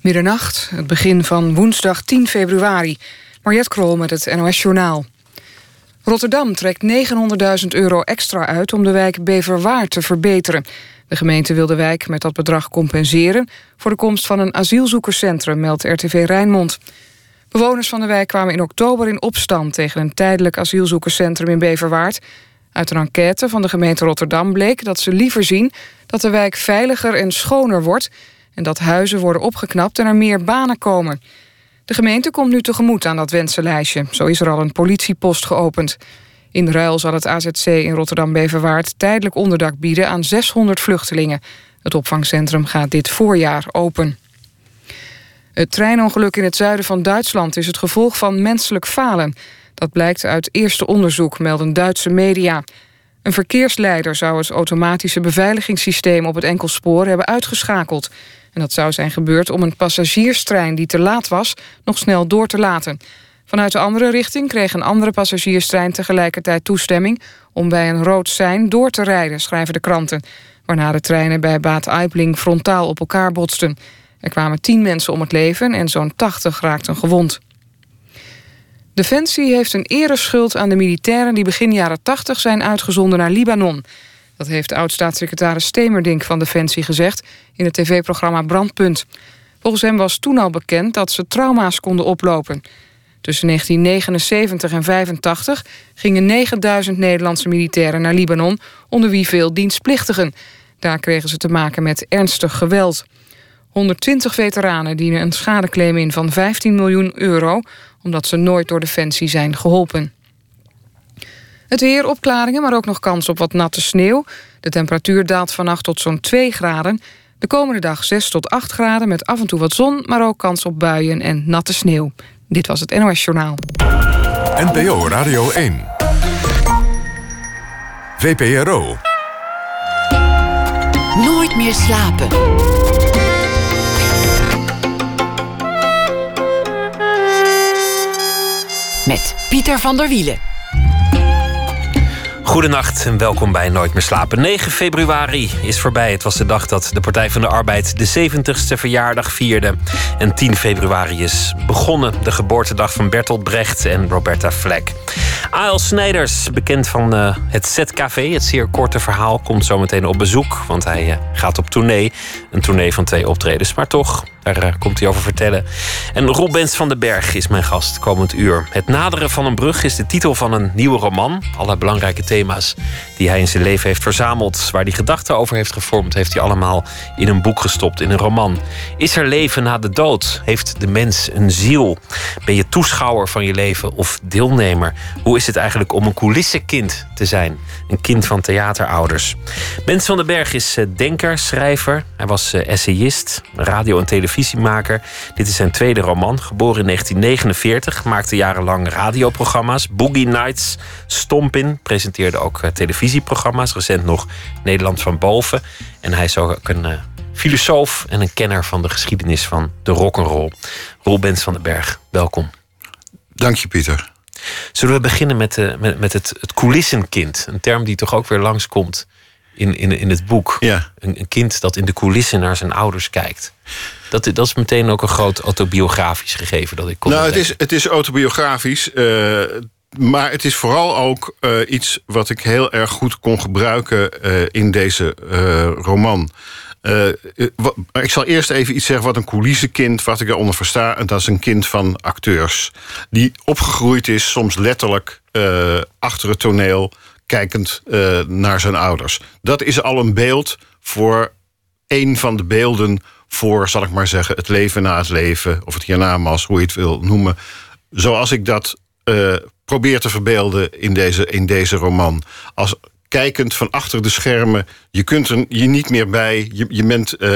Middernacht, het begin van woensdag 10 februari. Mariette Krol met het NOS Journaal. Rotterdam trekt 900.000 euro extra uit om de wijk Beverwaard te verbeteren. De gemeente wil de wijk met dat bedrag compenseren... voor de komst van een asielzoekerscentrum, meldt RTV Rijnmond. Bewoners van de wijk kwamen in oktober in opstand... tegen een tijdelijk asielzoekerscentrum in Beverwaard. Uit een enquête van de gemeente Rotterdam bleek dat ze liever zien... dat de wijk veiliger en schoner wordt... en dat huizen worden opgeknapt en er meer banen komen... De gemeente komt nu tegemoet aan dat wensenlijstje. Zo is er al een politiepost geopend. In ruil zal het AZC in Rotterdam-Beverwaard tijdelijk onderdak bieden aan 600 vluchtelingen. Het opvangcentrum gaat dit voorjaar open. Het treinongeluk in het zuiden van Duitsland is het gevolg van menselijk falen. Dat blijkt uit eerste onderzoek, melden Duitse media. Een verkeersleider zou het automatische beveiligingssysteem op het enkelspoor hebben uitgeschakeld. En dat zou zijn gebeurd om een passagierstrein die te laat was... nog snel door te laten. Vanuit de andere richting kreeg een andere passagierstrein tegelijkertijd toestemming... om bij een rood sein door te rijden, schrijven de kranten. Waarna de treinen bij Baat Aibling frontaal op elkaar botsten. Er kwamen tien mensen om het leven en zo'n tachtig raakten gewond. Defensie heeft een ereschuld aan de militairen... die begin jaren 80 zijn uitgezonden naar Libanon... Dat heeft oud-staatssecretaris Stemerdink van Defensie gezegd... in het tv-programma Brandpunt. Volgens hem was toen al bekend dat ze trauma's konden oplopen. Tussen 1979 en 85 gingen 9000 Nederlandse militairen naar Libanon... onder wie veel dienstplichtigen. Daar kregen ze te maken met ernstig geweld. 120 veteranen dienen een schadeclaim in van 15 miljoen euro... omdat ze nooit door Defensie zijn geholpen. Het weer, opklaringen, maar ook nog kans op wat natte sneeuw. De temperatuur daalt vannacht tot zo'n 2 graden. De komende dag 6 tot 8 graden met af en toe wat zon... maar ook kans op buien en natte sneeuw. Dit was het NOS Journaal. NPO Radio 1. VPRO. Nooit meer slapen. Met Pieter van der Wielen. Goedenacht en welkom bij Nooit meer slapen. 9 februari is voorbij. Het was de dag dat de Partij van de Arbeid de 70ste verjaardag vierde. En 10 februari is begonnen, de geboortedag van Bertolt Brecht en Roberta Fleck. A.L. Snijders, bekend van uh, het ZKV, het zeer korte verhaal, komt zometeen op bezoek. Want hij uh, gaat op tournee. Een tournee van twee optredens, maar toch, daar uh, komt hij over vertellen. En Rob Bens van den Berg is mijn gast komend uur. Het naderen van een brug is de titel van een nieuwe roman. Alle belangrijke thema's die hij in zijn leven heeft verzameld, waar hij gedachten over heeft gevormd, heeft hij allemaal in een boek gestopt, in een roman. Is er leven na de dood? Heeft de mens een ziel? Ben je toeschouwer van je leven of deelnemer? Hoe is het eigenlijk om een coulissenkind te zijn? Een kind van theaterouders. Bens van den Berg is eh, denker, schrijver. Hij was eh, essayist, radio- en televisiemaker. Dit is zijn tweede roman, geboren in 1949. Maakte jarenlang radioprogramma's. Boogie Nights, Stompin. Presenteerde ook eh, televisieprogramma's. Recent nog Nederland van Boven. En hij is ook een filosoof en een kenner van de geschiedenis van de rock'n'roll. Roel Bens van den Berg, welkom. Dank je, Pieter. Zullen we beginnen met, de, met, met het, het coulissenkind? Een term die toch ook weer langskomt in, in, in het boek. Ja. Een, een kind dat in de coulissen naar zijn ouders kijkt. Dat, dat is meteen ook een groot autobiografisch gegeven dat ik kon Nou, het is, het is autobiografisch. Uh, maar het is vooral ook uh, iets wat ik heel erg goed kon gebruiken uh, in deze roman. Ik zal eerst even iets zeggen wat een coulissenkind, wat ik eronder versta. En dat is een kind van acteurs. Die opgegroeid is, soms letterlijk achter het toneel, kijkend uh, naar zijn ouders. Dat is al een beeld voor een van de beelden voor, zal ik maar zeggen, het leven na het leven, of het hiernamaals, hoe je het wil noemen. Zoals ik dat probeer te verbeelden in deze, in deze roman. Als kijkend van achter de schermen. Je kunt er je niet meer bij. Je, je, bent, uh,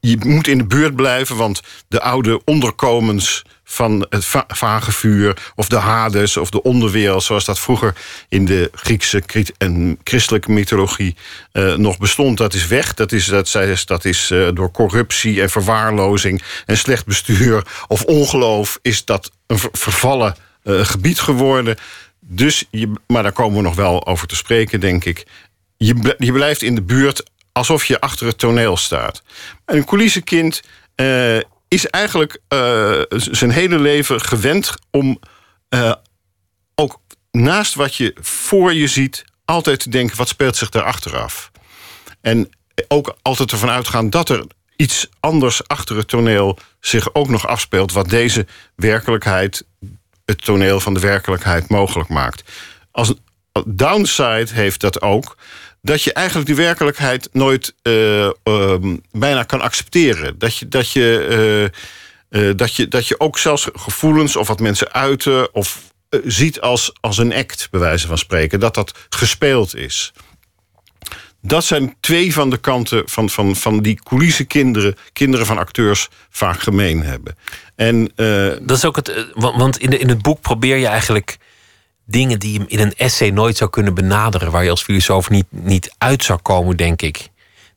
je, moet in de buurt blijven, want de oude onderkomens van het va vagevuur... of de Hades of de onderwereld, zoals dat vroeger... in de Griekse en christelijke mythologie uh, nog bestond. Dat is weg. Dat is, dat, dat is uh, door corruptie en verwaarlozing... en slecht bestuur of ongeloof... is dat een vervallen gebied geworden... Dus, je, maar daar komen we nog wel over te spreken, denk ik. Je, je blijft in de buurt alsof je achter het toneel staat. En een coulissenkind is eigenlijk zijn hele leven gewend om ook naast wat je voor je ziet, altijd te denken: wat speelt zich daar achteraf? En ook altijd ervan uitgaan dat er iets anders achter het toneel zich ook nog afspeelt, wat deze werkelijkheid, het toneel van de werkelijkheid, mogelijk maakt. Als downside heeft dat ook dat je eigenlijk die werkelijkheid nooit uh, bijna kan accepteren. Dat je, dat, je, uh, dat, je, dat je ook zelfs gevoelens of wat mensen uiten of ziet als, als een act, bij wijze van spreken, dat dat gespeeld is. Dat zijn twee van de kanten van, van, van die coulissenkinderen, kinderen van acteurs, vaak gemeen hebben. En, dat is ook het. Want in, de, in het boek probeer je eigenlijk dingen die je in een essay nooit zou kunnen benaderen, waar je als filosoof niet, niet uit zou komen, denk ik.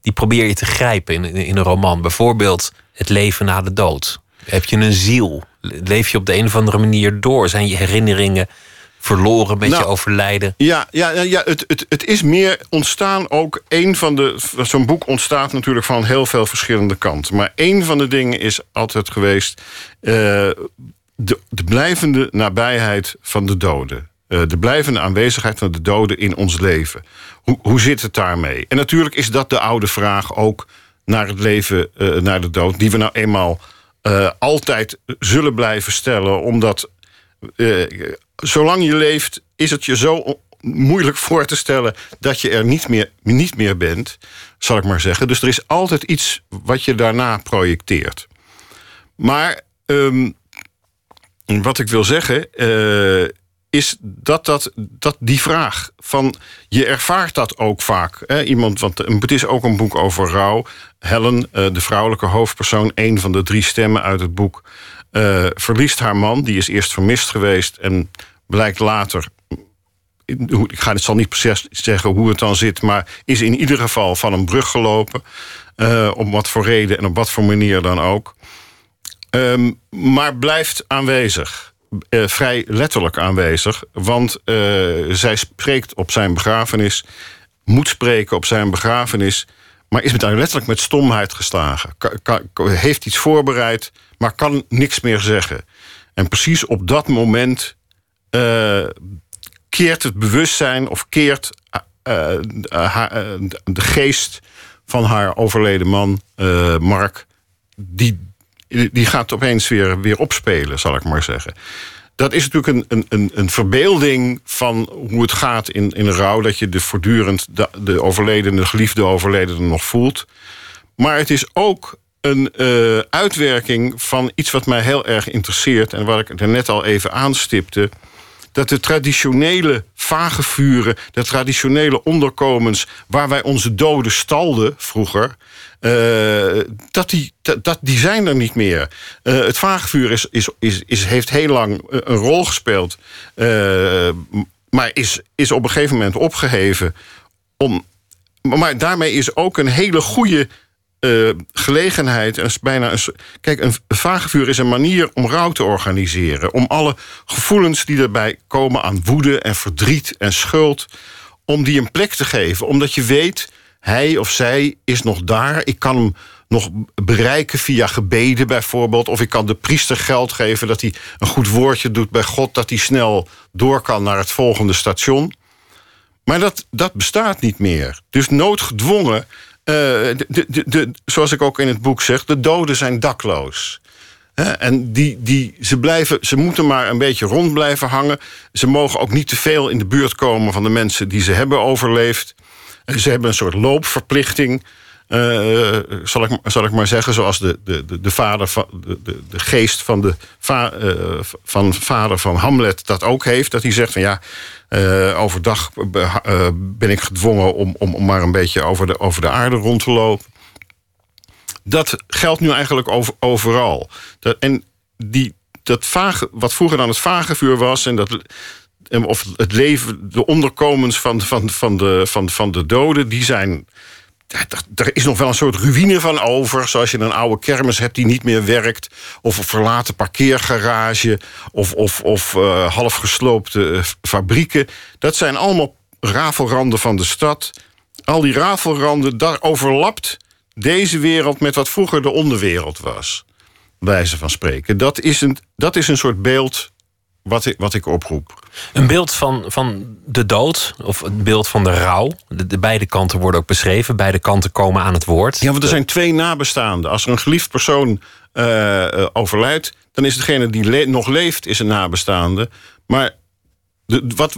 Die probeer je te grijpen in, in een roman. Bijvoorbeeld het leven na de dood. Heb je een ziel? Leef je op de een of andere manier door? Zijn je herinneringen verloren met nou, je overlijden? Ja, ja, ja het, het, het is meer ontstaan ook. Een van de. Zo'n boek ontstaat natuurlijk van heel veel verschillende kanten. Maar een van de dingen is altijd geweest. Uh, de, de blijvende nabijheid van de doden. Eh, de blijvende aanwezigheid van de doden in ons leven. Hoe, hoe zit het daarmee? En natuurlijk is dat de oude vraag ook naar het leven, uh, naar de dood, die we nou eenmaal uh, altijd zullen blijven stellen, omdat zolang je leeft, is het je zo moeilijk voor te stellen dat je er niet meer, niet meer bent, zal ik maar zeggen. Dus er is altijd iets wat je daarna projecteert. Maar um, wat ik wil zeggen, is dat, dat, dat die vraag van je ervaart dat ook vaak. Hè? Iemand, want het is ook een boek over rouw. Helen, eh, de vrouwelijke hoofdpersoon, een van de drie stemmen uit het boek, uh, verliest haar man. Die is eerst vermist geweest en blijkt later. Ik ga het zal niet precies zeggen hoe het dan zit, maar is in ieder geval van een brug gelopen. Uh, om wat voor reden en op wat voor manier dan ook. Um, maar blijft aanwezig. Uh, vrij letterlijk aanwezig. Want uh, zij spreekt op zijn begrafenis, moet spreken op zijn begrafenis, maar is haar letterlijk met stomheid geslagen. Heeft iets voorbereid, maar kan niks meer zeggen. En precies op dat moment uh, keert het bewustzijn of keert de geest van haar overleden man, Mark, die die gaat opeens weer, weer opspelen, zal ik maar zeggen. Dat is natuurlijk een, een, een verbeelding van hoe het gaat in, in rouw. Dat je de voortdurend de, de overledene, geliefde overledene nog voelt. Maar het is ook een uh, uitwerking van iets wat mij heel erg interesseert... en wat ik er net al even aanstipte dat de traditionele vagevuren, de traditionele onderkomens waar wij onze doden stalden vroeger, uh, dat, die, dat, die zijn er niet meer. Uh, het vagevuur is, is, is, is, heeft heel lang een rol gespeeld, maar is, is op een gegeven moment opgeheven. Om, maar daarmee is ook een hele goede uh, gelegenheid. En is bijna een, kijk, een vagevuur is een manier om rouw te organiseren. Om alle gevoelens die erbij komen aan woede en verdriet en schuld. om die een plek te geven. Omdat je weet, hij of zij is nog daar. Ik kan hem nog bereiken via gebeden bijvoorbeeld. Of ik kan de priester geld geven dat hij een goed woordje doet bij God. Dat hij snel door kan naar het volgende station. Maar dat, dat bestaat niet meer. Dus noodgedwongen de, de, de, zoals ik ook in het boek zeg, de doden zijn dakloos. en die, die, ze, blijven, ze moeten maar een beetje rond blijven hangen. Ze mogen ook niet te veel in de buurt komen van de mensen die ze hebben overleefd. Ze hebben een soort loopverplichting. Uh, zal, ik, zal ik maar zeggen, zoals de, de, de, vader van, de, de, de geest van de uh, van vader van Hamlet dat ook heeft. Dat hij zegt van ja, overdag ben ik gedwongen om, om, om maar een beetje over de, over de aarde rond te lopen. Dat geldt nu eigenlijk over, overal. Dat, en die, dat vage, wat vroeger dan het vagevuur was, en dat, of het leven, de onderkomens van, van, van, de, van, van de doden, die zijn er is nog wel een soort ruïne van over. Zoals je een oude kermis hebt die niet meer werkt. Of een verlaten parkeergarage. Of, of, of uh, half gesloopte uh, fabrieken. Dat zijn allemaal rafelranden van de stad. Al die rafelranden, daar overlapt deze wereld met wat vroeger de onderwereld was. Wijze van spreken. Dat is een, dat is een soort beeld wat ik, wat ik oproep. Een beeld van, van de dood, of een beeld van de rouw. De, de beide kanten worden ook beschreven. Beide kanten komen aan het woord. Ja, want er zijn twee nabestaanden. Als er een geliefd persoon uh, overlijdt... dan is degene die nog leeft, is een nabestaande. Maar de, wat,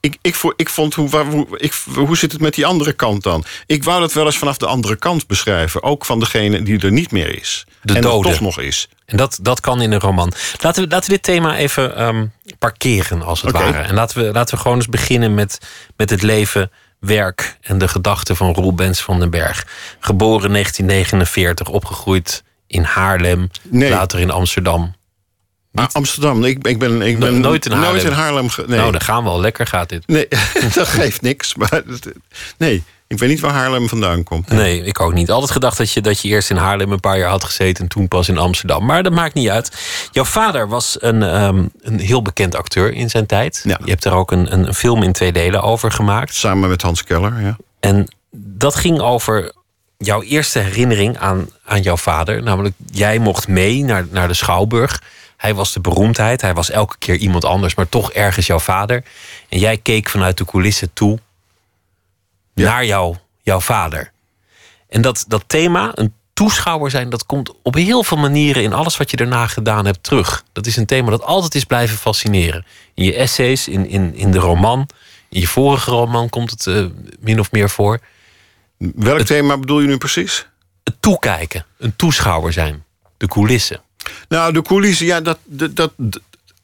ik, ik, ik vond, hoe, hoe, ik, hoe zit het met die andere kant dan? Ik wou dat wel eens vanaf de andere kant beschrijven. Ook van degene die er niet meer is. De en dode. toch nog is. En dat, dat kan in een roman. Laten we, laten we dit thema even um, parkeren, als het ware. En laten we, laten we gewoon eens beginnen met, met het leven, werk en de gedachten van Roel Bens van den Berg. Geboren 1949, opgegroeid in Haarlem, Nee. later in Amsterdam. Ah, Amsterdam. Ik, ik ben, ik No- ben nooit in Haarlem. Nooit in Haarlem nee. Nou, dan gaan we al. Lekker gaat dit. nee, dat geeft niks. Maar, nee, ik weet niet waar Haarlem vandaan komt. Nee, ik ook niet. Altijd gedacht dat je, dat je eerst in Haarlem een paar jaar had gezeten en toen pas in Amsterdam. Maar dat maakt niet uit. Jouw vader was een, ehm, een heel bekend acteur in zijn tijd. Ja. Je hebt er ook een, een film in twee delen over gemaakt. Samen met Hans Keller, ja. En dat ging over jouw eerste herinnering aan, aan jouw vader. Namelijk, jij mocht mee naar, naar de Schouwburg. Hij was de beroemdheid. Hij was elke keer iemand anders, maar toch ergens jouw vader. En jij keek vanuit de coulissen toe Ja. naar jou, jouw vader. En dat, dat thema, een toeschouwer zijn, dat komt op heel veel manieren in alles wat je daarna gedaan hebt terug. Dat is een thema dat altijd is blijven fascineren. In je essays, in, in, in de roman. In je vorige roman komt het eh, min of meer voor. Welk thema bedoel je nu precies? Het toekijken, een toeschouwer zijn. De coulissen. Nou, de coulissen, ja, dat, dat, dat-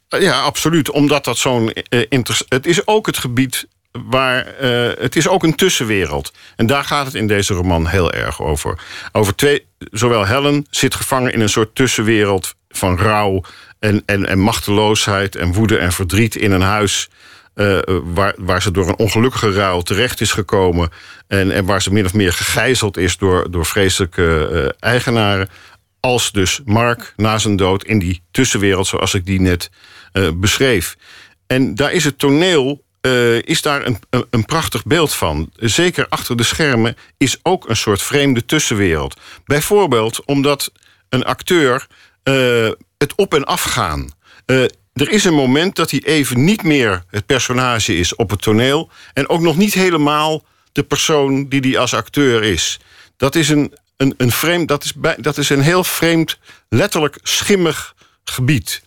ja absoluut. Omdat dat zo'n inter- Het is ook het gebied waar. eh, het is ook een tussenwereld. En daar gaat het in deze roman heel erg over. Over twee. Zowel Helen zit gevangen in een soort tussenwereld van rouw en, en, en machteloosheid en woede en verdriet in een huis. eh, waar, waar ze door een ongelukkige ruil terecht is gekomen. En, en waar ze min of meer gegijzeld is door, door vreselijke eigenaren. Als dus Mark na zijn dood in die tussenwereld, zoals ik die net eh, beschreef. En daar is het toneel. eh, is daar een, een, prachtig beeld van. Zeker achter de schermen is ook een soort vreemde tussenwereld. Bijvoorbeeld omdat een acteur eh, het op en af gaan. Er is een moment dat hij even niet meer het personage is op het toneel. En ook nog niet helemaal de persoon die hij als acteur is. Dat is een, een, een vreemd, dat is, bij, dat is een heel vreemd, letterlijk schimmig gebied.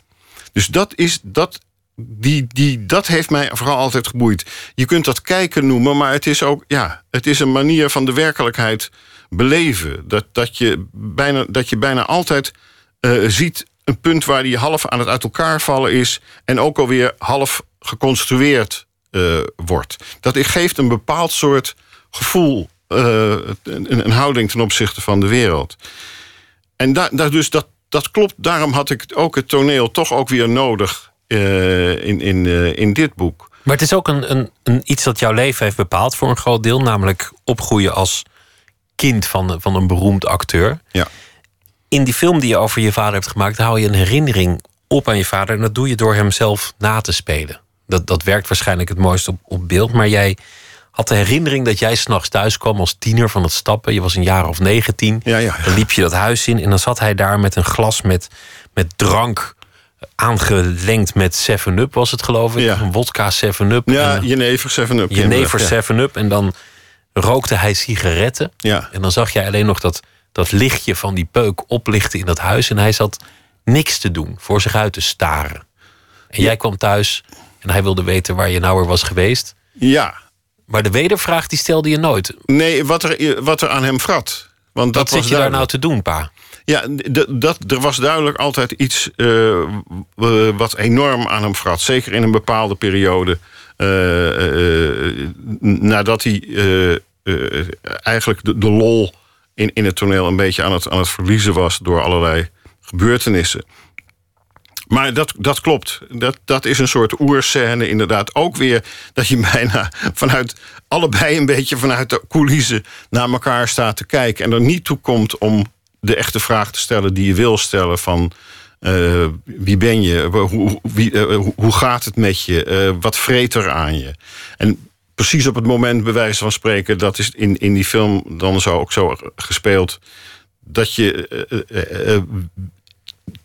Dus dat is dat. Die, die, dat heeft mij vooral altijd geboeid. Je kunt dat kijken noemen, maar het is ook ja, het is een manier van de werkelijkheid beleven. Dat, dat, je, bijna, dat je bijna altijd eh, ziet een punt waar die half aan het uit elkaar vallen is. En ook alweer half geconstrueerd eh, wordt. Dat geeft een bepaald soort gevoel, eh, een, een houding ten opzichte van de wereld. En da- dus dat, dat klopt. Daarom had ik ook het toneel toch ook weer nodig eh, in, in, eh, in dit boek. Maar het is ook een, een, een, iets dat jouw leven heeft bepaald voor een groot deel. Namelijk opgroeien als kind van, van een beroemd acteur. Ja. In die film die je over je vader hebt gemaakt, hou je een herinnering op aan je vader. En dat doe je door hem zelf na te spelen. Dat, dat werkt waarschijnlijk het mooist op, op beeld. Maar jij had de herinnering dat jij s'nachts thuis kwam als tiener van het stappen. Je was een jaar of 19. Ja, ja. Dan liep je dat huis in en dan zat hij daar met een glas met, met drank. Aangelengd met 7-Up was het geloof ik. Ja. Een wodka 7-Up. Ja, en, Jenever 7-Up. jenever ja. 7-Up. En dan rookte hij sigaretten. Ja. En dan zag jij alleen nog dat, dat lichtje van die peuk oplichten in dat huis. En hij zat niks te doen, voor zich uit te staren. En jij kwam thuis en hij wilde weten waar je nou weer was geweest. ja. Maar de wedervraag die stelde je nooit. Nee, wat er, wat er aan hem vrat. Want dat Wat zit was je daar nou te doen, pa? Ja, dat, er was duidelijk altijd iets eh, w- wat enorm aan hem vrat. Zeker in een bepaalde periode. eh, eh, eh, nadat hij eh, eh, eigenlijk de, de lol in, in het toneel een beetje aan het, aan het verliezen was door allerlei gebeurtenissen. Maar dat, dat klopt. Dat, dat is een soort oerscène inderdaad. Ook weer dat je bijna vanuit allebei een beetje vanuit de coulissen naar elkaar staat te kijken. En er niet toe komt om de echte vraag te stellen die je wil stellen van eh, wie ben je? Hoe, wie, eh, hoe- gaat het met je? Eh, wat vreet er aan je? En precies op het moment, bij wijze van spreken, dat is in, in die film dan zo ook zo gespeeld. Dat je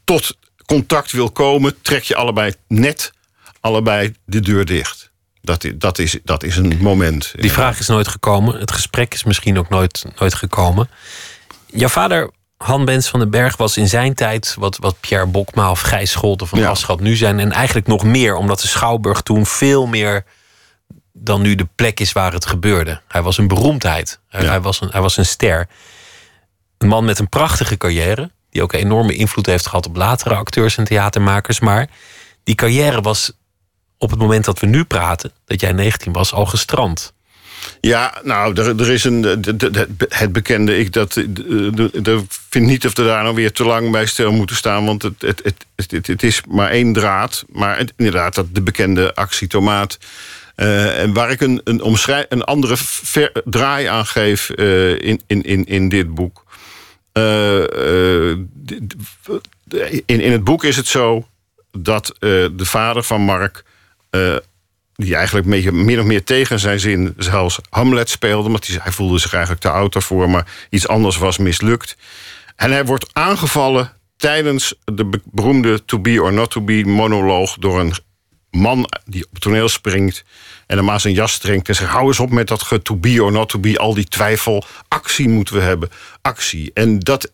tot contact wil komen, trek je allebei net allebei de deur dicht. Dat, dat, is, dat is een moment. Die vraag is nooit gekomen. Het gesprek is misschien ook nooit, nooit gekomen. Jouw vader, Han Bens van den Berg, was in zijn tijd... wat, wat Pierre Bokma of Gijs Scholten van ja. Aschat nu zijn... en eigenlijk nog meer, omdat de Schouwburg toen veel meer dan nu de plek is waar het gebeurde. Hij was een beroemdheid. Hij, hij, was, een, hij was een ster. Een man met een prachtige carrière... die ook enorme invloed heeft gehad op latere acteurs en theatermakers... maar die carrière was op het moment dat we nu praten, dat jij 19 was, al gestrand. Ja, nou, er, er is een, het bekende, ik dat, ik vind niet of we daar nou weer te lang bij stil moeten staan, want het, het, het, het, is maar één draad. Maar inderdaad, dat de bekende actie tomaat. Uh, en waar ik een, een, omschrij een andere draai aan geef uh, in, in, in, in dit boek. Uh, in, in het boek is het zo dat de vader van Mark die eigenlijk min of meer tegen zijn zin zelfs Hamlet speelde. Want hij voelde zich eigenlijk te oud daarvoor, maar iets anders was mislukt. En hij wordt aangevallen tijdens de beroemde To Be or Not To Be monoloog door een man die op toneel springt en hem aan zijn jas trekt en zegt: Hou eens op met dat to be or not to be, al die twijfel. Actie moeten we hebben. Actie. En dat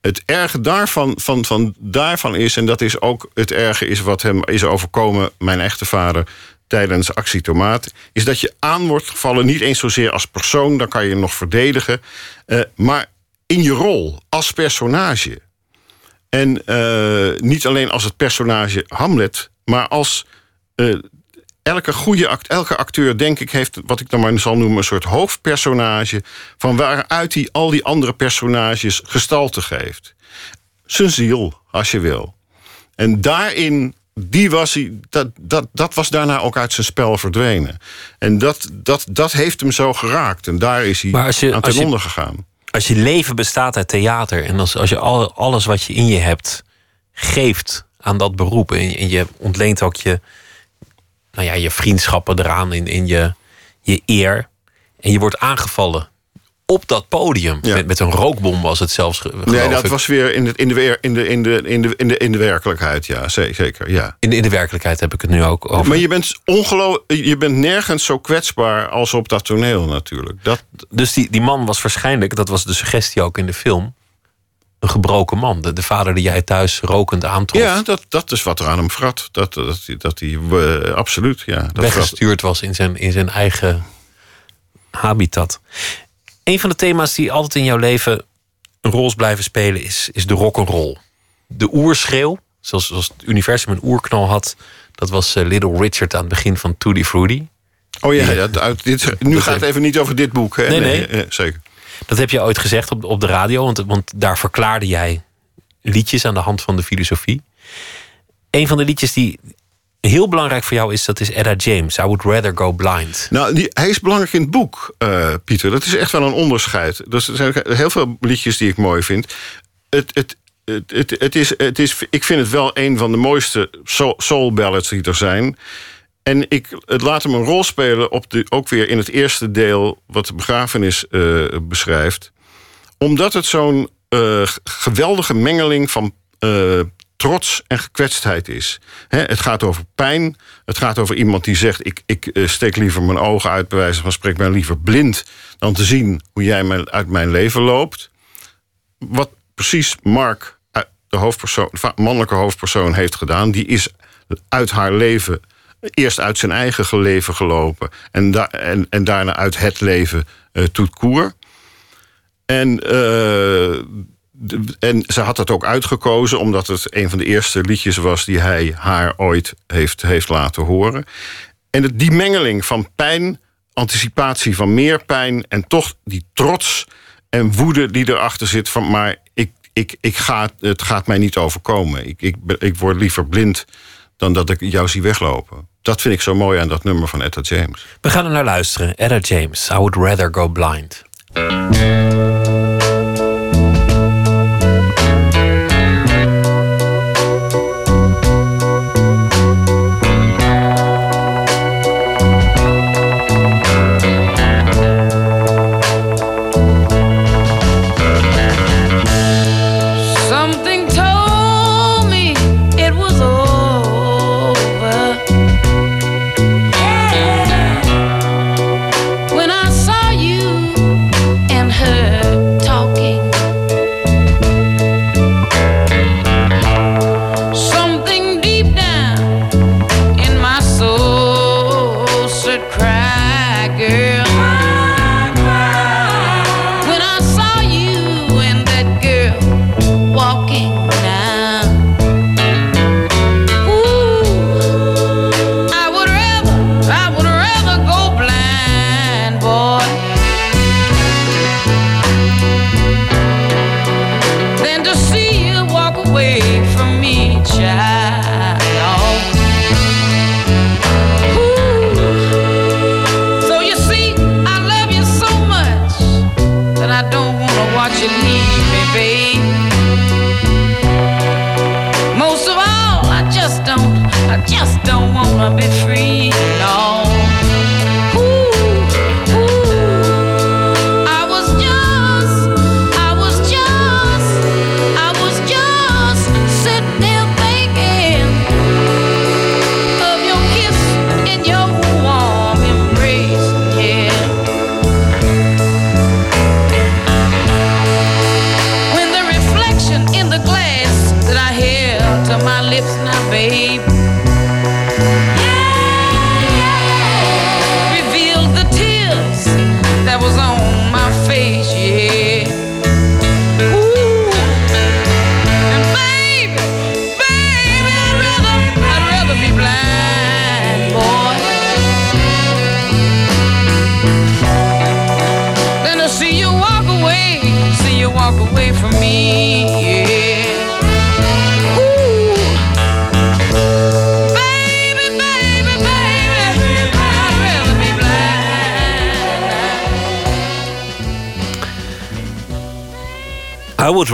het erge daarvan, van, van, daarvan is, en dat is ook het erge is wat hem is overkomen, mijn echte vader, tijdens actie Tomaat, is dat je aan wordt gevallen, niet eens zozeer als persoon, dan kan je nog verdedigen, uh, maar in je rol, als personage. En uh, niet alleen als het personage Hamlet, maar als uh, elke goede act, elke acteur, denk ik, heeft wat ik dan maar zal noemen, een soort hoofdpersonage. van waaruit hij al die andere personages gestalte geeft. Zijn ziel, als je wil. En daarin, die was hij, dat, dat, dat was daarna ook uit zijn spel verdwenen. En dat, dat, dat heeft hem zo geraakt. En daar is hij je, aan ten onder gegaan. Als je leven bestaat uit theater en als, als je al, alles wat je in je hebt geeft aan dat beroep. en, en je ontleent ook je nou ja, je vriendschappen eraan, in, in je, je eer. En je wordt aangevallen op dat podium. Met, met een rookbom was het zelfs. Nee, dat was weer in de, in, de, in, de, in, de, in, de, in, de, in de werkelijkheid, ja, zeker. Ja. In, in de werkelijkheid heb ik het nu ook over. Maar je bent, je bent nergens zo kwetsbaar als op dat toneel natuurlijk. Dat... Dus die, die man was waarschijnlijk, dat was de suggestie ook in de film een gebroken man. De, de, vader die jij thuis rokend aantrof. Ja, dat, dat is wat er aan hem vrat. Dat, dat, dat hij uh, absoluut, ja. Dat weggestuurd was in zijn, in zijn eigen habitat. Een van de thema's die altijd in jouw leven een rol is blijven spelen... is, is de rock'n'roll. De oerschreeuw, zoals, zoals het universum een oerknal had... dat was uh, Little Richard aan het begin van Tutti Frutti. Oh ja, ja uit dit, nu gaat het even niet over dit boek. Hè? Nee, nee. nee zeker. Dat heb je ooit gezegd op, op de radio, want, want daar verklaarde jij liedjes aan de hand van de filosofie. Een van de liedjes die heel belangrijk voor jou is, dat is Etta James. I would rather go blind. Nou, die, hij is belangrijk in het boek, uh, Pieter. Dat is echt wel een onderscheid. Dus er zijn heel veel liedjes die ik mooi vind. Het, het, het, het, het, is, het is, ik vind het wel een van de mooiste soul ballads die er zijn. En ik, het laat hem een rol spelen, op de, ook weer in het eerste deel... wat de begrafenis uh, beschrijft. Omdat het zo'n uh, geweldige mengeling van uh, trots en gekwetstheid is. het gaat over pijn. Het gaat over iemand die zegt... ik, ik steek liever mijn ogen uit, bij wijze van spreek ben liever blind... dan te zien hoe jij uit mijn leven loopt. Wat precies Mark, de, hoofdpersoon, de mannelijke hoofdpersoon, heeft gedaan... die is uit haar leven eerst uit zijn eigen leven gelopen en, en, en daarna uit het leven uh, tout court. En, uh, en ze had het ook uitgekozen omdat het een van de eerste liedjes was die hij haar ooit heeft, heeft laten horen. En die mengeling van pijn, anticipatie van meer pijn en toch die trots en woede die erachter zit van maar ik, ik, ik ga, het gaat mij niet overkomen. Ik, ik, ik word liever blind dan dat ik jou zie weglopen. Dat vind ik zo mooi aan dat nummer van Etta James. We gaan er naar luisteren. Etta James, I Would Rather Go Blind.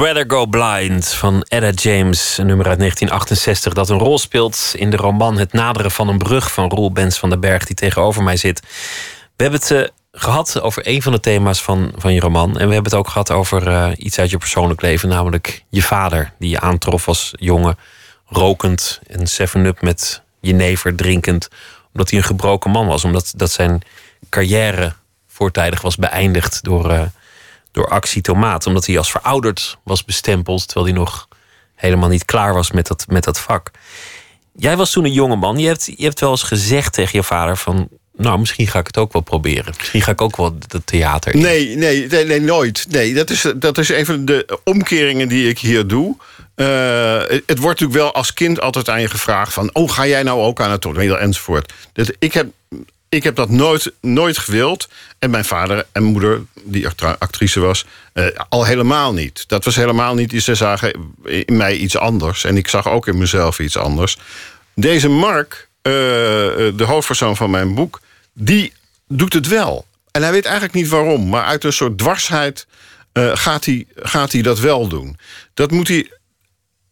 Rather Go Blind van Etta James, een nummer uit 1968 dat een rol speelt in de roman Het naderen van een brug van Roel Bens van den Berg, die tegenover mij zit. We hebben het eh, gehad over een van de thema's van, van je roman. En we hebben het ook gehad over eh, iets uit je persoonlijk leven, namelijk je vader, die je aantrof als jongen, rokend en 7-up met jenever drinkend, omdat hij een gebroken man was, omdat dat zijn carrière voortijdig was beëindigd door. eh, door actie tomaat. Omdat hij als verouderd was bestempeld. Terwijl hij nog helemaal niet klaar was met dat, met dat vak. Jij was toen een jonge man. Je hebt, je hebt wel eens gezegd tegen je vader van... Nou, misschien ga ik het ook wel proberen. Misschien ga ik ook wel het theater in. Nee, nee, nee, nee, nooit. Nee, dat is, dat is een van de omkeringen die ik hier doe. Eh, het wordt natuurlijk wel als kind altijd aan je gevraagd van... oh, ga jij nou ook aan het toneel enzovoort. Dat, ik, heb, ik heb dat nooit, nooit gewild. En mijn vader en moeder, die actrice was, eh, al helemaal niet. Dat was helemaal niet. Ze zagen in mij iets anders. En ik zag ook in mezelf iets anders. Deze Mark, eh, de hoofdpersoon van mijn boek... die doet het wel. En hij weet eigenlijk niet waarom. Maar uit een soort dwarsheid eh, gaat, hij, gaat hij dat wel doen. Dat moet hij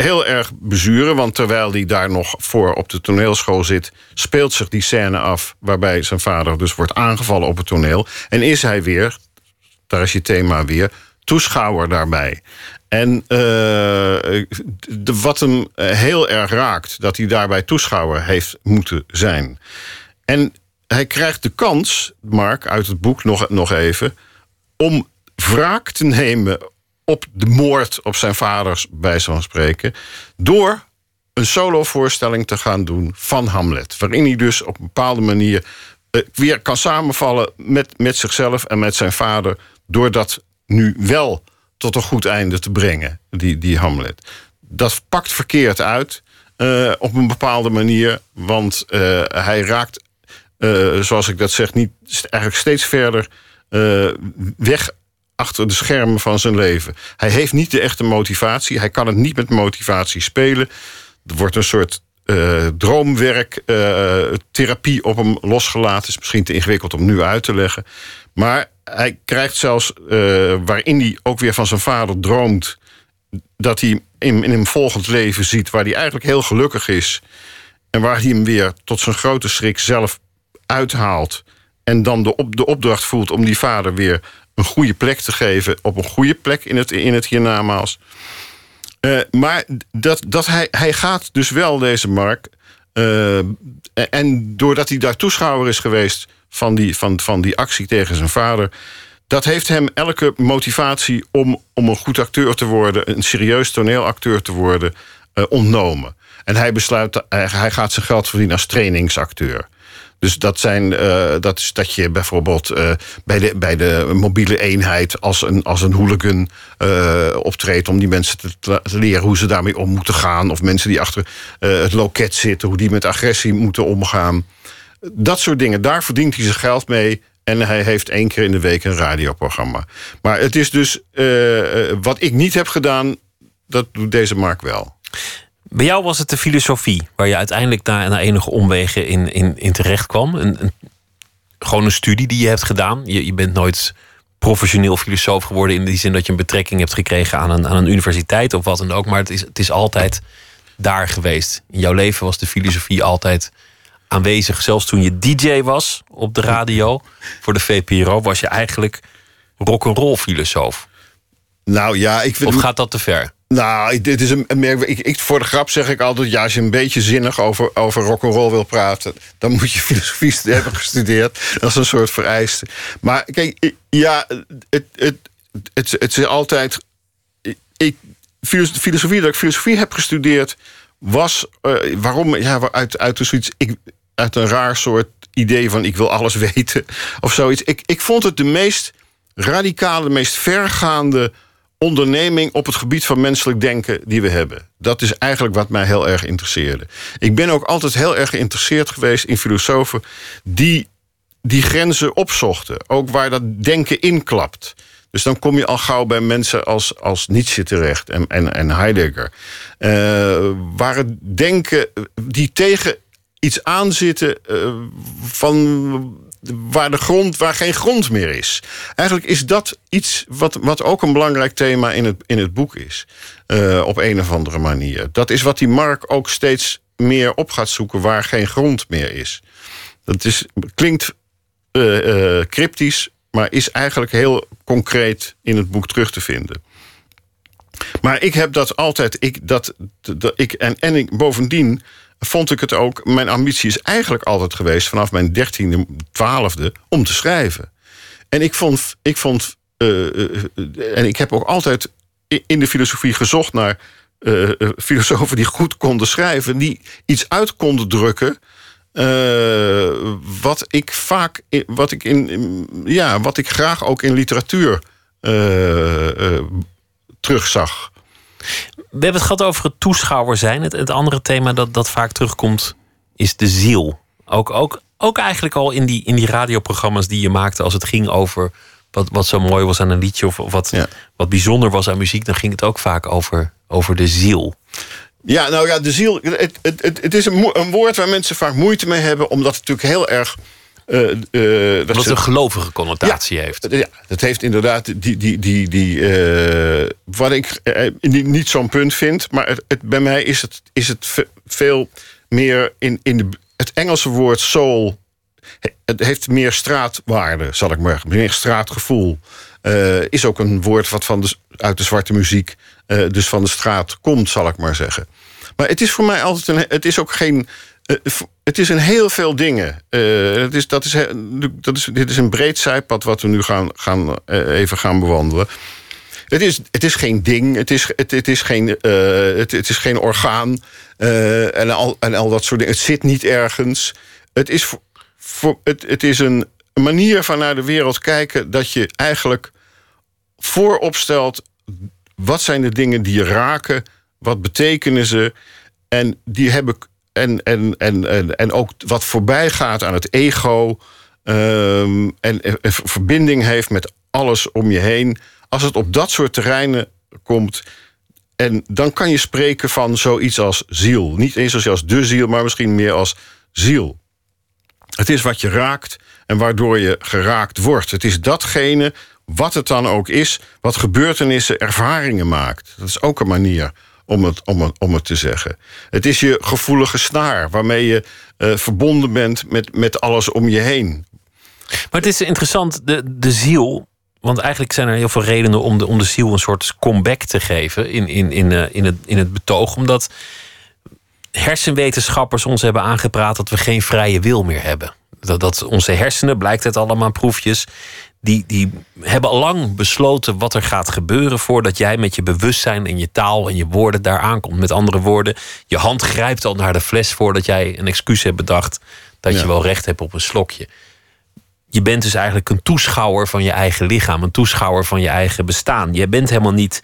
heel erg bezuren. Want terwijl hij daar nog voor op de toneelschool zit... speelt zich die scène af waarbij zijn vader dus wordt aangevallen op het toneel. En is hij weer, daar is je thema weer, toeschouwer daarbij. En eh, de, wat hem eh, heel erg raakt... dat hij daarbij toeschouwer heeft moeten zijn. En hij krijgt de kans, Mark, uit het boek nog, nog even... om wraak te nemen op de moord op zijn vaders, bij zo'n spreken... door een solovoorstelling te gaan doen van Hamlet. Waarin hij dus op een bepaalde manier eh, weer kan samenvallen met, met zichzelf en met zijn vader... door dat nu wel tot een goed einde te brengen, die, die Hamlet. Dat pakt verkeerd uit eh, op een bepaalde manier, want eh, hij raakt, zoals ik dat zeg, niet, eigenlijk steeds verder weg achter de schermen van zijn leven. Hij heeft niet de echte motivatie. Hij kan het niet met motivatie spelen. Er wordt een soort eh, droomwerk, eh, therapie op hem losgelaten. is misschien te ingewikkeld om nu uit te leggen. Maar hij krijgt zelfs, eh, waarin hij ook weer van zijn vader droomt... dat hij in, in een volgend leven ziet waar hij eigenlijk heel gelukkig is... en waar hij hem weer tot zijn grote schrik zelf uithaalt... en dan de, op, de opdracht voelt om die vader weer een goede plek te geven... op een goede plek in het, in het hiernamaals... Eh, maar dat, dat hij, hij gaat dus wel, deze Mark. eh, en doordat hij daar toeschouwer is geweest van die, van, van die actie tegen zijn vader. Dat heeft hem elke motivatie om, om een goed acteur te worden, een serieus toneelacteur te worden, eh, ontnomen. En hij besluit, hij, hij gaat zijn geld verdienen als trainingsacteur. Dus dat, zijn, eh, dat is dat je bijvoorbeeld eh, bij, de, bij de mobiele eenheid als een, als een hooligan eh, optreedt om die mensen te, te leren hoe ze daarmee om moeten gaan. Of mensen die achter het loket zitten, hoe die met agressie moeten omgaan. Dat soort dingen, daar verdient hij zijn geld mee. En hij heeft één keer in de week een radioprogramma. Maar het is dus wat ik niet heb gedaan, dat doet deze Mark wel. Bij jou was het de filosofie, waar je uiteindelijk na, na enige omwegen in, in, in terecht kwam. Een, een, gewoon een studie die je hebt gedaan. Je, je bent nooit professioneel filosoof geworden in die zin dat je een betrekking hebt gekregen aan een, aan een universiteit of wat dan ook. Maar het is, het is altijd daar geweest. In jouw leven was de filosofie altijd aanwezig. Zelfs toen je DJ was op de radio voor de VPRO, was je eigenlijk rock'n'roll filosoof. Nou ja, ik vind. Of gaat dat te ver? Nou, dit is een, merk. Ik, voor de grap zeg ik altijd: ja, als je een beetje zinnig over, over rock'n'roll wil praten, dan moet je filosofie hebben gestudeerd. Dat is een soort vereiste. Maar kijk, ja, het, het, het, het is altijd. Ik, filos- filosofie, dat ik filosofie heb gestudeerd, was eh, waarom? Ja, uit, uit. Ik, uit een raar soort idee van ik wil alles weten of zoiets. Ik, ik vond het de meest radicale, de meest vergaande onderneming op het gebied van menselijk denken die we hebben. Dat is eigenlijk wat mij heel erg interesseerde. Ik ben ook altijd heel erg geïnteresseerd geweest in filosofen die die grenzen opzochten. Ook waar dat denken inklapt. Dus dan kom je al gauw bij mensen als, als Nietzsche terecht en, en, en Heidegger. Eh, waar het denken die tegen iets aanzitten eh, van waar, de grond, waar geen grond meer is. Eigenlijk is dat iets wat, wat ook een belangrijk thema in het, in het boek is. eh, op een of andere manier. Dat is wat die Mark ook steeds meer op gaat zoeken waar geen grond meer is. Dat is, klinkt eh, eh, cryptisch, maar is eigenlijk heel concreet in het boek terug te vinden. Maar ik heb dat altijd. Ik, dat, dat, ik, en, en ik, bovendien vond ik het ook. Mijn ambitie is eigenlijk altijd geweest vanaf mijn dertiende, twaalfde om te schrijven. En ik vond. Ik vond eh, eh, en ik heb ook altijd in de filosofie gezocht naar eh, filosofen die goed konden schrijven, die iets uit konden drukken. wat ik vaak, wat ik in, in- ja, wat ik graag ook in literatuur terugzag. We hebben het gehad over het toeschouwer zijn. Het, het andere thema dat, dat vaak terugkomt is de ziel. Ook, ook, ook eigenlijk al in die, in die radioprogramma's die je maakte als het ging over wat, wat zo mooi was aan een liedje of wat, Ja. wat bijzonder was aan muziek, dan ging het ook vaak over, over de ziel. Ja, nou ja, de ziel. Het, het, het, het is een, een woord waar mensen vaak moeite mee hebben, omdat het natuurlijk heel erg. Eh, dat het een gelovige connotatie heeft. Ja, dat heeft inderdaad die. die, die, die eh, wat ik niet, zo'n punt vind, maar het, het, bij mij is het, is het ve- veel meer in, in de, het Engelse woord soul. Het heeft meer straatwaarde, zal ik maar zeggen. Meer straatgevoel. Is ook een woord wat van de, uit de zwarte muziek, dus van de straat, komt, zal ik maar zeggen. Maar het is voor mij altijd een. Het is ook geen. Het is een heel veel dingen. Eh, het is, dat is, dat is, dit is een breed zijpad wat we nu gaan, gaan, eh, even gaan bewandelen. Het is, het is geen ding, het is, het, het is, geen, eh, het, is geen orgaan en, al, en al dat soort dingen. Het zit niet ergens. Het is, voor, het, het is een manier van naar de wereld kijken dat je eigenlijk voorop stelt wat zijn de dingen die je raken, wat betekenen ze en die hebben en, en, en, en, ook wat voorbij gaat aan het ego ehm, en, verbinding heeft met alles om je heen. Als het op dat soort terreinen komt, en dan kan je spreken van zoiets als ziel. Niet eens zozeer als de ziel, maar misschien meer als ziel. Het is wat je raakt en waardoor je geraakt wordt. Het is datgene, wat het dan ook is, wat gebeurtenissen, ervaringen maakt. Dat is ook een manier om het, om het, om het te zeggen. Het is je gevoelige snaar, waarmee je eh, verbonden bent met, met alles om je heen. Maar het is interessant, de, de ziel. Want eigenlijk zijn er heel veel redenen om de, om de ziel een soort comeback te geven in, in, in, eh, in, het, in het betoog. Omdat hersenwetenschappers ons hebben aangepraat dat we geen vrije wil meer hebben. Dat, dat onze hersenen, blijkt het allemaal proefjes, die, die hebben al lang besloten wat er gaat gebeuren voordat jij met je bewustzijn en je taal en je woorden daar aankomt. Met andere woorden, je hand grijpt al naar de fles voordat jij een excuus hebt bedacht dat je wel recht hebt op een slokje je bent dus eigenlijk een toeschouwer van je eigen lichaam, een toeschouwer van je eigen bestaan. Je bent helemaal niet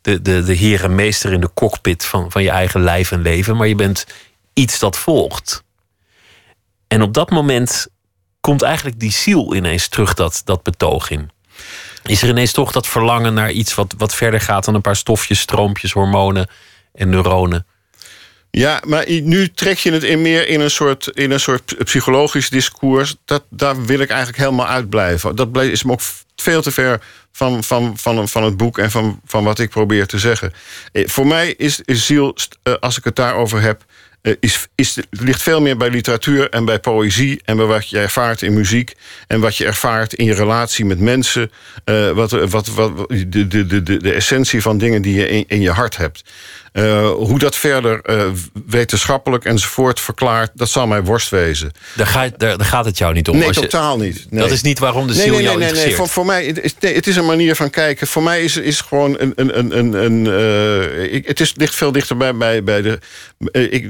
de, de, de heer en meester in de cockpit van, van je eigen lijf en leven, maar je bent iets dat volgt. En op dat moment komt eigenlijk die ziel ineens terug dat, dat betoog in. Is er ineens toch dat verlangen naar iets wat, wat verder gaat dan een paar stofjes, stroompjes, hormonen en neuronen? Ja, maar nu trek je het in meer in een soort, in een soort psychologisch discours. Dat, daar wil ik eigenlijk helemaal uitblijven. Dat is me ook veel te ver van, van, van, van het boek en van, van wat ik probeer te zeggen. Eh, Voor mij is, is ziel, eh, als ik het daarover heb, is, is, ligt veel meer bij literatuur en bij poëzie en bij wat je ervaart in muziek en wat je ervaart in je relatie met mensen. eh, wat, wat, wat, de, de, de, de, essentie van dingen die je in je hart hebt. Eh, hoe dat verder eh, wetenschappelijk enzovoort verklaart, dat zal mij worst wezen. Daar, ga, daar, daar gaat het jou niet om. Nee, je- totaal niet. Nee. Dat is niet waarom de ziel nee, nee, jou nee, nee. Voor, voor mij het is, nee, het is een manier van kijken. Voor mij is is gewoon een. een, een, een, een eh, ik, het is, ligt veel dichter bij, bij, bij de. ik,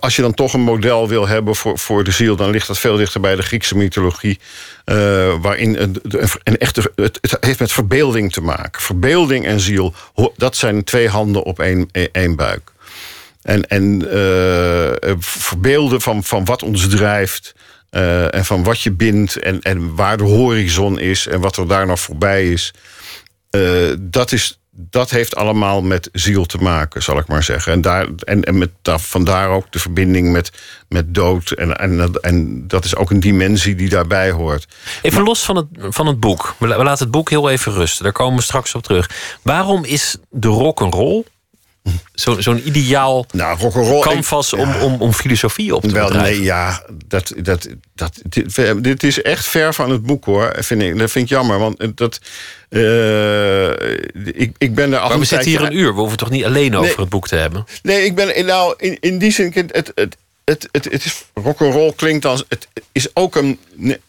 als je dan toch een model wil hebben voor, voor de ziel, dan ligt dat veel dichter bij de Griekse mythologie. Eh, waarin een, een, echte. Het, heeft met verbeelding te maken. Verbeelding en ziel, dat zijn twee handen op één, één buik. En, en eh, verbeelden van, van wat ons drijft. eh, en van wat je bindt. En, en waar de horizon is. En wat er daar nog voorbij is. eh, dat, is dat heeft allemaal met ziel te maken, zal ik maar zeggen. En, daar, en, en met, daar, vandaar ook de verbinding met, met dood. En, en, en dat is ook een dimensie die daarbij hoort. Even los van het, van het boek. We, la- we laten het boek heel even rusten. Daar komen we straks op terug. Waarom is de rock and roll zo- zo'n ideaal Nou, rock'n'roll. canvas ik- om, ja. om, om filosofie op te Wel, bedrijven? nee, ja, dat, dat, dat, dit, dit is echt ver van het boek hoor. Vind ik, dat vind ik jammer, want dat. eh, ik, ik ben er al Maar we zitten hier een uur. We hoeven toch niet alleen over Nee. het boek te hebben? Nee, ik ben nou in, in die zin. Het, het, het, het, het, het is rock'n'roll klinkt als. Het is ook een,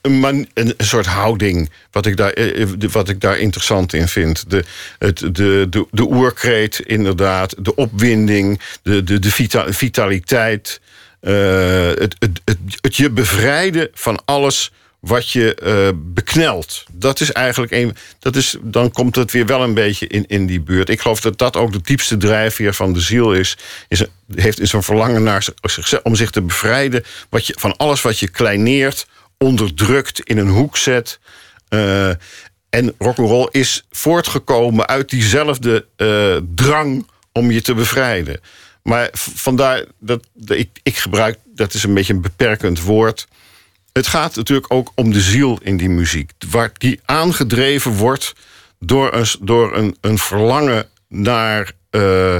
een, een soort houding. Wat ik, daar, eh, eh, wat ik daar interessant in vind. De, het, de, de, de oerkreet, inderdaad. De opwinding. De, de, de vita- vitaliteit. eh, het, het, het, het je bevrijden van alles wat je eh, beknelt. Dat is eigenlijk een. Dat is, dan komt het weer wel een beetje in, in die buurt. Ik geloof dat dat ook de diepste drijfveer van de ziel is. is heeft is een verlangen naar om zich te bevrijden wat je, van alles wat je kleineert, onderdrukt, in een hoek zet. Eh, en rock'n'roll is voortgekomen uit diezelfde eh, drang om je te bevrijden. Maar vandaar dat, dat ik, ik gebruik, dat is een beetje een beperkend woord. Het gaat natuurlijk ook om de ziel in die muziek. Waar die aangedreven wordt door een, door een, een verlangen naar. eh,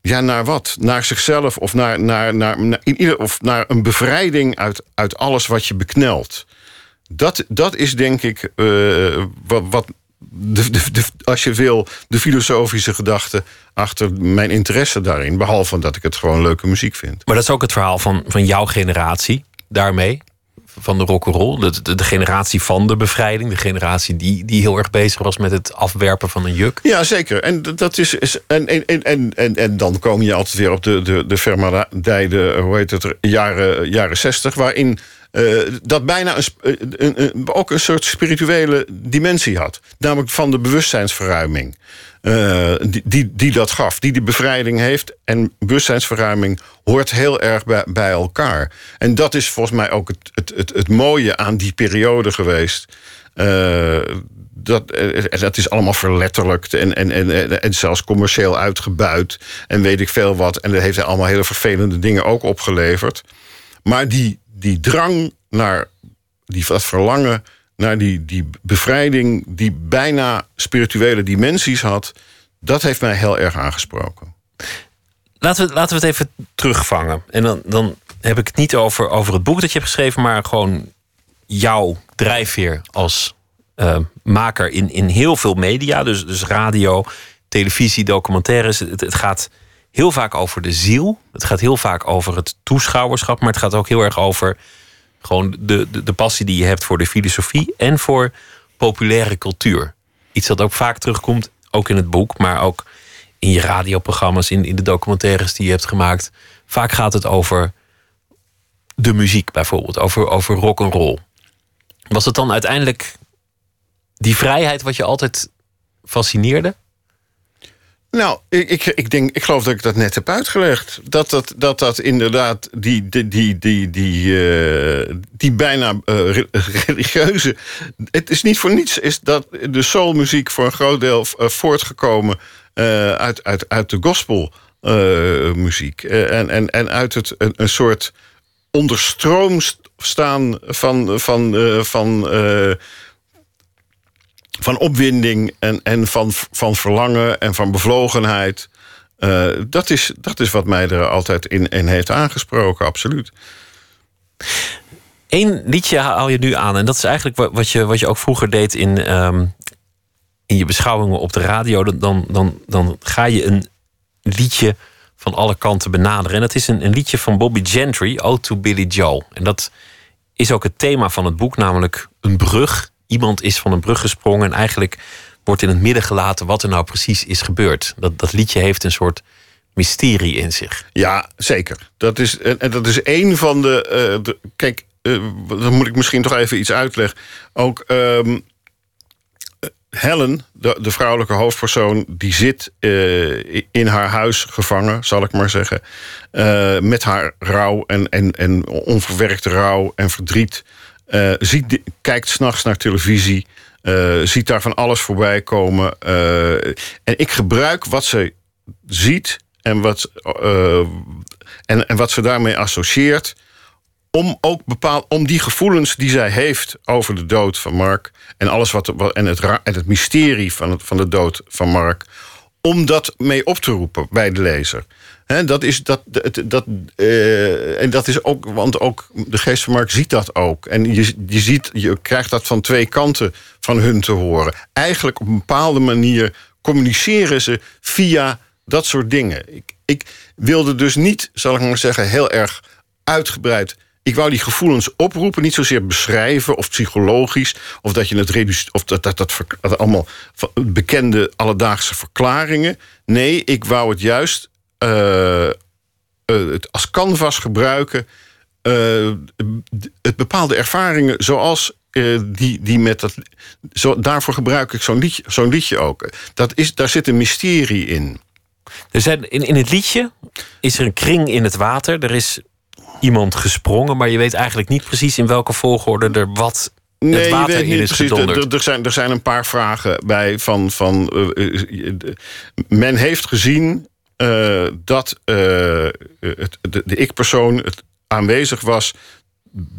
ja, naar wat? Naar zichzelf of naar, naar, naar, naar, in ieder, of naar een bevrijding uit, uit alles wat je beknelt. Dat, dat is denk ik eh, wat, de, de- als je wil, de filosofische gedachte achter mijn interesse daarin. Behalve dat ik het gewoon leuke muziek vind. Maar dat is ook het verhaal van, van jouw generatie daarmee. Van de rock'n'roll. De, de, de generatie van de bevrijding. De generatie die, die heel erg bezig was met het afwerpen van een juk. Ja, zeker. En dat is. is en, en, en, en, en, dan kom je altijd weer op de, de, de hoe heet het, jaren, jaren 60, waarin eh, dat bijna een, een, een- een- ook een soort spirituele dimensie had. Namelijk van de bewustzijnsverruiming. Eh, die, die, dat gaf, die die bevrijding heeft. En bewustzijnsverruiming hoort heel erg bij, bij elkaar. En dat is volgens mij ook het, het, het, het mooie aan die periode geweest. Eh, dat, eh, dat is allemaal verletterlijkt en, en, en, en, en zelfs commercieel uitgebuit. En weet ik veel wat. En dat heeft allemaal hele vervelende dingen ook opgeleverd. Maar die, die drang naar die, dat verlangen naar die, die bevrijding, die bijna spirituele dimensies had, dat heeft mij heel erg aangesproken. Laten we, laten we het even terugvangen. En dan, dan heb ik het niet over, over het boek dat je hebt geschreven, maar gewoon jouw drijfveer als eh, maker in, in heel veel media. Dus, dus radio, televisie, documentaires. Het, het gaat heel vaak over de ziel. Het gaat heel vaak over het toeschouwerschap. Maar het gaat ook heel erg over gewoon de, de, de passie die je hebt voor de filosofie en voor populaire cultuur. Iets dat ook vaak terugkomt, ook in het boek, maar ook in je radioprogramma's, in, in de documentaires die je hebt gemaakt. Vaak gaat het over de muziek bijvoorbeeld, over, over rock and roll. Was het dan uiteindelijk die vrijheid wat je altijd fascineerde? Nou, ik, ik, denk, ik geloof dat ik dat net heb uitgelegd. Dat dat, dat, dat inderdaad die, die, die, die, die, eh, die bijna eh, re- religieuze. Het is niet voor niets is dat de soulmuziek voor een groot deel eh, voortgekomen uit, uit, uit de gospelmuziek. en, en, en uit het, een, een soort onderstroom staan van. van, van van opwinding en, en van, van verlangen en van bevlogenheid. Eh, dat, is, dat is wat mij er altijd in, in heeft aangesproken, absoluut. Eén liedje haal je nu aan. En dat is eigenlijk wa- wat je, wat je ook vroeger deed in, ehm, in je beschouwingen op de radio. Dan- Dan, dan, ga je een liedje van alle kanten benaderen. En dat is een, een liedje van Bobby Gentry, Ode to Billy Joe. En dat is ook het thema van het boek, namelijk een brug. Iemand is van een brug gesprongen en eigenlijk wordt in het midden gelaten wat er nou precies is gebeurd. Dat, dat liedje heeft een soort mysterie in zich. Ja, zeker. Dat is, en, dat is één van de. eh, kijk, eh, dan moet ik misschien toch even iets uitleggen. Ook ehm, Helen, de, vrouwelijke hoofdpersoon, die zit eh, in haar huis gevangen, zal ik maar zeggen. met haar rouw en, en, en onverwerkte rouw en verdriet. Eh, ziet, kijkt s'nachts naar televisie. eh, ziet daar van alles voorbij komen. eh, en ik gebruik wat ze ziet en wat, en, en wat ze daarmee associeert. Om ook bepaald, om die gevoelens die zij heeft over de dood van Mark. En alles wat, en, het, en het mysterie van, het, van de dood van Mark. Om dat mee op te roepen bij de lezer. Dat is dat, dat, dat, eh, en dat is ook, want ook de geest van ziet dat ook. En je, je, ziet, je krijgt dat van twee kanten van hun te horen. Eigenlijk op een bepaalde manier communiceren ze via dat soort dingen. Ik, ik wilde dus niet, zal ik maar zeggen, heel erg uitgebreid. Ik wou die gevoelens oproepen, niet zozeer beschrijven of psychologisch, of dat je het reduceert, of dat, dat, dat, dat allemaal bekende alledaagse verklaringen. Nee, ik wou het juist het als canvas gebruiken. eh, het bepaalde ervaringen zoals eh, die, die met dat. Zo, daarvoor gebruik ik zo'n liedje, zo'n liedje ook. Dat is, daar zit een mysterie in. Er zijn, in, in het liedje is er een kring in het water. Er is iemand gesprongen, maar je weet eigenlijk niet precies in welke volgorde er wat het water in niet is precies. Er, er, zijn, er zijn een paar vragen bij van. van eh, eh, men heeft gezien eh, dat eh, het, de, de ik-persoon aanwezig was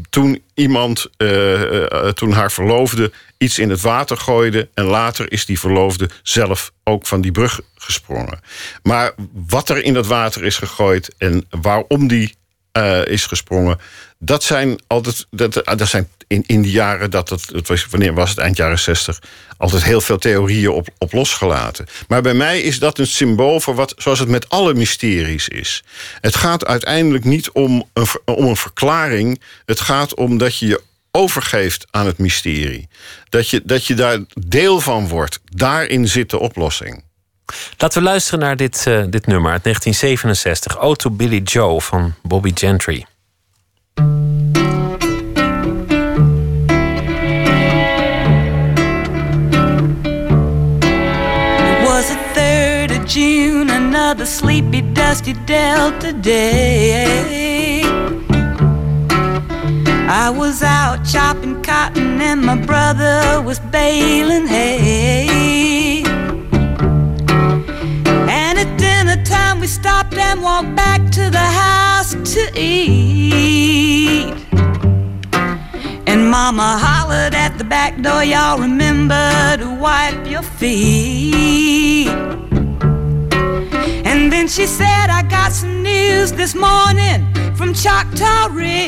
toen iemand, eh, toen haar verloofde, iets in het water gooide. En later is die verloofde zelf ook van die brug gesprongen. Maar wat er in dat water is gegooid en waarom die eh, is gesprongen. Dat zijn altijd. Dat, dat zijn in, in die jaren dat het. het was, wanneer was het? Eind jaren 60. Altijd heel veel theorieën op, op losgelaten. Maar bij mij is dat een symbool voor wat. Zoals het met alle mysteries is. Het gaat uiteindelijk niet om een, om een verklaring. Het gaat om dat je je overgeeft aan het mysterie. Dat je, dat je daar deel van wordt. Daarin zit de oplossing. Laten we luisteren naar dit, eh, dit nummer uit 1967. Ode to Billy Joe van Bobby Gentry. It was the 3rd of June, another sleepy, dusty Delta day. I was out chopping cotton, and my brother was baling hay. Stopped and walked back to the house to eat. And mama hollered at the back door, y'all remember to wipe your feet. And then she said, I got some news this morning from Choctaw Ridge.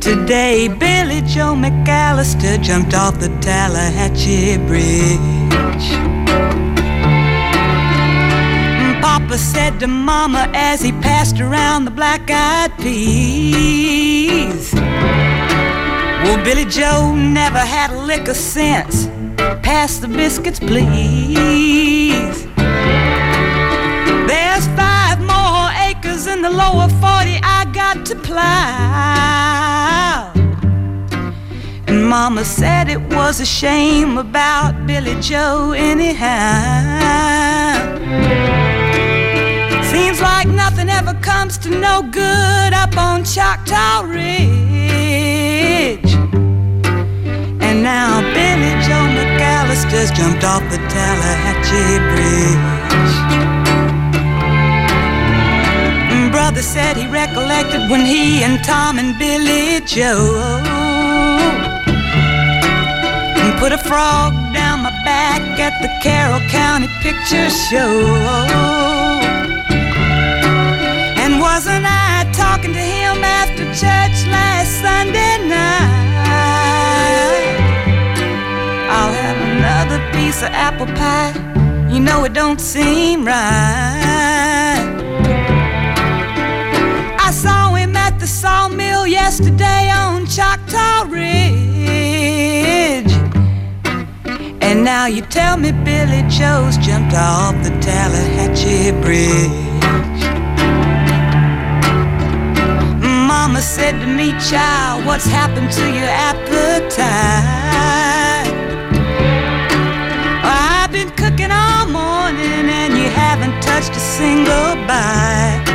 Today, Billy Joe McAllister jumped off the Tallahatchie Bridge. Papa said to Mama as he passed around the black eyed peas. Well, Billy Joe never had a lick of sense. Pass the biscuits, please. There's five more acres in the lower 40 I got to plow. And Mama said it was a shame about Billy Joe, anyhow. Like nothing ever comes to no good up on Choctaw Ridge. And now Billy Joe McAllister's jumped off the Tallahatchie Bridge. And Brother said he recollected when he and Tom and Billy Joe put a frog down my back at the Carroll County Picture Show. And wasn't I talking to him after church last Sunday night? I'll have another piece of apple pie. You know it don't seem right. I saw him at the sawmill yesterday on Choctaw Ridge. And now you tell me Billy Joe's jumped off the Tallahatchie Bridge. Mama said to me, child, what's happened to your appetite? I've been cooking all morning and you haven't touched a single bite.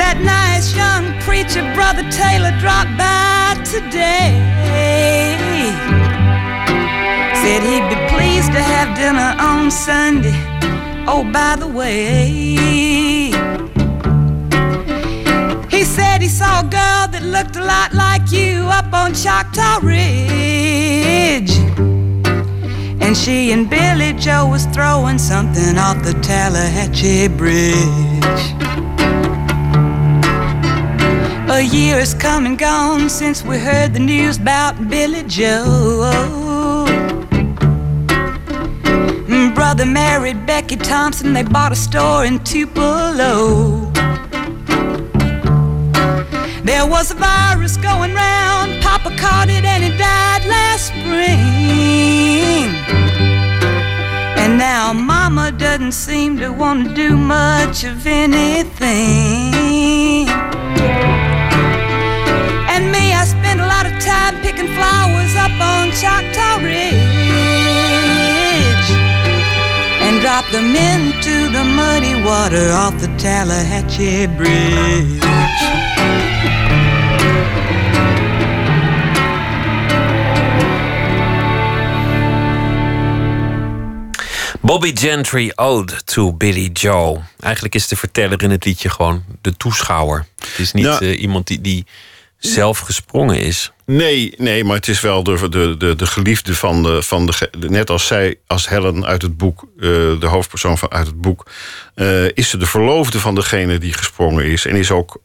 That nice young preacher, Brother Taylor, dropped by today. Said he'd be pleased to have dinner on Sunday. Oh, by the way, said he saw a girl that looked a lot like you up on Choctaw Ridge. And she and Billy Joe was throwing something off the Tallahatchie Bridge. A year has come and gone since we heard the news about Billy Joe. Brother married Becky Thompson, they bought a store in Tupelo. There was a virus going round, Papa caught it and he died last spring. And now Mama doesn't seem to want to do much of anything. And me, I spend a lot of time picking flowers up on Choctaw Ridge and drop them into the muddy water off the Tallahatchie Bridge. Bobby Gentry Ode to Billy Joe. Eigenlijk is de verteller in het liedje gewoon de toeschouwer. Het is niet Ja. eh, iemand die, die zelf gesprongen is. Nee, nee, maar het is wel de, de, de, de geliefde van de, van de. Net als zij, als Helen uit het boek, eh, de hoofdpersoon van uit het boek, eh, is ze de verloofde van degene die gesprongen is. En is ook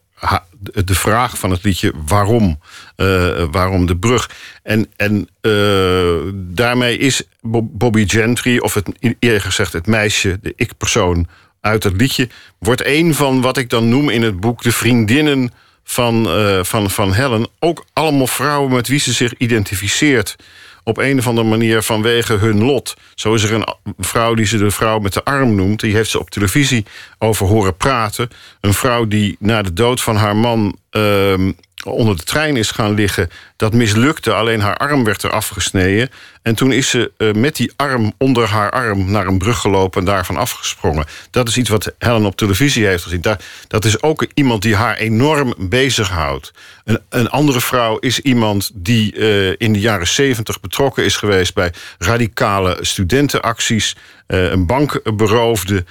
de vraag van het liedje waarom, eh, waarom de brug. En, en eh, daarmee is Bo- Bobby Gentry, of het, eerder gezegd het meisje, de ik-persoon uit het liedje, wordt een van wat ik dan noem in het boek de vriendinnen van, eh, van, van Helen. Ook allemaal vrouwen met wie ze zich identificeert. Op een of andere manier vanwege hun lot. Zo is er een vrouw die ze de vrouw met de arm noemt. Die heeft ze op televisie over horen praten. Een vrouw die na de dood van haar man ehm, onder de trein is gaan liggen. Dat mislukte, alleen haar arm werd er afgesneden. En toen is ze eh, met die arm onder haar arm naar een brug gelopen en daarvan afgesprongen. Dat is iets wat Helen op televisie heeft gezien. Daar, dat is ook iemand die haar enorm bezighoudt. Een, een andere vrouw is iemand die eh, in de jaren zeventig betrokken is geweest bij radicale studentenacties. eh, een bank beroofde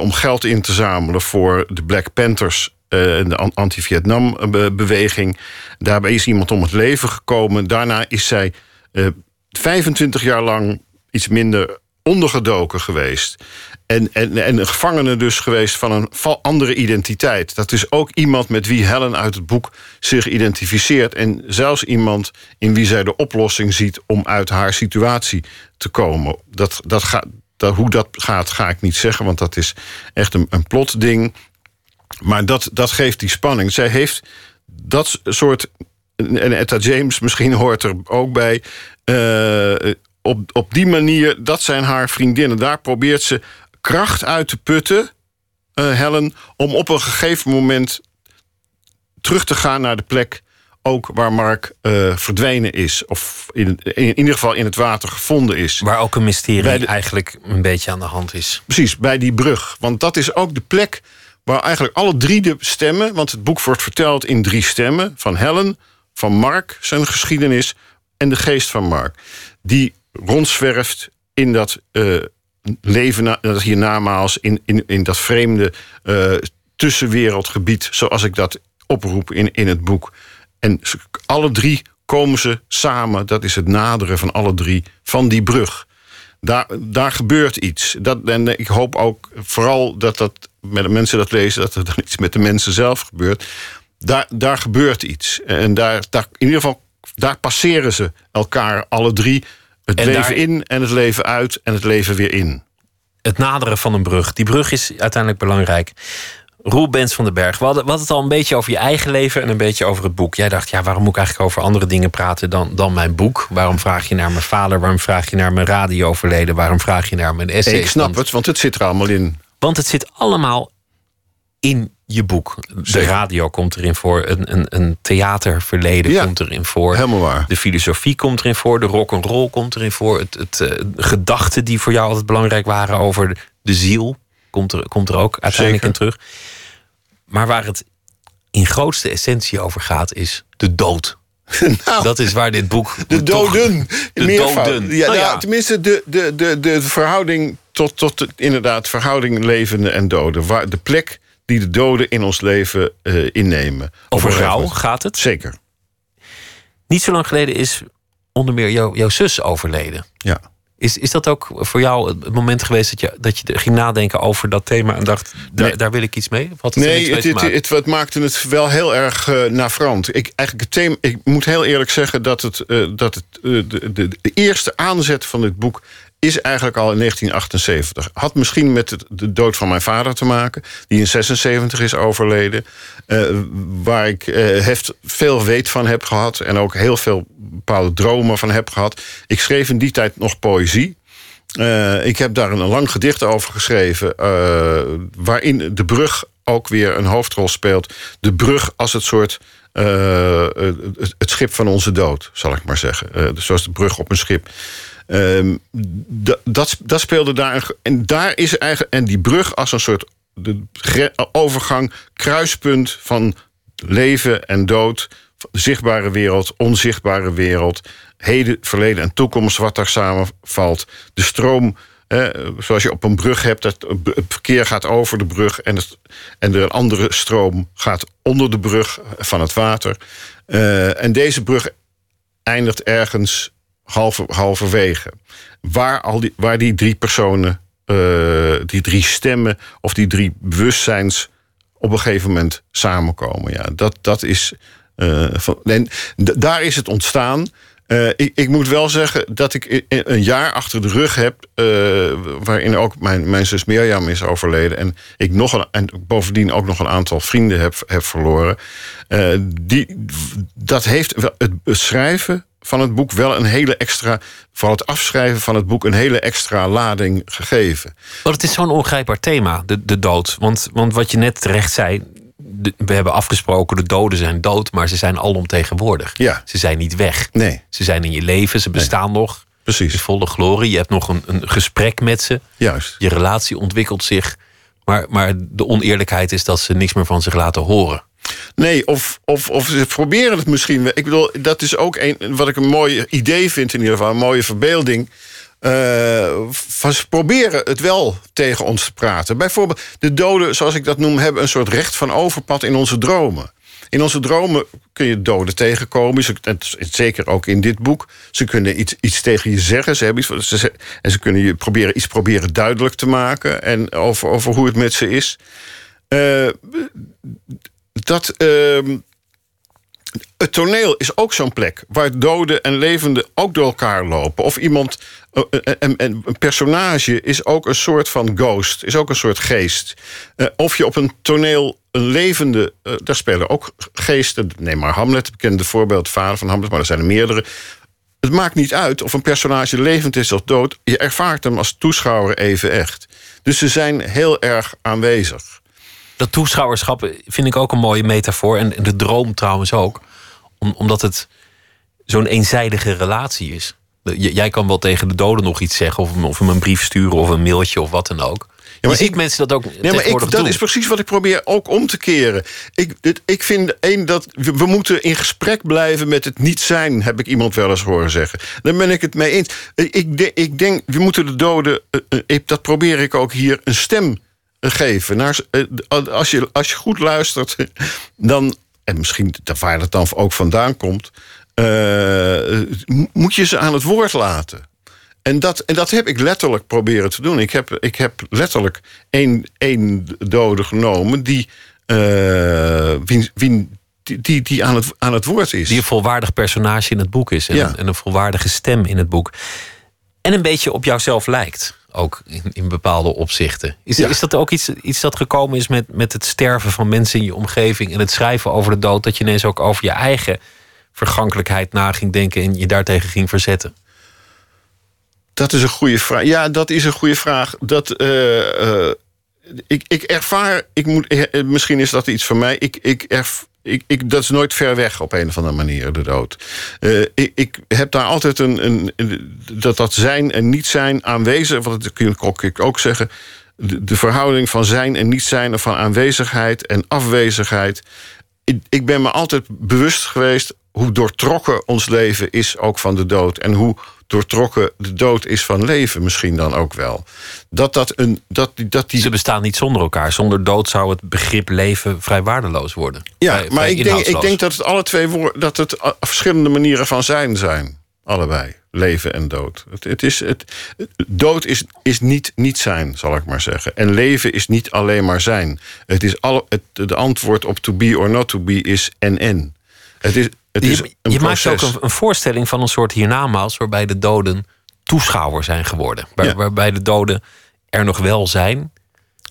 om geld in te zamelen voor de Black Panthers de an- anti-Vietnam-beweging. Daarbij is iemand om het leven gekomen. Daarna is zij eh, 25 jaar lang iets minder ondergedoken geweest. En, en, en een gevangene dus geweest van een andere identiteit. Dat is ook iemand met wie Helen uit het boek zich identificeert. En zelfs iemand in wie zij de oplossing ziet om uit haar situatie te komen. Dat, dat gaat, hoe dat gaat, ga ik niet zeggen, want dat is echt een, een plotding. Maar dat, dat geeft die spanning. Zij heeft dat soort. En Etta James misschien hoort er ook bij. eh, op, op die manier, dat zijn haar vriendinnen. Daar probeert ze kracht uit te putten, eh, Helen, om op een gegeven moment terug te gaan naar de plek. Ook waar Mark eh, verdwenen is. Of in, in ieder geval in het water gevonden is. Waar ook een mysterie de- eigenlijk een beetje aan de hand is. Precies, bij die brug. Want dat is ook de plek waar eigenlijk alle drie de stemmen... want het boek wordt verteld in drie stemmen... van Helen, van Mark, zijn geschiedenis... en de geest van Mark. Die rondzwerft in dat eh, leven na- dat hiernamaals... in, in, in dat vreemde eh, tussenwereldgebied... zoals ik dat oproep in, in het boek. En alle drie komen ze samen. Dat is het naderen van alle drie van die brug. Daar, daar gebeurt iets. Dat, en ik hoop ook vooral dat dat met de mensen dat lezen, dat er dan iets met de mensen zelf gebeurt. Daar, daar gebeurt iets. En daar, daar, in ieder geval, daar passeren ze elkaar alle drie. Het En leven daar- in en het leven uit en het leven weer in. Het naderen van een brug. Die brug is uiteindelijk belangrijk. Roel Bens van den Berg, we hadden, we hadden het al een beetje over je eigen leven en een beetje over het boek. Jij dacht, ja, waarom moet ik eigenlijk over andere dingen praten dan, dan mijn boek? Waarom vraag je naar mijn vader? Waarom vraag je naar mijn radioverleden? Waarom vraag je naar mijn essay? ik snap het, want het zit er allemaal in. Want het zit allemaal in je boek. De Zeker. radio komt erin voor, een, een, een theaterverleden Ja, komt erin voor. Helemaal waar. De filosofie komt erin voor, de rock and roll komt erin voor. Het, het, eh, gedachten die voor jou altijd belangrijk waren over de ziel komt er, komt er ook uiteindelijk Zeker. in terug. Maar waar het in grootste essentie over gaat, is de dood. Nou, Dat is waar dit boek. de toch- doden. de Meervoud. doden. Ja, Nou nou, ja. Tenminste, de, de, de, de verhouding tot, tot de- inderdaad, verhouding levenden en doden. Waar, de plek die de doden in ons leven eh, innemen. Over rouw gaat het. Zeker, Niet zo lang geleden is onder meer jou- jouw zus overleden. ja. Is, is dat ook voor jou het moment geweest dat je, dat je ging nadenken over dat thema en dacht, daar, Nee. daar wil ik iets mee? Of had het Nee, het, het, het, het maakte het wel heel erg uh, navrant. Ik, eigenlijk het thema, ik moet heel eerlijk zeggen dat, het, uh, dat het, uh, de, de, de eerste aanzet van dit boek is eigenlijk al in 1978. Had misschien met de dood van mijn vader te maken, die in 76 is overleden. Uh, waar ik heft, veel weet van heb gehad en ook heel veel bepaalde dromen van heb gehad. Ik schreef in die tijd nog poëzie. Uh, ik heb daar een lang gedicht over geschreven, uh, waarin de brug ook weer een hoofdrol speelt. De brug als het soort. Uh, het, schip van onze dood, zal ik maar zeggen. zoals de brug op een schip. Dat, dat speelde daar. En daar is eigenlijk. En die brug als een soort de overgang, kruispunt van leven en dood. Zichtbare wereld, onzichtbare wereld heden, verleden en toekomst wat daar samenvalt. De stroom, eh, zoals je op een brug hebt, dat het verkeer gaat over de brug en, het, en er een andere stroom gaat onder de brug van het water. Uh, en deze brug eindigt ergens halver, halverwege. Waar, al die, waar die drie personen, uh, die drie stemmen of die drie bewustzijns op een gegeven moment samenkomen. Ja, dat, dat is. Uh, van, en daar is het ontstaan. Uh, ik, ik, moet wel zeggen dat ik een jaar achter de rug heb. Waarin ook mijn, mijn zus Mirjam is overleden. En ik nog en bovendien ook nog een aantal vrienden heb, heb verloren. Die, dat heeft het schrijven van het boek wel een hele extra. Vooral het afschrijven van het boek een hele extra lading gegeven. Want het is zo'n ongrijpbaar thema, de, de dood. Want, want wat je net terecht zei. De, we hebben afgesproken, de doden zijn dood, maar ze zijn alomtegenwoordig. Ja. Ze zijn niet weg. Nee. Ze zijn in je leven, ze bestaan nee. nog. Precies. In volle glorie. Je hebt nog een, een gesprek met ze. Juist. Je relatie ontwikkelt zich. Maar, maar de oneerlijkheid is dat ze niks meer van zich laten horen. Nee, of, of, of ze proberen het misschien. Ik bedoel, dat is ook een, wat ik een mooi idee vind in ieder geval. Een mooie verbeelding. Van ze proberen het wel tegen ons te praten. Bijvoorbeeld, de doden, zoals ik dat noem, hebben een soort recht van overpad in onze dromen. In onze dromen kun je doden tegenkomen. Ze, zeker ook in dit boek. Ze kunnen iets, iets tegen je zeggen. Ze hebben iets, en ze kunnen je proberen, iets proberen duidelijk te maken. En over, over hoe het met ze is. Uh, dat. Uh, het toneel is ook zo'n plek waar doden en levenden ook door elkaar lopen. Of iemand, een, een, een personage is ook een soort van ghost, is ook een soort geest. Of je op een toneel een levende, daar spelen ook geesten. Neem maar Hamlet, bekende voorbeeld, vader van Hamlet, maar er zijn er meerdere. Het maakt niet uit of een personage levend is of dood. Je ervaart hem als toeschouwer even echt. Dus ze zijn heel erg aanwezig. Dat toeschouwerschap vind ik ook een mooie metafoor. En de droom trouwens ook. Om, omdat het zo'n eenzijdige relatie is. Jij kan wel tegen de doden nog iets zeggen. Of, of hem een brief sturen of een mailtje of wat dan ook. Ja, maar ik, mensen dat ook ja, maar ik, Dat doen. is precies wat ik probeer ook om te keren. Ik, dit, ik vind één dat we, we, moeten in gesprek blijven met het niet zijn, heb ik iemand wel eens horen zeggen. Daar ben ik het mee eens. Ik, de, ik denk, we moeten de doden, uh, dat probeer ik ook hier, een stem geven. Naar, uh, als, je, als je goed luistert, dan, en misschien waar dat dan ook vandaan komt. eh, moet je ze aan het woord laten. En dat, en dat heb ik letterlijk proberen te doen. Ik heb, ik heb letterlijk één, één dode genomen die, eh, wie, wie, die, die, die aan, het, aan het woord is. Die een volwaardig personage in het boek is. En, Ja. een, en een volwaardige stem in het boek. En een beetje op jouzelf lijkt. Ook in, in bepaalde opzichten. Is, Ja. is dat ook iets, iets dat gekomen is met, met het sterven van mensen in je omgeving... en het schrijven over de dood... dat je ineens ook over je eigen vergankelijkheid na ging denken... en je daartegen ging verzetten? Dat is een goede vraag. Ja, dat is een goede vraag. Dat, eh, eh, ik, ik ervaar, ik moet, eh, misschien is dat iets van mij. Ik, ik erv, ik, ik, dat is nooit ver weg op een of andere manier, de dood. Eh, ik, ik heb daar altijd een, een, dat dat zijn en niet zijn aanwezig. Dat kun ik ook zeggen. De, de verhouding van zijn en niet zijn, of van aanwezigheid en afwezigheid. Ik, ik ben me altijd bewust geweest hoe doortrokken ons leven is ook van de dood. En hoe doortrokken de dood is van leven misschien dan ook wel. Dat, dat, een, dat, die- dat die Ze bestaan niet zonder elkaar. Zonder dood zou het begrip leven vrij waardeloos worden. Ja, Vrij- maar vrij ik denk, ik denk dat het alle twee woorden, dat het verschillende manieren van zijn zijn. Allebei. Leven en dood. Het, het is, het, dood is, is niet niet zijn, zal ik maar zeggen. En leven is niet alleen maar zijn. Het is alle, het, de antwoord op to be or not to be is en en. Het is, het is je een je maakt ook een, een voorstelling van een soort hiernamaals... waarbij de doden toeschouwer zijn geworden. Waar- Ja. Waarbij de doden er nog wel zijn...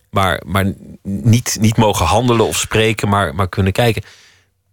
maar, maar niet, niet mogen handelen of spreken, maar, maar kunnen kijken.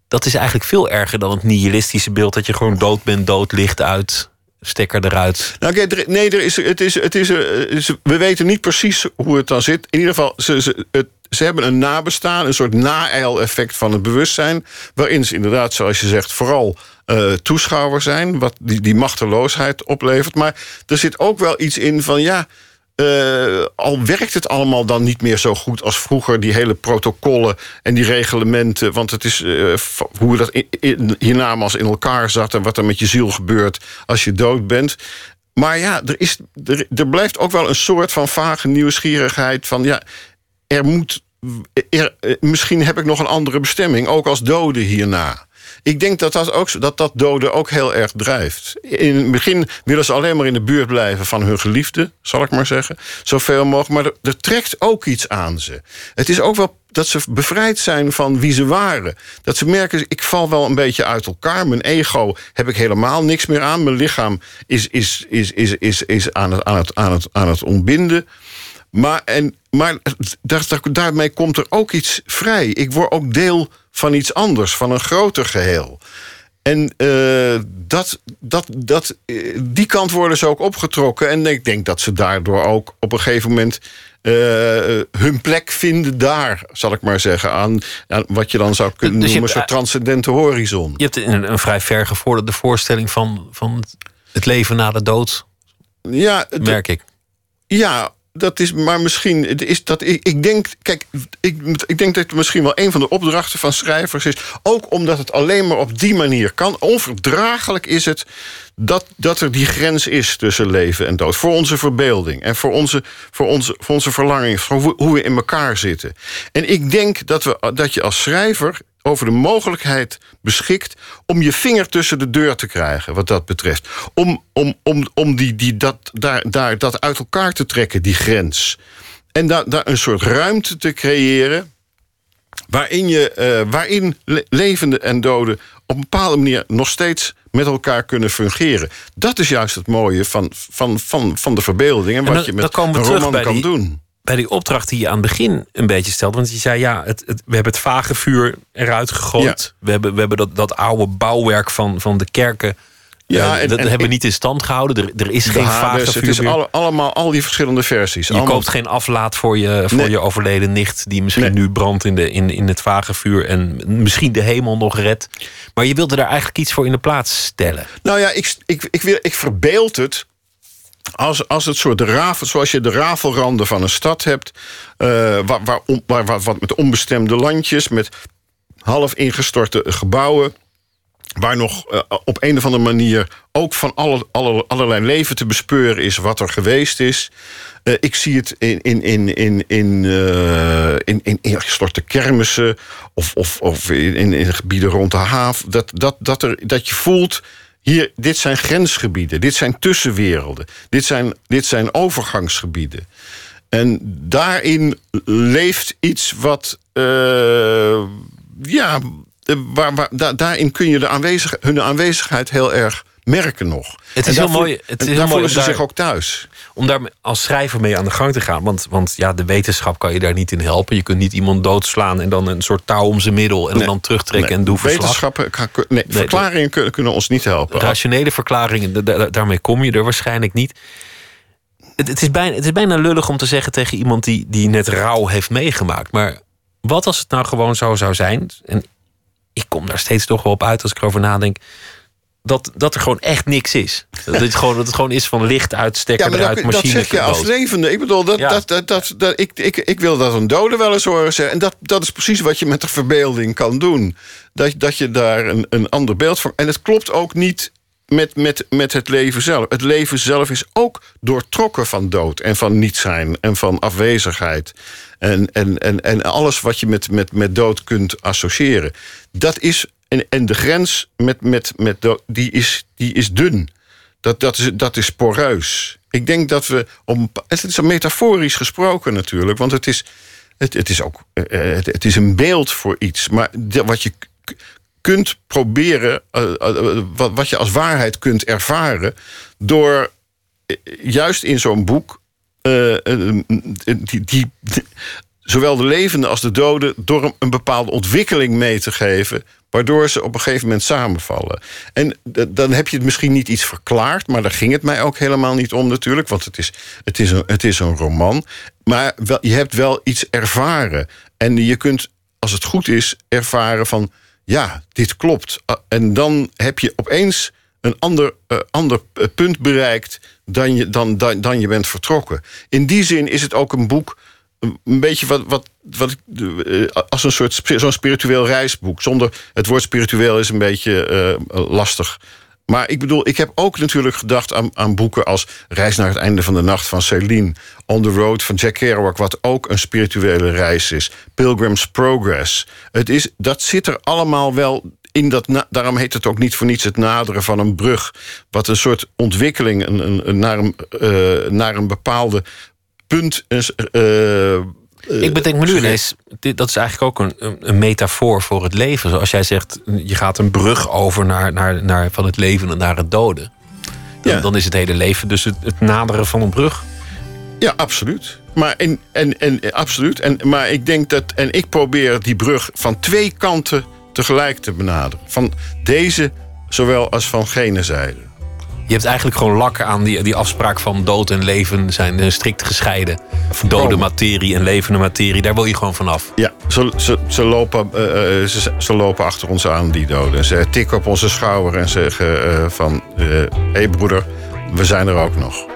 Dat is eigenlijk veel erger dan het nihilistische beeld... dat je gewoon dood bent, dood, licht uit, stekker eruit. Nou, er- nee, er is, het is, het is, eh, is- we weten niet precies hoe het dan zit. In ieder geval, ze, ze, het, ze hebben een nabestaan, een soort na-eil-effect van het bewustzijn. Waarin ze inderdaad, zoals je zegt, vooral eh, toeschouwer zijn. Wat die, die machteloosheid oplevert. Maar er zit ook wel iets in van ja. eh, al werkt het allemaal dan niet meer zo goed als vroeger, die hele protocollen en die reglementen. Want het is v- hoe dat in, in, in elkaar zat en wat er met je ziel gebeurt als je dood bent. Maar ja, er, is, er blijft ook wel een soort van vage nieuwsgierigheid van ja, er moet. Er, eh, misschien heb ik nog een andere bestemming, ook als dode hierna. Ik denk dat dat, ook, dat dat doden ook heel erg drijft. In het begin willen ze alleen maar in de buurt blijven van hun geliefde, zal ik maar zeggen. Zoveel mogelijk. Maar er, er trekt ook iets aan ze. Het is ook wel dat ze bevrijd zijn van wie ze waren. Dat ze merken, ik val wel een beetje uit elkaar. Mijn ego heb ik helemaal niks meer aan. Mijn lichaam is, is, is, is, is, is aan, het, aan, het, aan, het, aan het ontbinden. Maar, en, maar daar, daar- daarmee komt er ook iets vrij. Ik word ook deel van iets anders, van een groter geheel. En eh, dat, dat, dat, eh, die kant worden ze ook opgetrokken. En ik denk dat ze daardoor ook op een gegeven moment eh, hun plek vinden daar, zal ik maar zeggen. Aan, aan wat je dan zou kunnen Dus je noemen, soort transcendente horizon. Je hebt een, een vrij ver gevorderde voorstelling van, van het- leven na de dood, Ja, merk ik. Ja, dat is maar misschien. Is dat, ik, ik denk, kijk, ik, ik denk dat het misschien wel een van de opdrachten van schrijvers is. Ook omdat het alleen maar op die manier kan. Onverdraaglijk is het dat, dat er die grens is tussen leven en dood. Voor onze verbeelding en voor onze, voor onze, voor onze verlanging, voor hoe we in elkaar zitten. En ik denk dat, we, dat je als schrijver over de mogelijkheid beschikt om je vinger tussen de deur te krijgen, wat dat betreft. Om, om, om, om die, die, dat, daar, daar, dat uit elkaar te trekken, die grens. En daar, daar een soort ruimte te creëren waarin, je, eh, waarin le- levenden en doden op een bepaalde manier nog steeds met elkaar kunnen fungeren. Dat is juist het mooie van, van, van, van de verbeelding en, En wat je met een roman kan die- doen. Bij die opdracht die je aan het begin een beetje stelde. Want je zei, ja, het, het- we hebben het vage vuur eruit gegooid. We hebben, we hebben dat, dat oude bouwwerk van, van de kerken... Ja, eh, en- dat en- hebben we niet in stand gehouden. Er, er is geen vage het vuur is meer. alle- allemaal al die verschillende versies. Je Allemaal- koopt geen aflaat voor je, voor Nee. je overleden nicht... die misschien Nee. nu brandt in, de, in, in het vage vuur... en misschien de hemel nog redt. Maar je wilde daar eigenlijk iets voor in de plaats stellen. Nou ja, ik, ik, ik, wil, ik verbeeld het als, als het soort ravel, zoals je de rafelranden van een stad hebt, eh, waar, waar, waar, wat met onbestemde landjes, met half ingestorte gebouwen. waar nog eh, op een of andere manier ook van alle, alle, allerlei leven te bespeuren is wat er geweest is. Eh, ik zie het in, in, in, in, in, in, in ingestorte kermissen of, of, of in, in gebieden rond de haven. Dat, dat, dat, er, dat je voelt, hier, dit zijn grensgebieden, dit zijn tussenwerelden, dit zijn, dit zijn overgangsgebieden. En daarin leeft iets wat, eh, ja, eh, waar, waar, da- daarin kun je de aanwezig, hun aanwezigheid heel erg merken nog. Het is heel mooi- het is daar voelen om ze daar- zich ook thuis. Om daar als schrijver mee aan de gang te gaan. Want, want ja, de wetenschap kan je daar niet in helpen. Je kunt niet iemand doodslaan en dan een soort touw om zijn middel... en Nee. dan terugtrekken Nee, en doe verslag. Wetenschappen, nee, verklaringen kunnen, kunnen ons niet helpen. Rationele verklaringen, da- da- daarmee kom je er waarschijnlijk niet. Het, het, is bijna, het is bijna lullig om te zeggen tegen iemand die, die net rouw heeft meegemaakt. Maar wat als het nou gewoon zo zou zijn? En ik kom daar steeds toch wel op uit als ik erover nadenk. Dat, dat er gewoon echt niks is. Dat het gewoon, dat het gewoon is van licht uit, stekker Ja, maar eruit, dat, zeg je als levende. Ik bedoel, dat, Ja. dat, dat, dat, dat- ik, ik, ik wil dat een dode wel eens horen zeggen. En dat, dat is precies wat je met de verbeelding kan doen. Dat, dat je daar een, een ander beeld van... En het klopt ook niet met, met, met het leven zelf. Het leven zelf is ook doortrokken van dood en van niet zijn... en van afwezigheid. En, en, en, en alles wat je met, met, met dood kunt associëren. Dat is... En, de grens met, met, met die, is, die is dun. Dat, dat, is, dat is poreus. Ik denk dat we. Om, het is metaforisch gesproken natuurlijk, want het is, het, het is ook eh, het, het is een beeld voor iets. Maar wat je kunt proberen, eh, eh, wat, wat je als waarheid kunt ervaren, door eh, juist in zo'n boek eh, eh, die, die, zowel de levenden als de doden door een, bepaalde ontwikkeling mee te geven. Waardoor ze op een gegeven moment samenvallen. En dan heb je het misschien niet iets verklaard. Maar daar ging het mij ook helemaal niet om natuurlijk. Want het is, het is, een, het is een roman. Maar wel, je hebt wel iets ervaren. En je kunt, als het goed is, ervaren van... ja, dit klopt. En dan heb je opeens een ander, eh, ander eh, punt bereikt... Dan je, dan, dan je bent vertrokken. In die zin is het ook een boek een beetje wat, wat, wat eh, als een soort zo'n spiritueel reisboek. Zonder het woord spiritueel is een beetje eh, lastig. Maar ik bedoel, ik heb ook natuurlijk gedacht aan, aan boeken als Reis naar het einde van de nacht van Celine, On the Road van Jack Kerouac, wat ook een spirituele reis is. Pilgrim's Progress. Het is, dat zit er allemaal wel in dat. daarom heet het ook niet voor niets het naderen van een brug, wat een soort ontwikkeling een, een, naar, een, eh, naar een bepaalde punt eh, Ik bedenk me nu ineens, dit, dat is eigenlijk ook een, een, een metafoor voor het leven. Zoals jij zegt, je gaat een brug over naar, naar, naar, van het leven naar het doden. Dan, Ja. dan is het hele leven dus het, het naderen van een brug. Ja, absoluut. Maar, en, en, en, absoluut. En, maar ik denk dat. En ik probeer die brug van twee kanten tegelijk te benaderen. Van deze zowel als van gene zijde. Je hebt eigenlijk gewoon lak aan die, die afspraak van dood en leven zijn eh, strikt gescheiden. Dode materie en levende materie, daar wil je gewoon vanaf. Ja, ze, ze, ze, lopen, eh, eh, ze, ze lopen achter ons aan, die doden. Ze tikken op onze schouder en zeggen van... Hé hey broeder, we zijn er ook nog.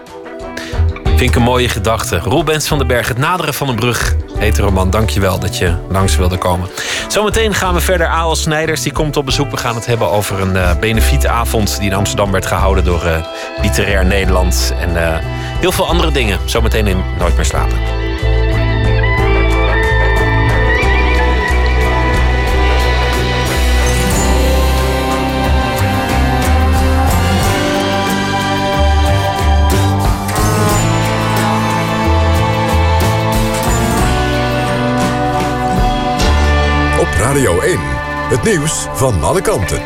Vind een mooie gedachte. Roel Bens van den Berg, Het Naderen van een Brug heet de roman. Dankjewel dat je langs wilde komen. Zometeen gaan we verder. Aal Snijders die komt op bezoek. We gaan het hebben over een eh benefietavond die in Amsterdam werd gehouden door eh, Literair Nederland. En eh, heel veel andere dingen. Zometeen in Nooit meer slapen. Radio 1. Het nieuws van alle kanten.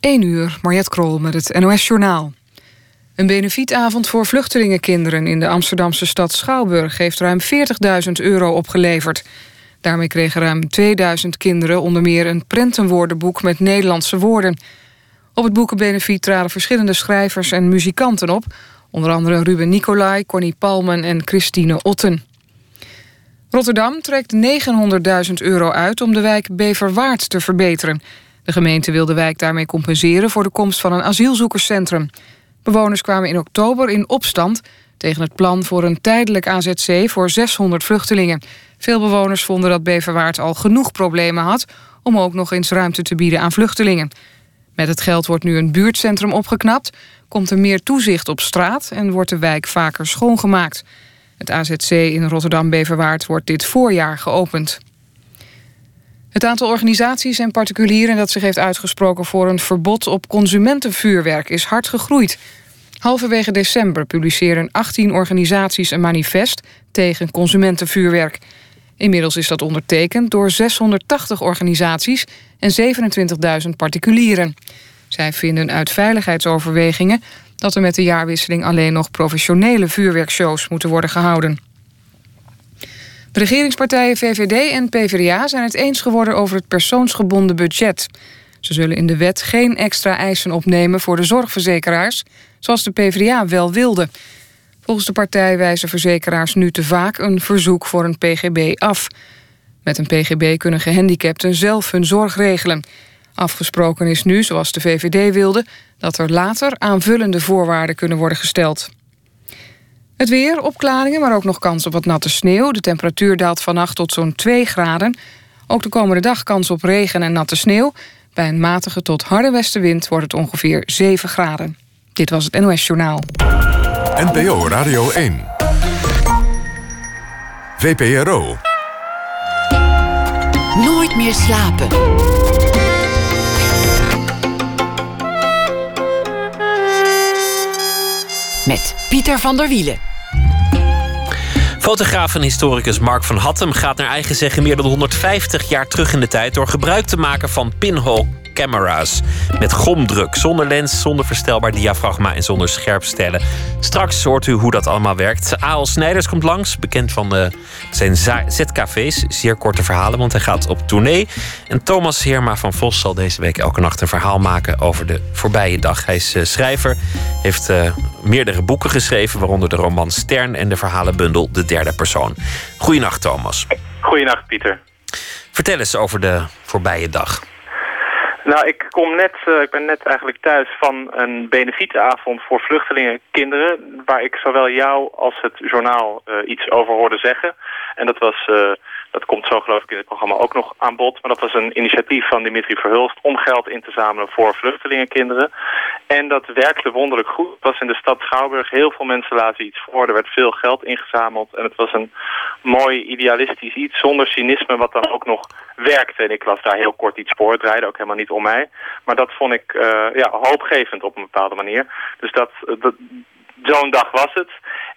1 uur, Mariette Krol met het NOS Journaal. Een benefietavond voor vluchtelingenkinderen in de Amsterdamse stad Schouwburg heeft ruim 40.000 euro opgeleverd. Daarmee kregen ruim 2000 kinderen onder meer een prentenwoordenboek met Nederlandse woorden. Op het boekenbenefiet traden verschillende schrijvers en muzikanten op, onder andere Ruben Nicolai, Connie Palmen en Christine Otten. Rotterdam trekt 900.000 euro uit om de wijk Beverwaard te verbeteren. De gemeente wil de wijk daarmee compenseren voor de komst van een asielzoekerscentrum. Bewoners kwamen in oktober in opstand tegen het plan voor een tijdelijk AZC voor 600 vluchtelingen. Veel bewoners vonden dat Beverwaard al genoeg problemen had... om ook nog eens ruimte te bieden aan vluchtelingen. Met het geld wordt nu een buurtcentrum opgeknapt... komt er meer toezicht op straat en wordt de wijk vaker schoongemaakt. Het AZC in Rotterdam-Beverwaard wordt dit voorjaar geopend. Het aantal organisaties en particulieren dat zich heeft uitgesproken voor een verbod op consumentenvuurwerk is hard gegroeid. Halverwege december publiceren 18 organisaties een manifest tegen consumentenvuurwerk. Inmiddels is dat ondertekend door 680 organisaties en 27.000 particulieren. Zij vinden uit veiligheidsoverwegingen dat er met de jaarwisseling alleen nog professionele vuurwerkshows moeten worden gehouden. De regeringspartijen VVD en PvdA zijn het eens geworden over het persoonsgebonden budget. Ze zullen in de wet geen extra eisen opnemen voor de zorgverzekeraars, zoals de PvdA wel wilde. Volgens de partij wijzen verzekeraars nu te vaak een verzoek voor een PGB af. Met een PGB kunnen gehandicapten zelf hun zorg regelen. Afgesproken is nu, zoals de VVD wilde, dat er later aanvullende voorwaarden kunnen worden gesteld. Het weer, opklaringen, maar ook nog kans op wat natte sneeuw. De temperatuur daalt vannacht tot zo'n 2 graden. Ook de komende dag kans op regen en natte sneeuw. Bij een matige tot harde westenwind wordt het ongeveer 7 graden. Dit was het NOS Journaal. NPO Radio 1. VPRO. Nooit meer slapen. Met Pieter van der Wielen. Fotograaf en historicus Mark van Hattem gaat naar eigen zeggen meer dan 150 jaar terug in de tijd door gebruik te maken van pinhole camera's. Met gomdruk, zonder lens, zonder verstelbaar diafragma en zonder scherpstellen. Straks hoort u hoe dat allemaal werkt. A.L. Snijders komt langs, bekend van uh, zijn ZKV's. Zeer korte verhalen, want hij gaat op tournee. En Thomas Heerma van Vos zal deze week elke nacht een verhaal maken over de voorbije dag. Hij is uh, schrijver, heeft uh, meerdere boeken geschreven, waaronder de roman Stern en de verhalenbundel De Derde Persoon. Goedenacht, Thomas. Goedenacht, Pieter. Vertel eens over de voorbije dag. Nou, ik kom net, uh, ik ben net eigenlijk thuis van een benefietavond voor vluchtelingenkinderen, waar ik zowel jou als het journaal uh, iets over hoorde zeggen. En dat was uh, dat komt zo geloof ik in het programma ook nog aan bod. Maar dat was een initiatief van Dimitri Verhulst om geld in te zamelen voor vluchtelingenkinderen. En dat werkte wonderlijk goed. Het was in de stad Schouwburg. Heel veel mensen lazen iets voor. Er werd veel geld ingezameld. En het was een mooi idealistisch iets zonder cynisme wat dan ook nog werkte. En ik las daar heel kort iets voor. Het draaide ook helemaal niet om mij. Maar dat vond ik uh, ja, hoopgevend op een bepaalde manier. Dus dat, dat zo'n dag was het.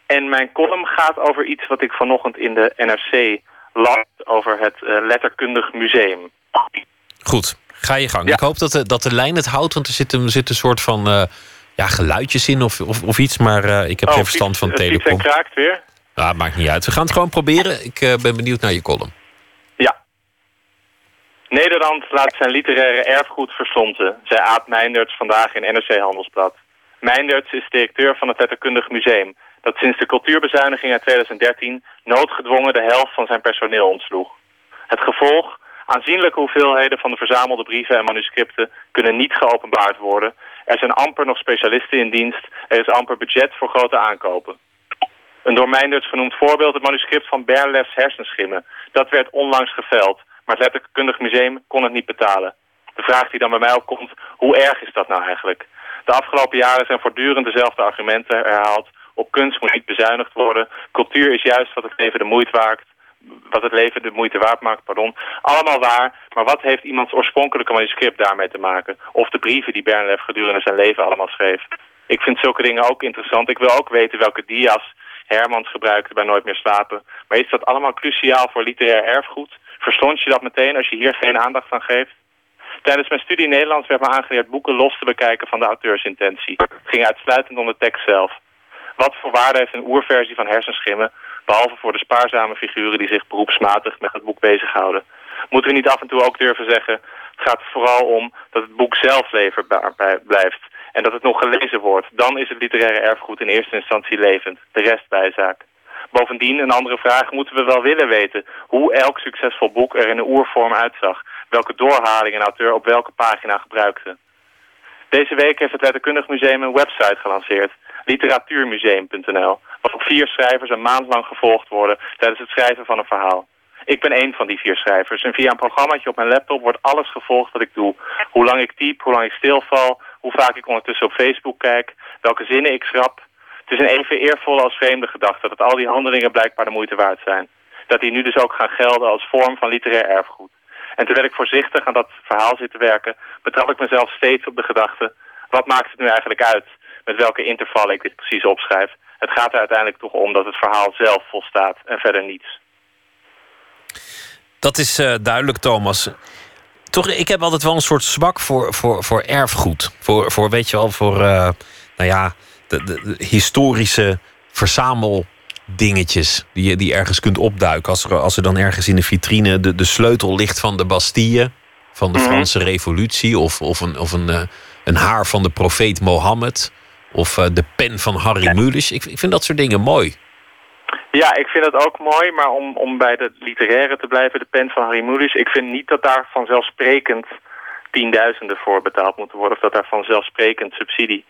En mijn column gaat over iets wat ik vanochtend in de NRC las over het uh, letterkundig museum. Goed, ga je gang. Ja. Ik hoop dat de, dat de lijn het houdt, want er zit een, zit een soort van uh, ja, geluidjes in of, of, of iets. Maar uh, ik heb oh, geen verstand van telecom. Het kraakt weer. Ja, maakt niet uit. We gaan het gewoon proberen. Ik ben benieuwd naar je column. Ja. Nederland laat zijn literaire erfgoed verstomten, zei Aad Meijnerts vandaag in NRC Handelsblad. Meijnerts is directeur van het Letterkundig Museum dat sinds de cultuurbezuiniging in 2013 noodgedwongen de helft van zijn personeel ontsloeg. Het gevolg? Aanzienlijke hoeveelheden van de verzamelde brieven en manuscripten kunnen niet geopenbaard worden. Er zijn amper nog specialisten in dienst. Er is amper budget voor grote aankopen. Een door Meinders genoemd voorbeeld, het manuscript van Berlefs hersenschimmen. Dat werd onlangs geveld, maar het Letterkundig Museum kon het niet betalen. De vraag die dan bij mij opkomt, hoe erg is dat nou eigenlijk? De afgelopen jaren zijn voortdurend dezelfde argumenten herhaald. Op kunst moet niet bezuinigd worden. Cultuur is juist wat het leven de moeite waard wat het leven de moeite waard maakt, pardon. Allemaal waar, maar wat heeft iemands oorspronkelijke manuscript daarmee te maken? Of de brieven die Bernlef gedurende zijn leven allemaal schreef. Ik vind zulke dingen ook interessant. Ik wil ook weten welke dia's Hermans gebruikte bij Nooit meer slapen. Maar is dat allemaal cruciaal voor literair erfgoed? Verstond je dat meteen als je hier geen aandacht aan geeft? Tijdens mijn studie Nederlands werd me aangeleerd boeken los te bekijken van de auteursintentie. Het ging uitsluitend om de tekst zelf. Wat voor waarde heeft een oerversie van hersenschimmen... behalve voor de spaarzame figuren die zich beroepsmatig met het boek bezighouden? Moeten we niet af en toe ook durven zeggen... het gaat vooral om dat het boek zelf leverbaar blijft... en dat het nog gelezen wordt. Dan is het literaire erfgoed in eerste instantie levend. De rest bijzaak. Bovendien, een andere vraag, moeten we wel willen weten... hoe elk succesvol boek er in een oervorm uitzag. Welke doorhaling een auteur op welke pagina gebruikte. Deze week heeft het Letterkundig Museum een website gelanceerd literatuurmuseum.nl. Waarop vier schrijvers een maand lang gevolgd worden tijdens het schrijven van een verhaal. Ik ben één van die vier schrijvers en via een programmaatje op mijn laptop wordt alles gevolgd wat ik doe. Hoe lang ik typ, hoe lang ik stilval, hoe vaak ik ondertussen op Facebook kijk, welke zinnen ik schrap. Het is een even eervolle als vreemde gedachte dat al die handelingen blijkbaar de moeite waard zijn. Dat die nu dus ook gaan gelden als vorm van literair erfgoed. En terwijl ik voorzichtig aan dat verhaal zit te werken, betrap ik mezelf steeds op de gedachte... wat maakt het nu eigenlijk uit met welke intervallen ik dit precies opschrijf? Het gaat er uiteindelijk toch om dat het verhaal zelf volstaat en verder niets. Dat is uh, duidelijk, Thomas. Toch, ik heb altijd wel een soort zwak voor, voor, voor erfgoed. Voor, voor, weet je wel, voor uh, nou ja, de, de, de historische verzamel dingetjes die je die ergens kunt opduiken. Als er, als er dan ergens in de vitrine de, de sleutel ligt van de Bastille, van de Franse Revolutie, of, of, een, of een, uh, een haar van de profeet Mohammed, of uh, de pen van Harry Mulisch. Ik, ik vind dat soort dingen mooi. Ja, ik vind het ook mooi, maar om, om bij de literaire te blijven, de pen van Harry Mulisch, ik vind niet dat daar vanzelfsprekend tienduizenden voor betaald moeten worden, of dat daar vanzelfsprekend subsidie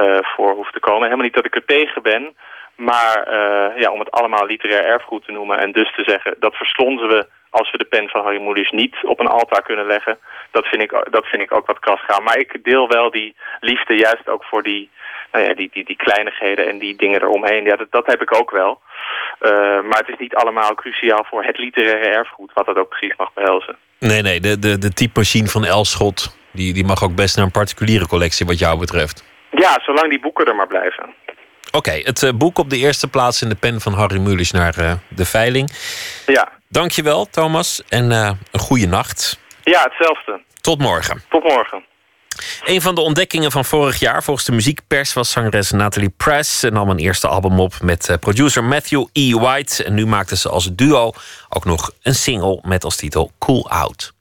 uh, voor hoeft te komen. Helemaal niet dat ik er tegen ben, maar uh, ja, om het allemaal literair erfgoed te noemen en dus te zeggen... dat verslonzen we als we de pen van Harry Mulisch niet op een altaar kunnen leggen. Dat vind ik, dat vind ik ook wat kras gaan. Maar ik deel wel die liefde juist ook voor die, nou ja, die, die, die kleinigheden en die dingen eromheen. Ja, dat, dat heb ik ook wel. Uh, maar het is niet allemaal cruciaal voor het literaire erfgoed... wat dat ook precies mag behelzen. Nee, nee, de, de, de typemachine van Elschot... Die, die mag ook best naar een particuliere collectie wat jou betreft. Ja, zolang die boeken er maar blijven. Oké, okay, het uh, boek op de eerste plaats in de pen van Harry Mulisch naar uh, de veiling. Ja. Dankjewel, Thomas. En een goede nacht. Ja, hetzelfde. Tot morgen. Tot morgen. Een van de ontdekkingen van vorig jaar volgens de muziekpers was zangeres Natalie Press. En nam een eerste album op met producer Matthew E. White. En nu maakte ze als duo ook nog een single met als titel Cool Out.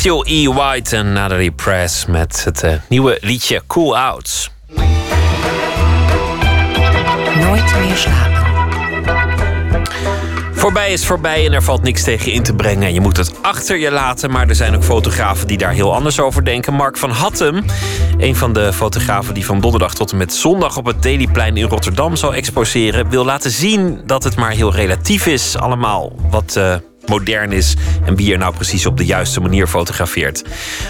Matthew E. White en Natalie Press met het uh, nieuwe liedje Cool Out. Nooit meer slapen. Voorbij is voorbij en er valt niks tegen in te brengen. Je moet het achter je laten, maar er zijn ook fotografen die daar heel anders over denken. Mark van Hattem, een van de fotografen die van donderdag tot en met zondag op het Dailyplein in Rotterdam zal exposeren, wil laten zien dat het maar heel relatief is, allemaal wat. Uh, modern is en wie er nou precies op de juiste manier fotografeert.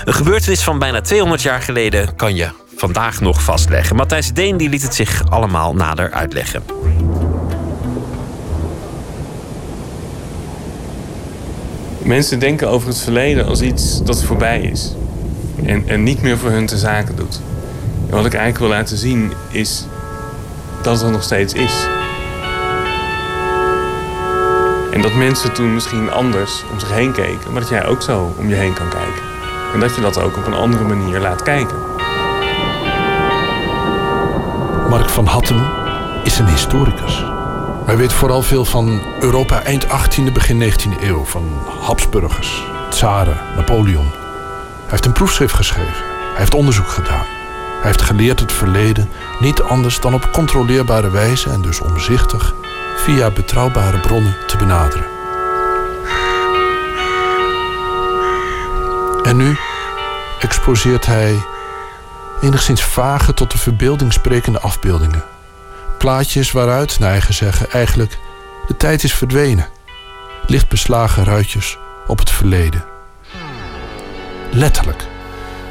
Een gebeurtenis van bijna 200 jaar geleden kan je vandaag nog vastleggen. Matthijs Deen die liet het zich allemaal nader uitleggen. Mensen denken over het verleden als iets dat voorbij is. En, en niet meer voor hun te zaken doet. En wat ik eigenlijk wil laten zien is dat het er nog steeds is. En dat mensen toen misschien anders om zich heen keken, maar dat jij ook zo om je heen kan kijken. En dat je dat ook op een andere manier laat kijken. Mark van Hattem is een historicus. Hij weet vooral veel van Europa eind 18e, begin 19e eeuw. Van Habsburgers, tsaren, Napoleon. Hij heeft een proefschrift geschreven. Hij heeft onderzoek gedaan. Hij heeft geleerd het verleden niet anders dan op controleerbare wijze en dus omzichtig via betrouwbare bronnen te benaderen. En nu exposeert hij enigszins vage tot de verbeelding sprekende afbeeldingen. Plaatjes waaruit, naar eigen zeggen, eigenlijk de tijd is verdwenen. Licht beslagen ruitjes op het verleden. Letterlijk.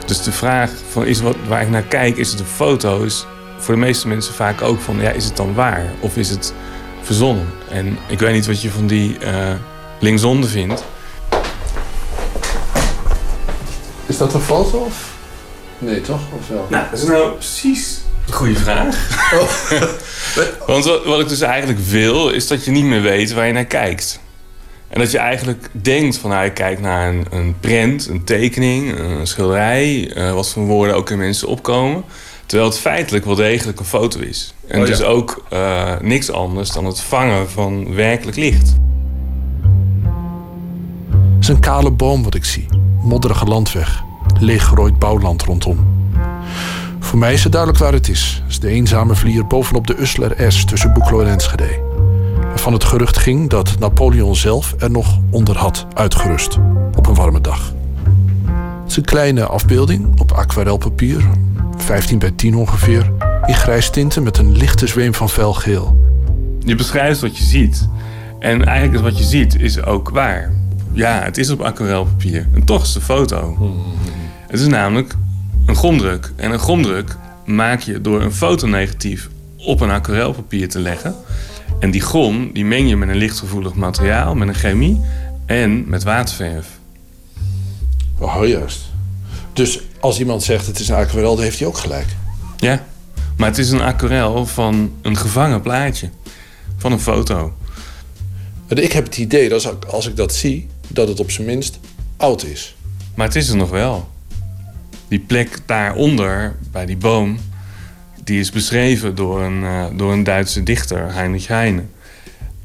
Dus de vraag van is wat, waar ik naar kijk, is het een foto, is voor de meeste mensen vaak ook van ja, is het dan waar? Of is het verzonnen? En ik weet niet wat je van die uh, linkzonde vindt. Is dat een foto of? Nee, toch? Of wel? Nou, dat is nou precies een goede vraag. Oh. Want wat, wat ik dus eigenlijk wil, is dat je niet meer weet waar je naar kijkt. En dat je eigenlijk denkt van, nou, ik kijk naar een, een prent, een tekening, een schilderij, uh, wat voor woorden ook in mensen opkomen. Terwijl het feitelijk wel degelijk een foto is. En oh, dus ook uh, niks anders dan het vangen van werkelijk licht. Het is een kale boom wat ik zie. Modderige landweg. Leeggerooid bouwland rondom. Voor mij is het duidelijk waar het is. Het is de eenzame vlier bovenop de Usler S tussen Boeklo en Enschede. Waarvan het gerucht ging dat Napoleon zelf er nog onder had uitgerust. Op een warme dag. Het is een kleine afbeelding op aquarelpapier. 15 bij 10 ongeveer. In grijs tinten met een lichte zweem van felgeel. Je beschrijft wat je ziet. En eigenlijk is wat je ziet is ook waar. Ja, het is op aquarelpapier. En toch is de foto. Het is namelijk een gomdruk. En een gomdruk maak je door een fotonegatief op een aquarelpapier te leggen. En die gom die meng je met een lichtgevoelig materiaal, met een chemie en met waterverf. Oh, juist. Dus als iemand zegt het is een aquarel, dan heeft hij ook gelijk. Ja, maar het is een aquarel van een gevangen plaatje. Van een foto. Ik heb het idee dat als ik dat zie, dat het op zijn minst oud is. Maar het is er nog wel die plek daaronder, bij die boom, die is beschreven door een, uh, door een Duitse dichter, Heinrich Heine.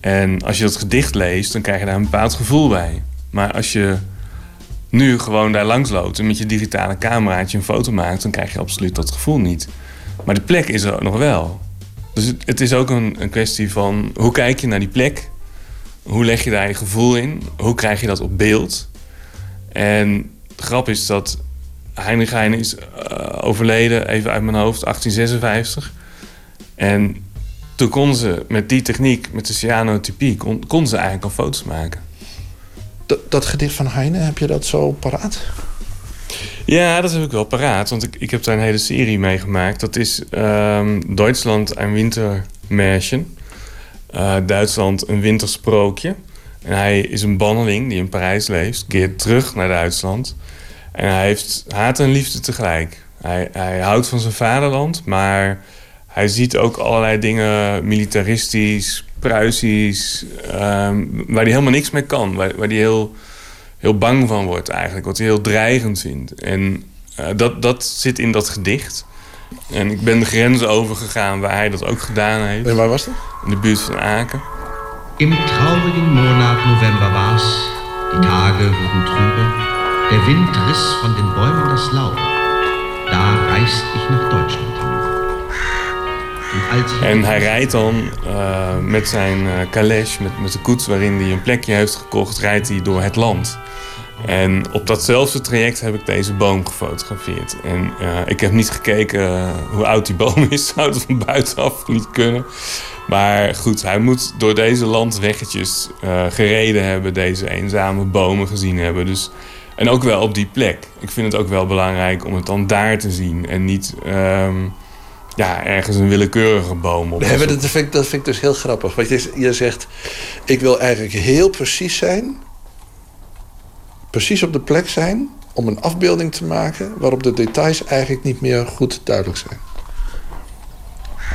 En als je dat gedicht leest, dan krijg je daar een bepaald gevoel bij. Maar als je nu gewoon daar langs loopt en met je digitale cameraatje een foto maakt, dan krijg je absoluut dat gevoel niet. Maar de plek is er nog wel. Dus het, is ook een, een kwestie van hoe kijk je naar die plek? Hoe leg je daar je gevoel in? Hoe krijg je dat op beeld? En de grap is dat Heinrich Heine is uh, overleden, even uit mijn hoofd, 1856. En toen kon ze met die techniek, met de cyanotypie, kon ze eigenlijk al foto's maken. Dat, gedicht van Heine, heb je dat zo paraat? Ja, dat heb ik wel paraat, want ik, ik heb daar een hele serie mee gemaakt. Dat is um, Duitsland een Wintermärchen. Uh, Duitsland een wintersprookje. En hij is een banneling die in Parijs leeft, keert terug naar Duitsland. En hij heeft haat en liefde tegelijk. Hij, hij houdt van zijn vaderland, maar hij ziet ook allerlei dingen militaristisch, Pruisisch, um, waar hij helemaal niks mee kan. Waar, waar hij heel, heel bang van wordt eigenlijk, wat hij heel dreigend vindt. En uh, dat, dat zit in dat gedicht. En ik ben de grenzen overgegaan waar hij dat ook gedaan heeft. En waar was dat? In de buurt van Aken. Im traurigen Monat November war's. Die Tage wurden trübe. Der Wind riss von den Bäumen das Laub. Da reist ich nach Deutschland En hij rijdt dan eh, met zijn eh calèche, met, met de koets waarin hij een plekje heeft gekocht, rijdt hij door het land. En op datzelfde traject heb ik deze boom gefotografeerd. En eh, ik heb niet gekeken hoe oud die boom is, zou het van buitenaf niet kunnen. Maar goed, hij moet door deze landweggetjes gereden hebben, deze eenzame bomen gezien hebben. Dus, en ook wel op die plek. Ik vind het ook wel belangrijk om het dan daar te zien en niet ehm, ja, ergens een willekeurige boom op. Nee, maar dat vind, ik, dat vind ik dus heel grappig. Want je, je zegt, ik wil eigenlijk heel precies zijn. Precies op de plek zijn om een afbeelding te maken... waarop de details eigenlijk niet meer goed duidelijk zijn.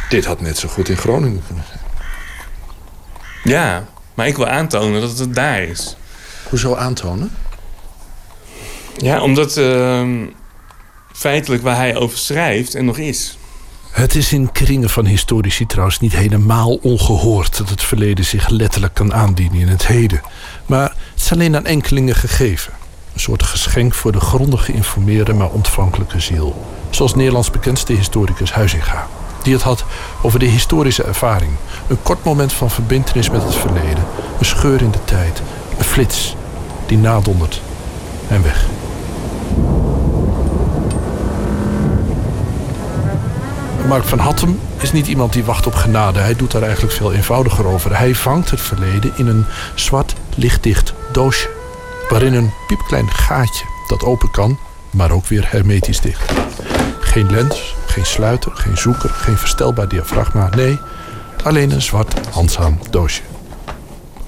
Dit had net zo goed in Groningen kunnen zijn. Ja, maar ik wil aantonen dat het daar is. Hoezo aantonen? Ja, omdat ehm, feitelijk waar hij over schrijft en nog is. Het is in kringen van historici trouwens niet helemaal ongehoord... dat het verleden zich letterlijk kan aandienen in het heden. Maar het is alleen aan enkelingen gegeven. Een soort geschenk voor de grondig geïnformeerde maar ontvankelijke ziel. Zoals Nederlands bekendste historicus Huizinga. Die het had over de historische ervaring. Een kort moment van verbintenis met het verleden. Een scheur in de tijd. Een flits die nadondert. En weg. Mark van Hattem is niet iemand die wacht op genade. Hij doet daar eigenlijk veel eenvoudiger over. Hij vangt het verleden in een zwart, lichtdicht doosje. Waarin een piepklein gaatje dat open kan, maar ook weer hermetisch dicht. Geen lens, geen sluiter, geen zoeker, geen verstelbaar diafragma. Nee, alleen een zwart, handzaam doosje.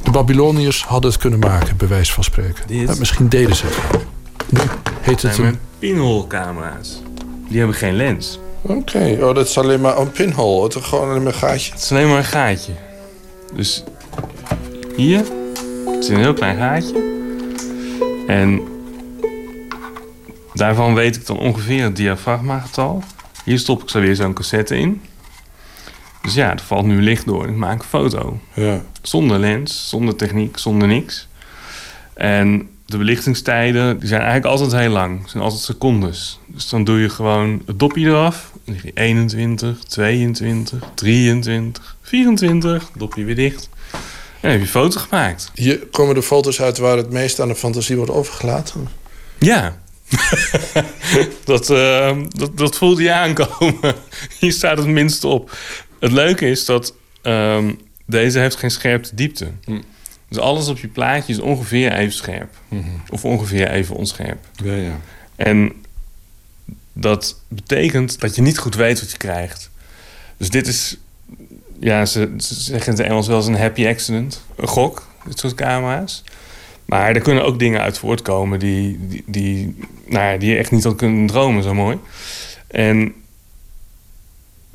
De Babyloniërs hadden het kunnen maken, bij wijze van spreken. Maar misschien deden ze het wel. Nu heet het een met pinhole-camera's. Die hebben geen lens. Oké, oh, dat is alleen maar een pinhole. Het is gewoon alleen maar een gaatje. Het is alleen maar een gaatje. Dus hier het is een heel klein gaatje. En daarvan weet ik dan ongeveer het diafragmagetal. Hier stop ik zo weer zo'n cassette in. Dus ja, er valt nu licht door en ik maak een foto. Ja. Zonder lens, zonder techniek, zonder niks. En de belichtingstijden die zijn eigenlijk altijd heel lang. Het zijn altijd secondes. Dus dan doe je gewoon het dopje eraf. Dan lig je 21, 22, 23, 24. Dopje weer dicht. En dan heb je een foto gemaakt. Hier komen de foto's uit waar het meest aan de fantasie wordt overgelaten. Ja. dat, eh, dat, dat voelde je aankomen. Hier staat het minste op. Het leuke is dat ehm, deze heeft geen scherpte diepte. Dus alles op je plaatje is ongeveer even scherp. Of ongeveer even onscherp. Ja, ja. En dat betekent dat je niet goed weet wat je krijgt. Dus dit is, ja, ze, ze zeggen in het Engels wel eens een happy accident. Een gok, dit soort camera's. Maar er kunnen ook dingen uit voortkomen die, die, die, nou ja, die je echt niet had kunnen dromen, zo mooi. En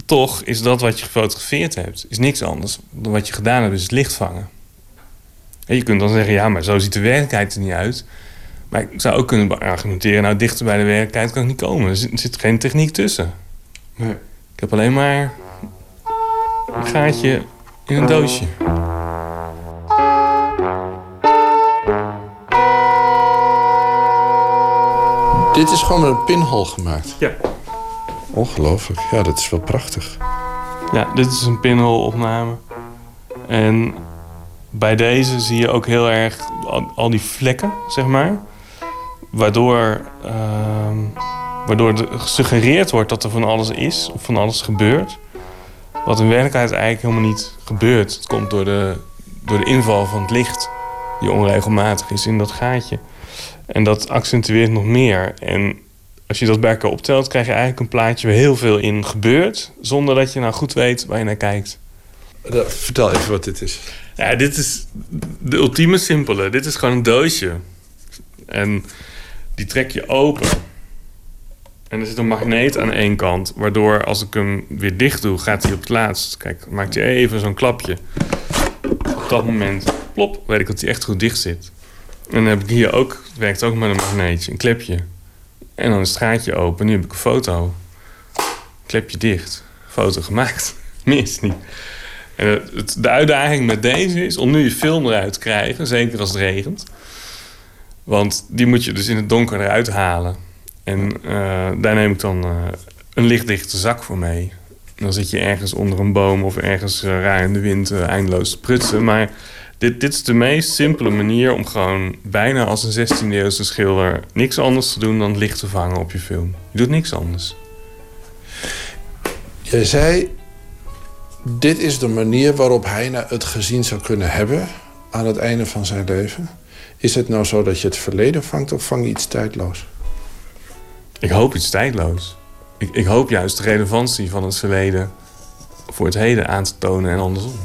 toch is dat wat je gefotografeerd hebt, is niks anders dan wat je gedaan hebt, is het licht vangen. En je kunt dan zeggen, ja, maar zo ziet de werkelijkheid er niet uit. Maar ik zou ook kunnen argumenteren, nou, dichter bij de werkelijkheid kan ik niet komen. Er zit, er zit geen techniek tussen. Nee. Ik heb alleen maar een gaatje in een doosje. Dit is gewoon met een pinhole gemaakt. Ja. Ongelooflijk. Ja, dat is wel prachtig. Ja, dit is een pinhole opname. En bij deze zie je ook heel erg al, die vlekken, zeg maar. Waardoor, ehm, waardoor er gesuggereerd wordt dat er van alles is of van alles gebeurt. Wat in werkelijkheid eigenlijk helemaal niet gebeurt. Het komt door de, door de inval van het licht, die onregelmatig is in dat gaatje. En dat accentueert nog meer. En als je dat bij elkaar optelt, krijg je eigenlijk een plaatje waar heel veel in gebeurt, zonder dat je nou goed weet waar je naar kijkt. Vertel even wat dit is. Ja, dit is de ultieme simpele. Dit is gewoon een doosje. En die trek je open. En er zit een magneet aan één kant, waardoor als ik hem weer dicht doe, gaat hij op het laatst. Kijk, maakt hij even zo'n klapje. Op dat moment, plop, weet ik dat hij echt goed dicht zit. En dan heb ik hier ook, werkt ook met een magneetje, een klepje. En dan is het gaatje open, nu heb ik een foto. Klepje dicht, foto gemaakt. Meer niet. En de uitdaging met deze is om nu je film eruit te krijgen, zeker als het regent. Want die moet je dus in het donker eruit halen. En eh, daar neem ik dan eh, een lichtdichte zak voor mee. dan zit je ergens onder een boom of ergens uh, raar in de wind eindeloos te prutsen. Maar dit, dit is de meest simpele manier om gewoon bijna als een 16e-eeuwse schilder niks anders te doen dan licht te vangen op je film. Je doet niks anders. Jij zei, dit is de manier waarop hij het gezien zou kunnen hebben aan het einde van zijn leven. Is het nou zo dat je het verleden vangt of vang je iets tijdloos? Ik hoop iets tijdloos. Ik, ik hoop juist de relevantie van het verleden voor het heden aan te tonen en andersom.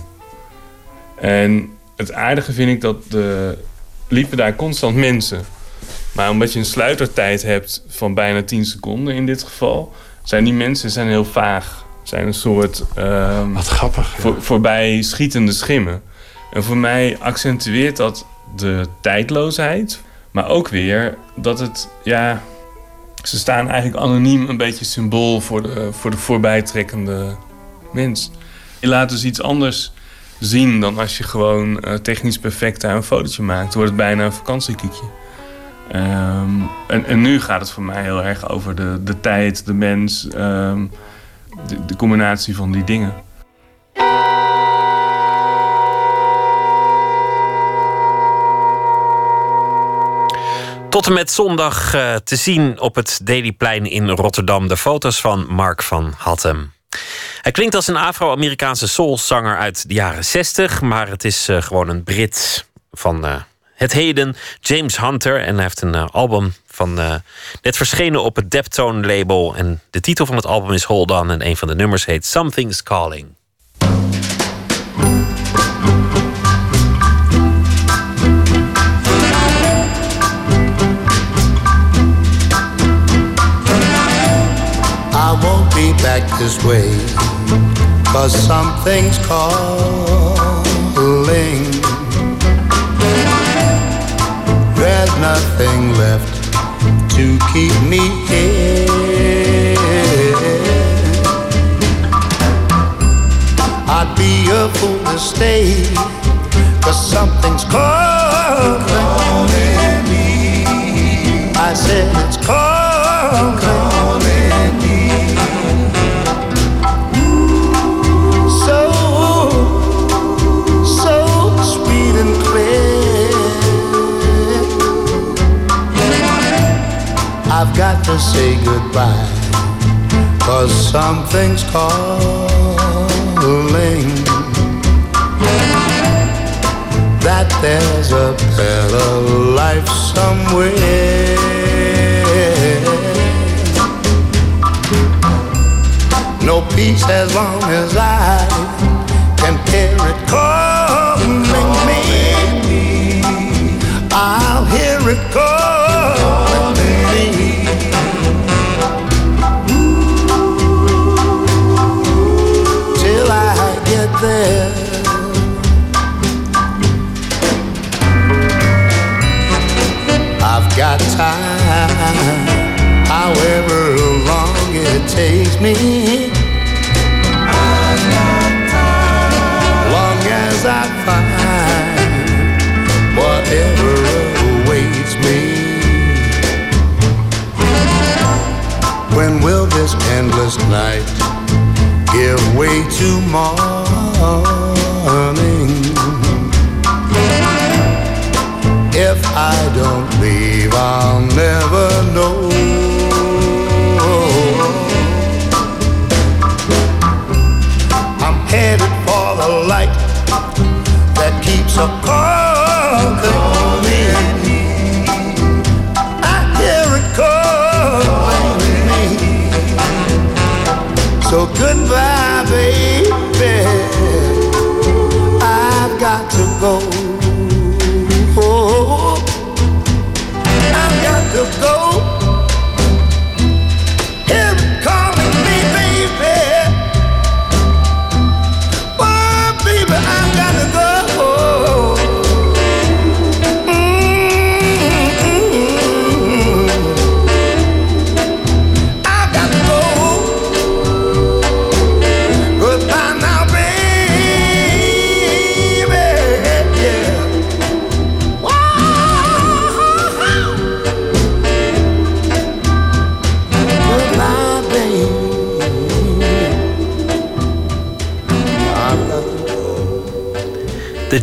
En het aardige vind ik dat de liepen daar constant mensen. Maar omdat je een sluitertijd hebt van bijna 10 seconden in dit geval, zijn die mensen zijn heel vaag. Zijn een soort. Um, Wat grappig. Voor, voorbij schietende schimmen. En voor mij accentueert dat de tijdloosheid. Maar ook weer dat het, ja, ze staan eigenlijk anoniem een beetje symbool voor de, voor de voorbijtrekkende mens. Je laat dus iets anders zien dan als je gewoon uh, technisch perfect daar een fotootje maakt. Dan wordt het bijna een vakantiekiekje. Um, en, en, nu gaat het voor mij heel erg over de, de tijd, de mens, um, de, combinatie van die dingen. Tot en met zondag uh, te zien op het Dailyplein in Rotterdam. De foto's van Mark van Hattem. Hij klinkt als een Afro-Amerikaanse soulzanger uit de jaren 60, maar het is uh, gewoon een Brit van uh, het heden, James Hunter. En hij heeft een album van net verschenen op het Deptone label. En de titel van het album is Hold On en een van de nummers heet Something's Calling. I won't be back this way. Cause something's calling. There's nothing left to keep me here. I'd be a fool to stay. Cause something's calling. calling me. I said it's calling. calling me. Got to say goodbye. Cause something's calling. That there's a better life somewhere. No peace as long as I can hear it calling me. I'll hear it calling got time, however long it takes me. Long as I find whatever awaits me. When will this endless night give way to morning? If I don't leave, I'll never know. I'm headed for the light that keeps a calling me. I hear it calling me. So goodbye, baby. I've got to go. I've got to go.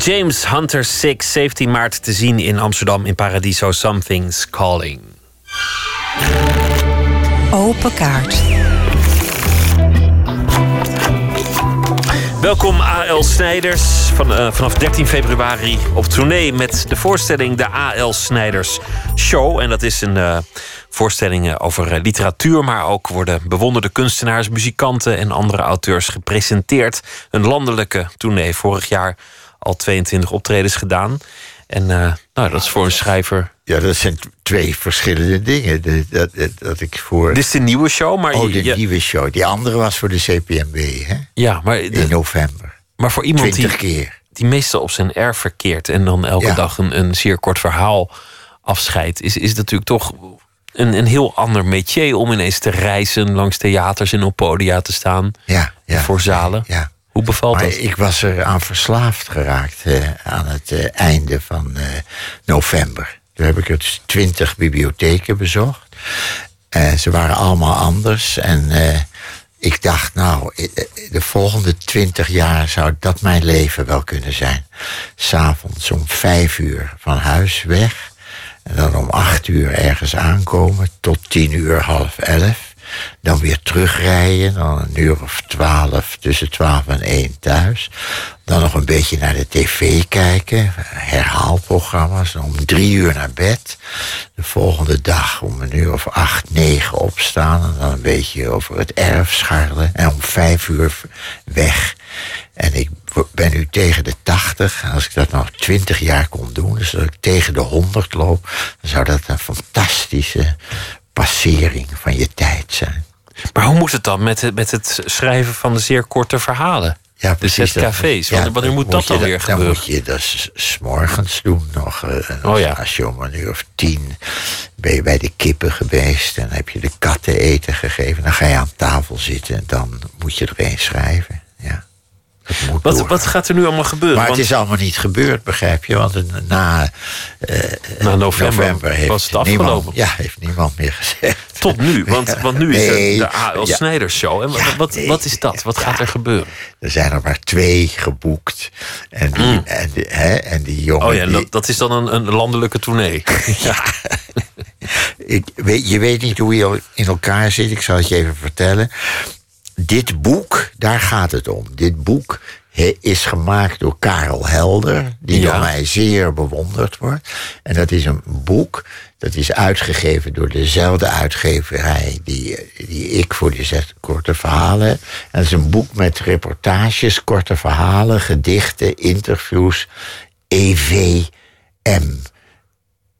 James Hunter 6, 17 maart te zien in Amsterdam in Paradiso Something's Calling. Open kaart. Welkom A.L. Snijders. Van, eh, vanaf 13 februari op tournee met de voorstelling De A.L. Snijders Show. En dat is een eh, voorstelling eh, over literatuur, maar ook worden bewonderde kunstenaars, muzikanten en andere auteurs gepresenteerd. Een landelijke tournee. Vorig jaar al 22 optredens gedaan. En eh, nou, dat is voor een schrijver. Ja, dat zijn twee verschillende dingen. De- Dat, dat, dat ik voor... Dit is de nieuwe show, maar oh, de nieuwe show. Die andere was voor de CPMB, hè? Ja, maar In november. Maar voor iemand die, 20 keer. die meestal op zijn erf verkeert en dan elke Ja. dag een, een zeer kort verhaal afscheidt, is, is natuurlijk toch een, een heel ander métier om ineens te reizen langs theaters en op podia te staan. Ja, ja. Voor zalen. Ja. Hoe bevalt Maar dat? ik was er aan verslaafd geraakt eh, aan het eh, einde van eh, november. Toen heb ik er twintig bibliotheken bezocht. Ze waren allemaal anders. En ik dacht, nou, de volgende twintig jaar zou dat mijn leven wel kunnen zijn. S'avonds om vijf uur van huis weg. En dan om acht uur ergens aankomen tot tien uur, half elf. Dan weer terugrijden, dan een uur of twaalf, tussen twaalf en één thuis. Dan nog een beetje naar de tv kijken, herhaalprogramma's. Om drie uur naar bed. De volgende dag om een uur of acht, negen opstaan. En dan een beetje over het erf scharrelen. En om vijf uur weg. En ik ben nu tegen de 80. En als ik dat nog 20 jaar kon doen, dus dat ik tegen de 100 loop, dan zou dat een fantastische passering van je tijd zijn. Maar hoe moet het dan met het, met het schrijven van de zeer korte verhalen? Ja, precies. ZKV's. ja, Wanneer, wanneer moet dat dan weer Dan gebeuren? moet je dat s'morgens doen nog. eh, en Oh ja. Als je om een uur of tien ben je bij de kippen geweest... en heb je de katten eten gegeven. Dan ga je aan tafel zitten en dan moet je er een schrijven. Wat, wat gaat er nu allemaal gebeuren? Maar het is allemaal niet gebeurd, begrijp je? Want na, eh, Na november heeft was het afgelopen. Niemand, ja, heeft niemand meer gezegd. Tot nu, want, want nu is er de A.L. ja. Snijders Show. En wat, wat, wat is dat? Wat gaat er gebeuren? Er zijn er maar twee geboekt. En die, en die, hè, en die jongen... Mm. Oh ja, die- dat, dat is dan een, een landelijke tournee. ja. ik, weet, je weet niet hoe je in elkaar zit. Ik zal het je even vertellen. Dit boek, daar gaat het om. Dit boek he- is gemaakt door Karel Helder, die Ja. door mij zeer bewonderd wordt. En dat is een boek, dat is uitgegeven door dezelfde uitgeverij die, die ik voor die zes korte verhalen heb. En dat is een boek met reportages, korte verhalen, gedichten, interviews, EVM.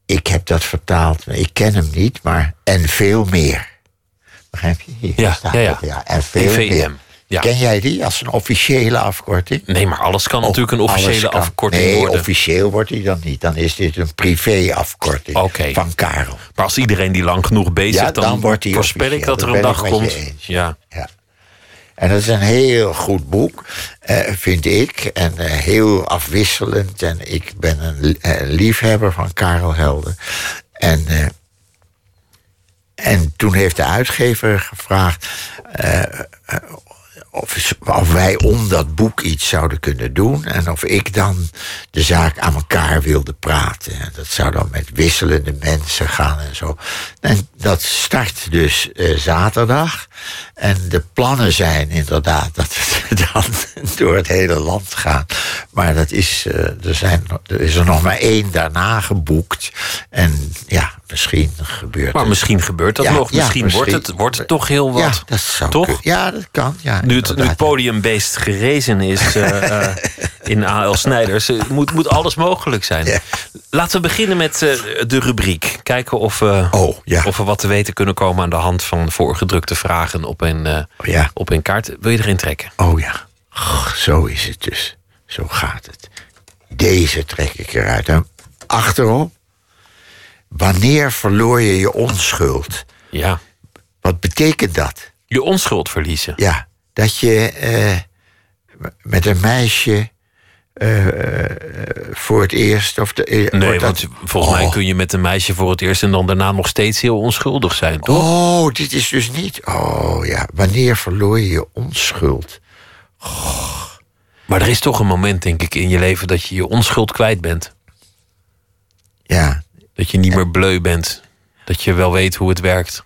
Ik heb dat vertaald, ik ken hem niet, maar en veel meer. Begrijp je? Hier Ja, staat ja, ja. ja. Ja. Ken jij die als een officiële afkorting? Nee, maar alles kan natuurlijk een officiële kan. afkorting nee, worden. officieel wordt die dan niet. Dan is dit een privé-afkorting van Karel. Maar als iedereen die lang genoeg bezig Ja, is, dan, dan wordt die voorspel ik dat er een dag komt. Ja. Ja. En dat is een heel goed boek, eh, vind ik. En eh, heel afwisselend. En ik ben een, eh, liefhebber van Karel Helder. En, en toen heeft de uitgever gevraagd... eh, eh, of, wij om dat boek iets zouden kunnen doen. En of ik dan de zaak aan elkaar wilde praten. En dat zou dan met wisselende mensen gaan en zo. En dat start dus eh, zaterdag. En de plannen zijn inderdaad dat we dan door het hele land gaan. Maar dat is, eh, er, zijn, er is er nog maar één daarna geboekt. En ja, misschien gebeurt Maar het. misschien gebeurt dat Ja, nog. ja, misschien, wordt, het, wordt het toch heel wat. Ja, dat zou toch? kunnen. Ja, dat kan. Ja, Nu het, nu het podiumbeest gerezen is eh, in A.L. Snijders, moet, moet alles mogelijk zijn. Laten we beginnen met de rubriek. Kijken of, we of we wat te weten kunnen komen aan de hand van voorgedrukte vragen op een, eh, Ja. op een kaart. Wil je erin trekken? Oh ja, zo is het dus. Zo gaat het. Deze trek ik eruit. Achterop. Wanneer verloor je je onschuld? Ja. Wat betekent dat? Je onschuld verliezen. Ja, dat je eh, met een meisje eh, voor het eerst... Of de, eh, Nee, want dat- volgens mij Oh. kun je met een meisje voor het eerst en dan daarna nog steeds heel onschuldig zijn, toch? Oh, dit is dus niet. Oh ja, wanneer verloor je je onschuld? Maar er is toch een moment, denk ik, in je leven dat je je onschuld kwijt bent. Ja. Dat je niet meer bleu bent. Dat je wel weet hoe het werkt.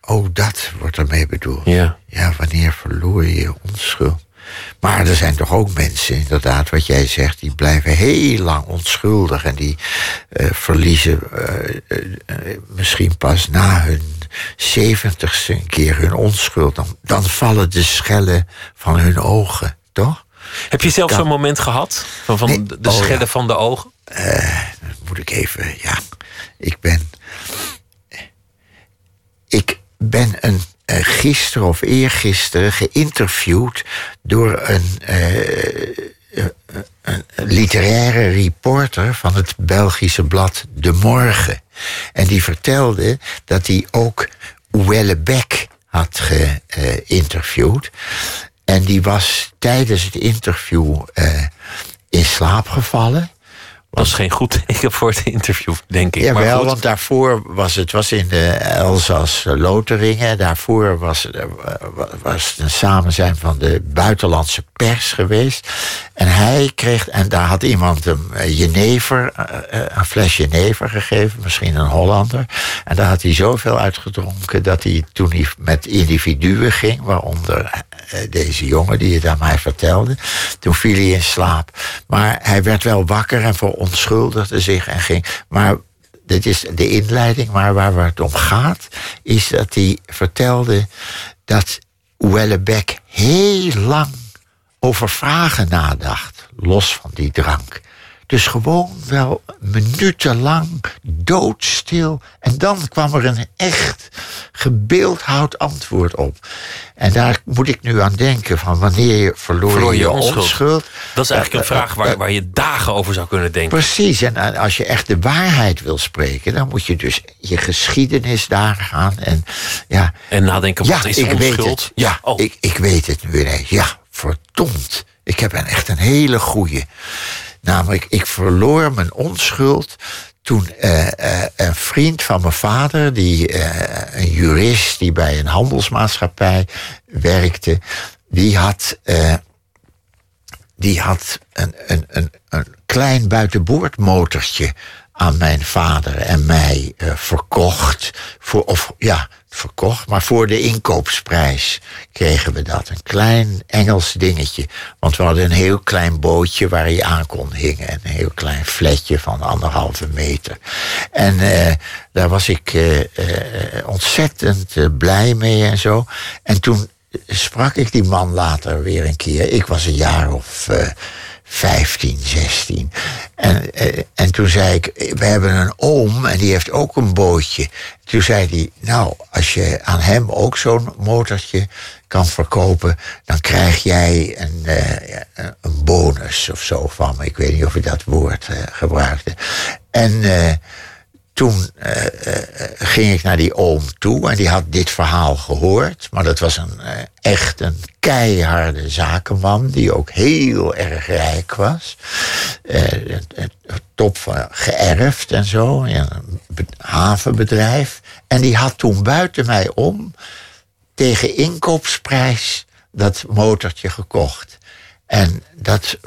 Oh, dat wordt ermee bedoeld. Ja. Ja, wanneer verloor je je onschuld? Maar er zijn toch ook mensen, inderdaad, wat jij zegt, die blijven heel lang onschuldig en die eh, verliezen eh, eh, misschien pas na hun zeventigste een keer hun onschuld. Dan, dan vallen de schellen van hun ogen, toch? Heb je zelf zo'n moment gehad? Van, van Nee. de- Oh, schellen ja. van de ogen? Moet ik even, ja. Ik ben. Ik ben een, eh, gisteren of eergisteren geïnterviewd door een, eh, eh, een literaire reporter van het Belgische blad De Morgen. En die vertelde dat hij ook Ouellebecq had geïnterviewd. en die was tijdens het interview in slaap gevallen. Dat is geen goed teken voor het interview, denk ik. Ja, maar wel, goed. want daarvoor was het was in de Elzas Loteringen. Daarvoor was, het- eh, was het een samenzijn van de buitenlandse pers geweest. En hij kreeg, en daar had iemand hem eh, jenever, eh, een fles jenever gegeven, misschien een Hollander. En daar had hij zoveel uitgedronken dat hij toen hij met individuen ging, waaronder deze jongen die het aan mij vertelde, toen viel hij in slaap. Maar hij werd wel wakker en verontschuldigde zich en ging. Maar dit is de inleiding, maar waar het om gaat, is dat hij vertelde dat Ouellebecq heel lang over vragen nadacht, los van die drank. Dus gewoon wel minutenlang doodstil. En dan kwam er een echt gebeeldhouwd antwoord op. En daar moet ik nu aan denken: van wanneer je verloor, Verloor je je onschuld. onschuld. Dat is eigenlijk een Eh, vraag waar, waar je dagen over zou kunnen denken. Precies, en eh, als je echt de waarheid wil spreken, dan moet je dus je geschiedenis daar gaan. En, ja, En nadenken, ja, wat is ik weet onschuld? het. Ja, Oh. ik, ik weet het nu ineens. Ja, verdomd. Ik heb een, echt een hele goeie. Namelijk, ik verloor mijn onschuld toen eh, eh, een vriend van mijn vader, die, eh, een jurist die bij een handelsmaatschappij werkte, die had, die had een, een, een, een klein buitenboordmotortje aan mijn vader en mij verkocht. Voor, of ja, verkocht, maar voor de inkoopprijs kregen we dat. Een klein Engels dingetje. Want we hadden een heel klein bootje waar je aan kon hingen. En een heel klein fletje van anderhalve meter. En eh, daar was ik eh, eh, ontzettend blij mee en zo. En toen sprak ik die man later weer een keer. Ik was een jaar of 15, 16. En, eh, en toen zei ik, we hebben een oom en die heeft ook een bootje. Toen zei hij, nou, als je aan hem ook zo'n motortje kan verkopen... dan krijg jij een, eh, een bonus of zo van me. Ik weet niet of je dat woord eh, gebruikte. En... toen eh, eh, ging ik naar die oom toe en die had dit verhaal gehoord. Maar dat was een, eh, echt een keiharde zakenman die ook heel erg rijk was. Eh, top van geërfd en zo, in een be- havenbedrijf. En die had toen buiten mij om tegen inkoopprijs dat motortje gekocht. En dat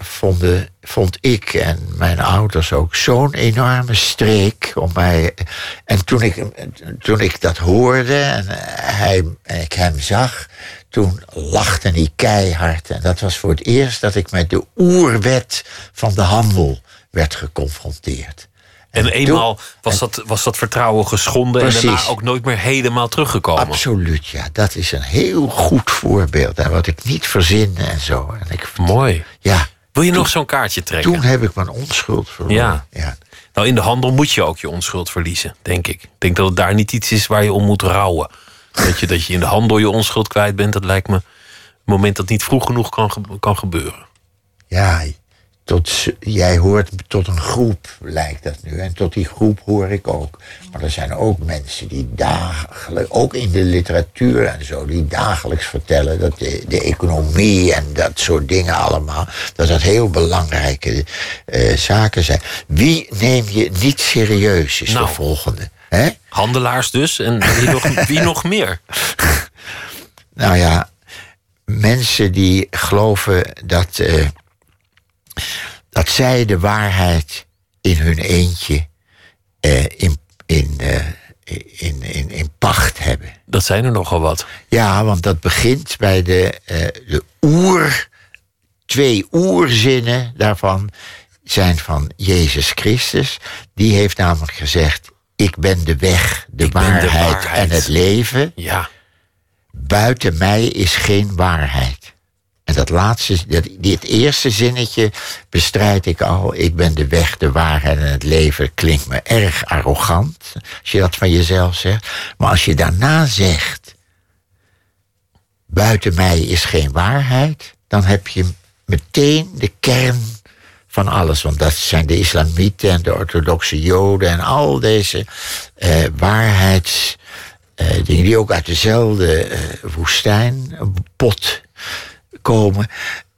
vond ik en mijn ouders ook zo'n enorme streek om mij. En toen ik, toen ik dat hoorde en, hij, en ik hem zag, toen lachte hij keihard. En dat was voor het eerst dat ik met de oerwet van de handel werd geconfronteerd. En eenmaal was dat, was dat vertrouwen geschonden en daarna ook nooit meer helemaal teruggekomen. Absoluut, ja. Dat is een heel goed voorbeeld. En wat ik niet verzin en zo. En ik, Mooi. Ja. Wil je nog zo'n kaartje trekken? Toen heb ik mijn onschuld verloren. Ja. ja. Nou, in de handel moet je ook je onschuld verliezen, denk ik. Ik denk dat het daar niet iets is waar je om moet rouwen. Dat je, dat je in de handel je onschuld kwijt bent, dat lijkt me een moment dat niet vroeg genoeg kan, kan gebeuren. Ja, tot, jij hoort tot een groep, lijkt dat nu. En tot die groep hoor ik ook. Maar er zijn ook mensen die dagelijks, ook in de literatuur en zo, die dagelijks vertellen dat de, de economie en dat soort dingen allemaal, dat dat heel belangrijke eh, zaken zijn. Wie neem je niet serieus, is Nou. de volgende. Hè? Handelaars dus, en wie nog, wie nog meer? Nou ja, mensen die geloven dat, eh, dat zij de waarheid in hun eentje eh, in, in, eh, in, in, in pacht hebben. Dat zijn er nogal wat. Ja, want dat begint bij de, eh, de oer. Twee oerzinnen daarvan zijn van Jezus Christus. Die heeft namelijk gezegd: Ik ben de weg, de, ben de waarheid, waarheid. en het leven. Ja. Buiten mij is geen waarheid. Dat laatste, dat, dit eerste zinnetje bestrijd ik al. Ik ben de weg, de waarheid en het leven. Klinkt me erg arrogant als je dat van jezelf zegt. Maar als je daarna zegt. Buiten mij is geen waarheid. Dan heb je meteen de kern van alles. Want dat zijn de islamieten en de orthodoxe joden en al deze eh, waarheids eh, die ook uit dezelfde eh, woestijnpot komen.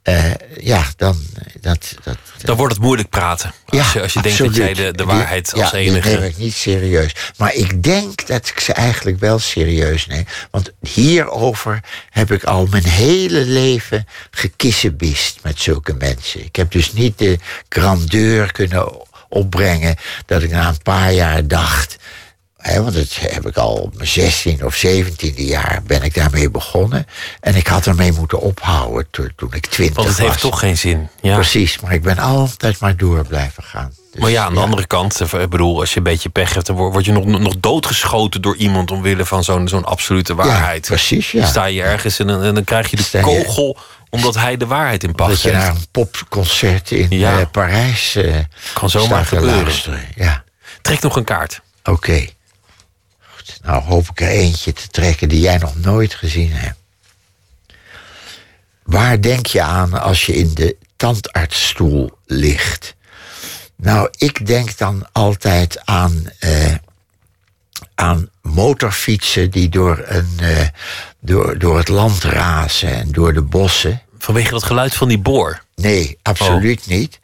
Eh, ja, dan. Dat, dat, Dan wordt het moeilijk praten. Als je, als je denkt dat jij de, de waarheid als ja, Die neem enige... ik niet serieus. Maar ik denk dat ik ze eigenlijk wel serieus neem. Want hierover heb ik al mijn hele leven gekissenbist met zulke mensen. Ik heb dus niet de grandeur kunnen opbrengen dat ik na een paar jaar dacht. Want dat heb ik al op mijn 16 of 17e jaar ben ik daarmee begonnen. En ik had ermee moeten ophouden to- toen ik 20 Want het was. heeft toch geen zin. Ja. Precies, maar ik ben altijd maar door blijven gaan. maar ja, aan de andere kant, eh, ik bedoel, als je een beetje pech hebt, dan word je nog, nog doodgeschoten door iemand omwille van zo'n zo'n absolute waarheid. precies, ja. Dan sta je ergens en dan, en dan krijg je de je- kogel omdat hij de waarheid in pacht Dat je naar een popconcert in Ja. eh, Parijs eh Kan zomaar gebeuren. Ja, Trek nog een kaart. oké. Nou hoop ik er eentje te trekken die jij nog nooit gezien hebt. Waar denk je aan als je in de tandartsstoel ligt? Nou, ik denk dan altijd aan, eh, aan motorfietsen die door, een, eh, door, door het land razen en door de bossen. Vanwege dat geluid van die boor. Nee, absoluut niet.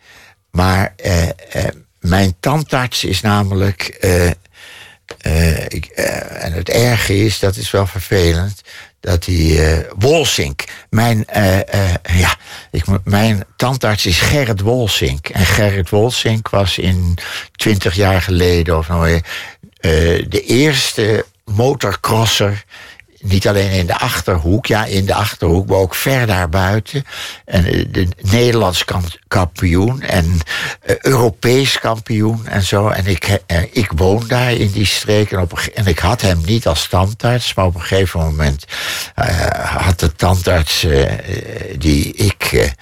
Maar eh, eh, mijn tandarts is namelijk. Eh, ik, eh, en het erge is, dat is wel vervelend. Dat hij. eh Wolsink. Mijn, ja, ik, mijn tandarts is Gerrit Wolsink. En Gerrit Wolsink was in twintig jaar geleden of eh, de eerste motorcrosser niet alleen in de achterhoek, ja, in de achterhoek, maar ook ver daarbuiten. En eh, de Nederlands kam- kampioen en eh, Europees kampioen en zo. En ik, eh, ik woon daar in die streek. En, op en ik had hem niet als tandarts, maar op een gegeven moment had de tandarts die ik.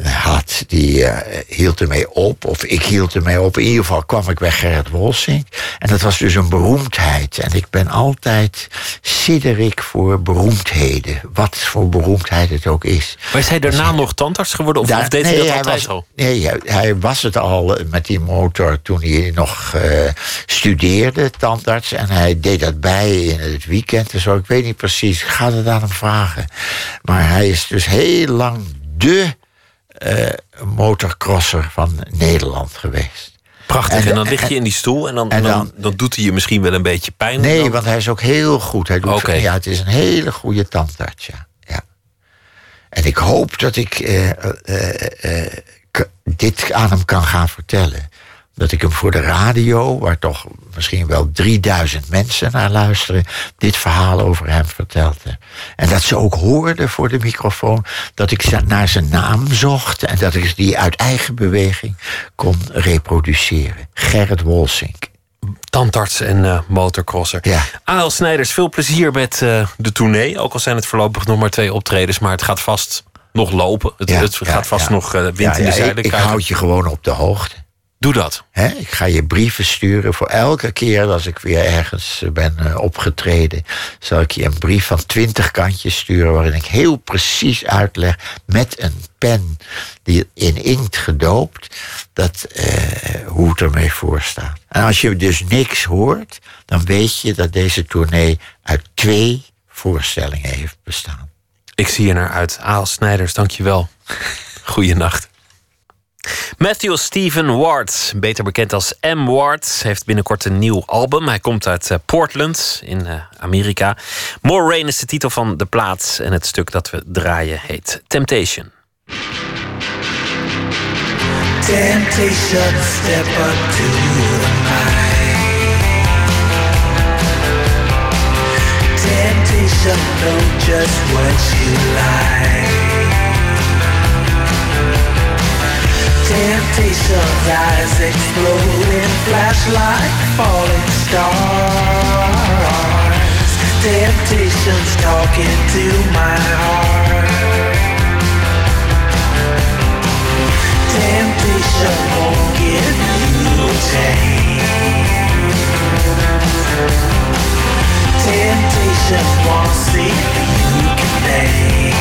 Had, die eh, hield ermee op, of ik hield ermee op. In ieder geval kwam ik bij Gerrit Wolsink. En dat was dus een beroemdheid. En ik ben altijd sidderik voor beroemdheden. Wat voor beroemdheid het ook is. Maar is hij daarna nog tandarts geworden? Of, deed hij dat hij altijd was, zo? Nee, hij, hij was het al met die motor toen hij nog eh, studeerde, tandarts. En hij deed dat bij in het weekend en zo. Ik weet niet precies, ik ga het aan hem vragen. Maar hij is dus heel lang de eh, motorcrosser van Nederland geweest. Prachtig. En, En- dan lig je in die stoel en dan, en dan, dan- dan doet hij je misschien wel een beetje pijn. Nee, want hij is ook heel goed. Hij doet, ja, het is een hele goede tandarts, ja. ja. En ik hoop dat ik eh, eh, dit aan hem kan gaan vertellen. Dat ik hem voor de radio, waar toch misschien wel 3000 mensen naar luisteren, dit verhaal over hem verteld heb. En dat ze ook hoorden voor de microfoon dat ik naar zijn naam zocht en dat ik die uit eigen beweging kon reproduceren. Gerrit Wolsink. Tandarts en eh, motorcrosser. Ja. A.L. Snijders, veel plezier met eh, de tournee. Ook al zijn het voorlopig nog maar twee optredens, maar het gaat vast nog lopen. Het, Ja, het ja, gaat vast nog eh, wind Ja, in de zeilen ik, houd je gewoon op de hoogte. Doe dat. Ik ga je brieven sturen voor elke keer als ik weer ergens eh, ben eh, opgetreden. Zal ik je een brief van twintig kantjes sturen waarin ik heel precies uitleg met een pen die in inkt gedoopt dat, eh, hoe het ermee voor staat. En als je dus niks hoort, dan weet je dat deze tournee uit twee voorstellingen heeft bestaan. Ik zie er naar uit. A.L. Snijders, dank je wel. Goeienacht. Matthew Stephen Ward, beter bekend als M. Ward, heeft binnenkort een nieuw album. Hij komt uit eh, Portland in eh, Amerika. More Rain is de titel van de plaats en het stuk dat we draaien heet Temptation. Temptation, step up to the. Temptation, know just what you like. Temptation's eyes exploding, flash like falling stars. Temptation's talking to my heart. Temptation won't give you taste. Temptation won't see you can make.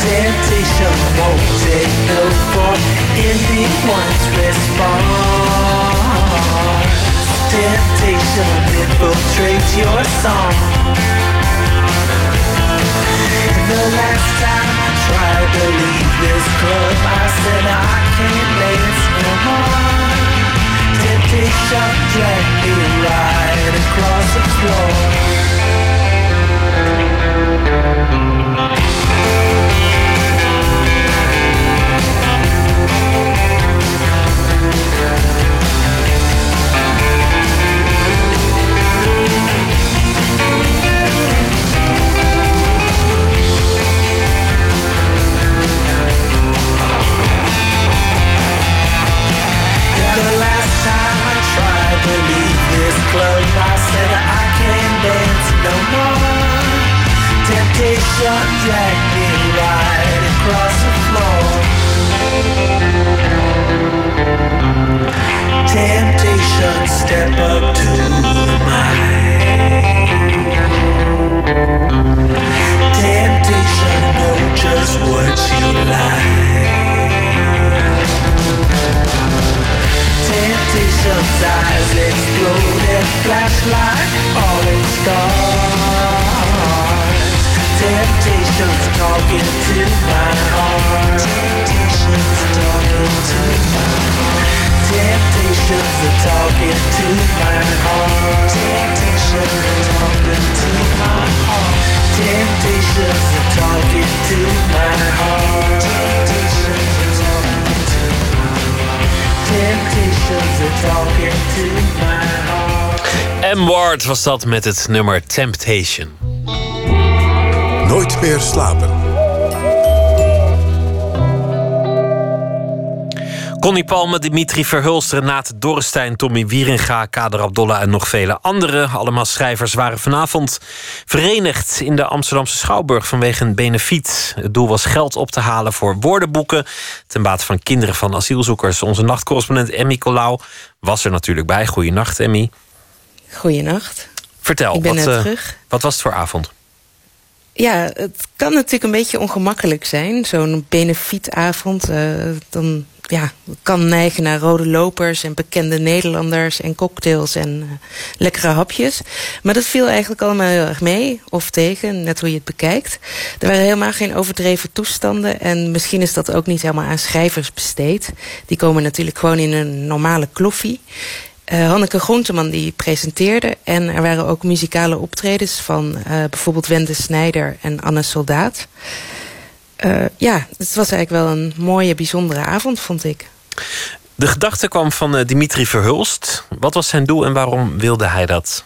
Temptation won't take no for anyone's response. Temptation infiltrates your song. The last time I tried to leave this club, I said I can't dance no more. Temptation dragged me right across the floor. Club, I said I can't dance no more. Temptation dragged me right across the floor. Temptation, step up to the mic. Temptation, know just what you like. Temptation's eyes explode and flash like falling stars. Temptation's talking to my heart. Temptation's talking to my heart. Temptations are talking to my heart. Temptations are talking to my heart. Temptations are talking to my heart. M. Ward was dat met het nummer Temptation. Nooit meer slapen. Connie Palme, Dimitri Verhulst, Renate Dorrestein, Tommy Wieringa, Kader Abdollah en nog vele anderen, allemaal schrijvers, waren vanavond verenigd in de Amsterdamse Schouwburg vanwege een benefiet. Het doel was geld op te halen voor woordenboeken ten bate van kinderen van asielzoekers. Onze nachtcorrespondent Emmy Colau was er natuurlijk bij. Goeienacht, Emmy. Goeienacht. Vertel, Ik ben wat, eh, terug. wat was het voor avond? Ja, het kan natuurlijk een beetje ongemakkelijk zijn. Zo'n benefietavond. eh, dan ja, kan neigen naar rode lopers en bekende Nederlanders en cocktails en eh, lekkere hapjes. Maar dat viel eigenlijk allemaal heel erg mee of tegen, net hoe je het bekijkt. Er waren helemaal geen overdreven toestanden en misschien is dat ook niet helemaal aan schrijvers besteed. Die komen natuurlijk gewoon in een normale kloffie. Eh, Hanneke Groenteman die presenteerde. En er waren ook muzikale optredens van eh, bijvoorbeeld Wende Snijder en Anne Soldaat. Eh, ja, het was eigenlijk wel een mooie, bijzondere avond, vond ik. De gedachte kwam van eh, Dimitri Verhulst. Wat was zijn doel en waarom wilde hij dat?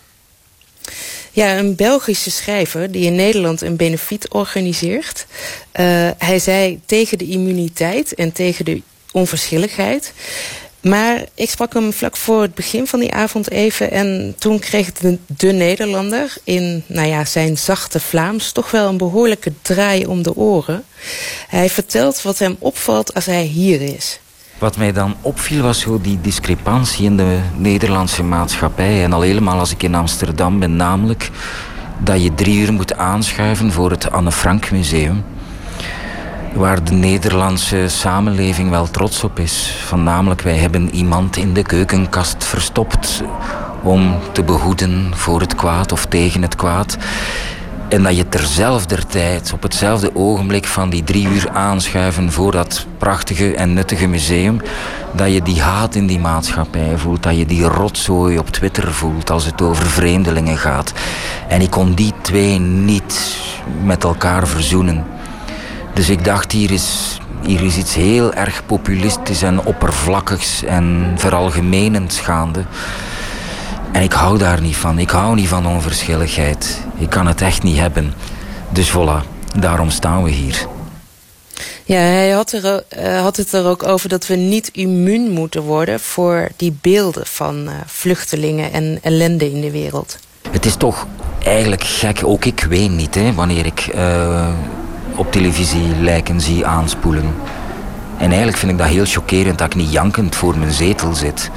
Ja, een Belgische schrijver die in Nederland een benefiet organiseert. Eh, hij zei tegen de immuniteit en tegen de onverschilligheid. Maar ik sprak hem vlak voor het begin van die avond even... en toen kreeg de, de Nederlander in nou ja, zijn zachte Vlaams... toch wel een behoorlijke draai om de oren. Hij vertelt wat hem opvalt als hij hier is. Wat mij dan opviel was zo die discrepantie in de Nederlandse maatschappij. En al helemaal als ik in Amsterdam ben, namelijk dat je drie uur moet aanschuiven voor het Anne Frank Museum. Waar de Nederlandse samenleving wel trots op is. Van namelijk, wij hebben iemand in de keukenkast verstopt om te behoeden voor het kwaad of tegen het kwaad. En dat je terzelfde tijd, op hetzelfde ogenblik van die drie uur aanschuiven voor dat prachtige en nuttige museum, dat je die haat in die maatschappij voelt, dat je die rotzooi op Twitter voelt als het over vreemdelingen gaat. En ik kon die twee niet met elkaar verzoenen. Dus ik dacht, hier is Hier is iets heel erg populistisch en oppervlakkigs en veralgemenend gaande. En ik hou daar niet van. Ik hou niet van onverschilligheid. Ik kan het echt niet hebben. Dus voilà, daarom staan we hier. Ja, hij had, er, uh, had het er ook over dat we niet immuun moeten worden... voor die beelden van uh, vluchtelingen en ellende in de wereld. Het is toch eigenlijk gek, ook ik weet niet... Hè, wanneer ik uh, op televisie lijken zie aanspoelen. En eigenlijk vind ik dat heel chockerend dat ik niet jankend voor mijn zetel zit.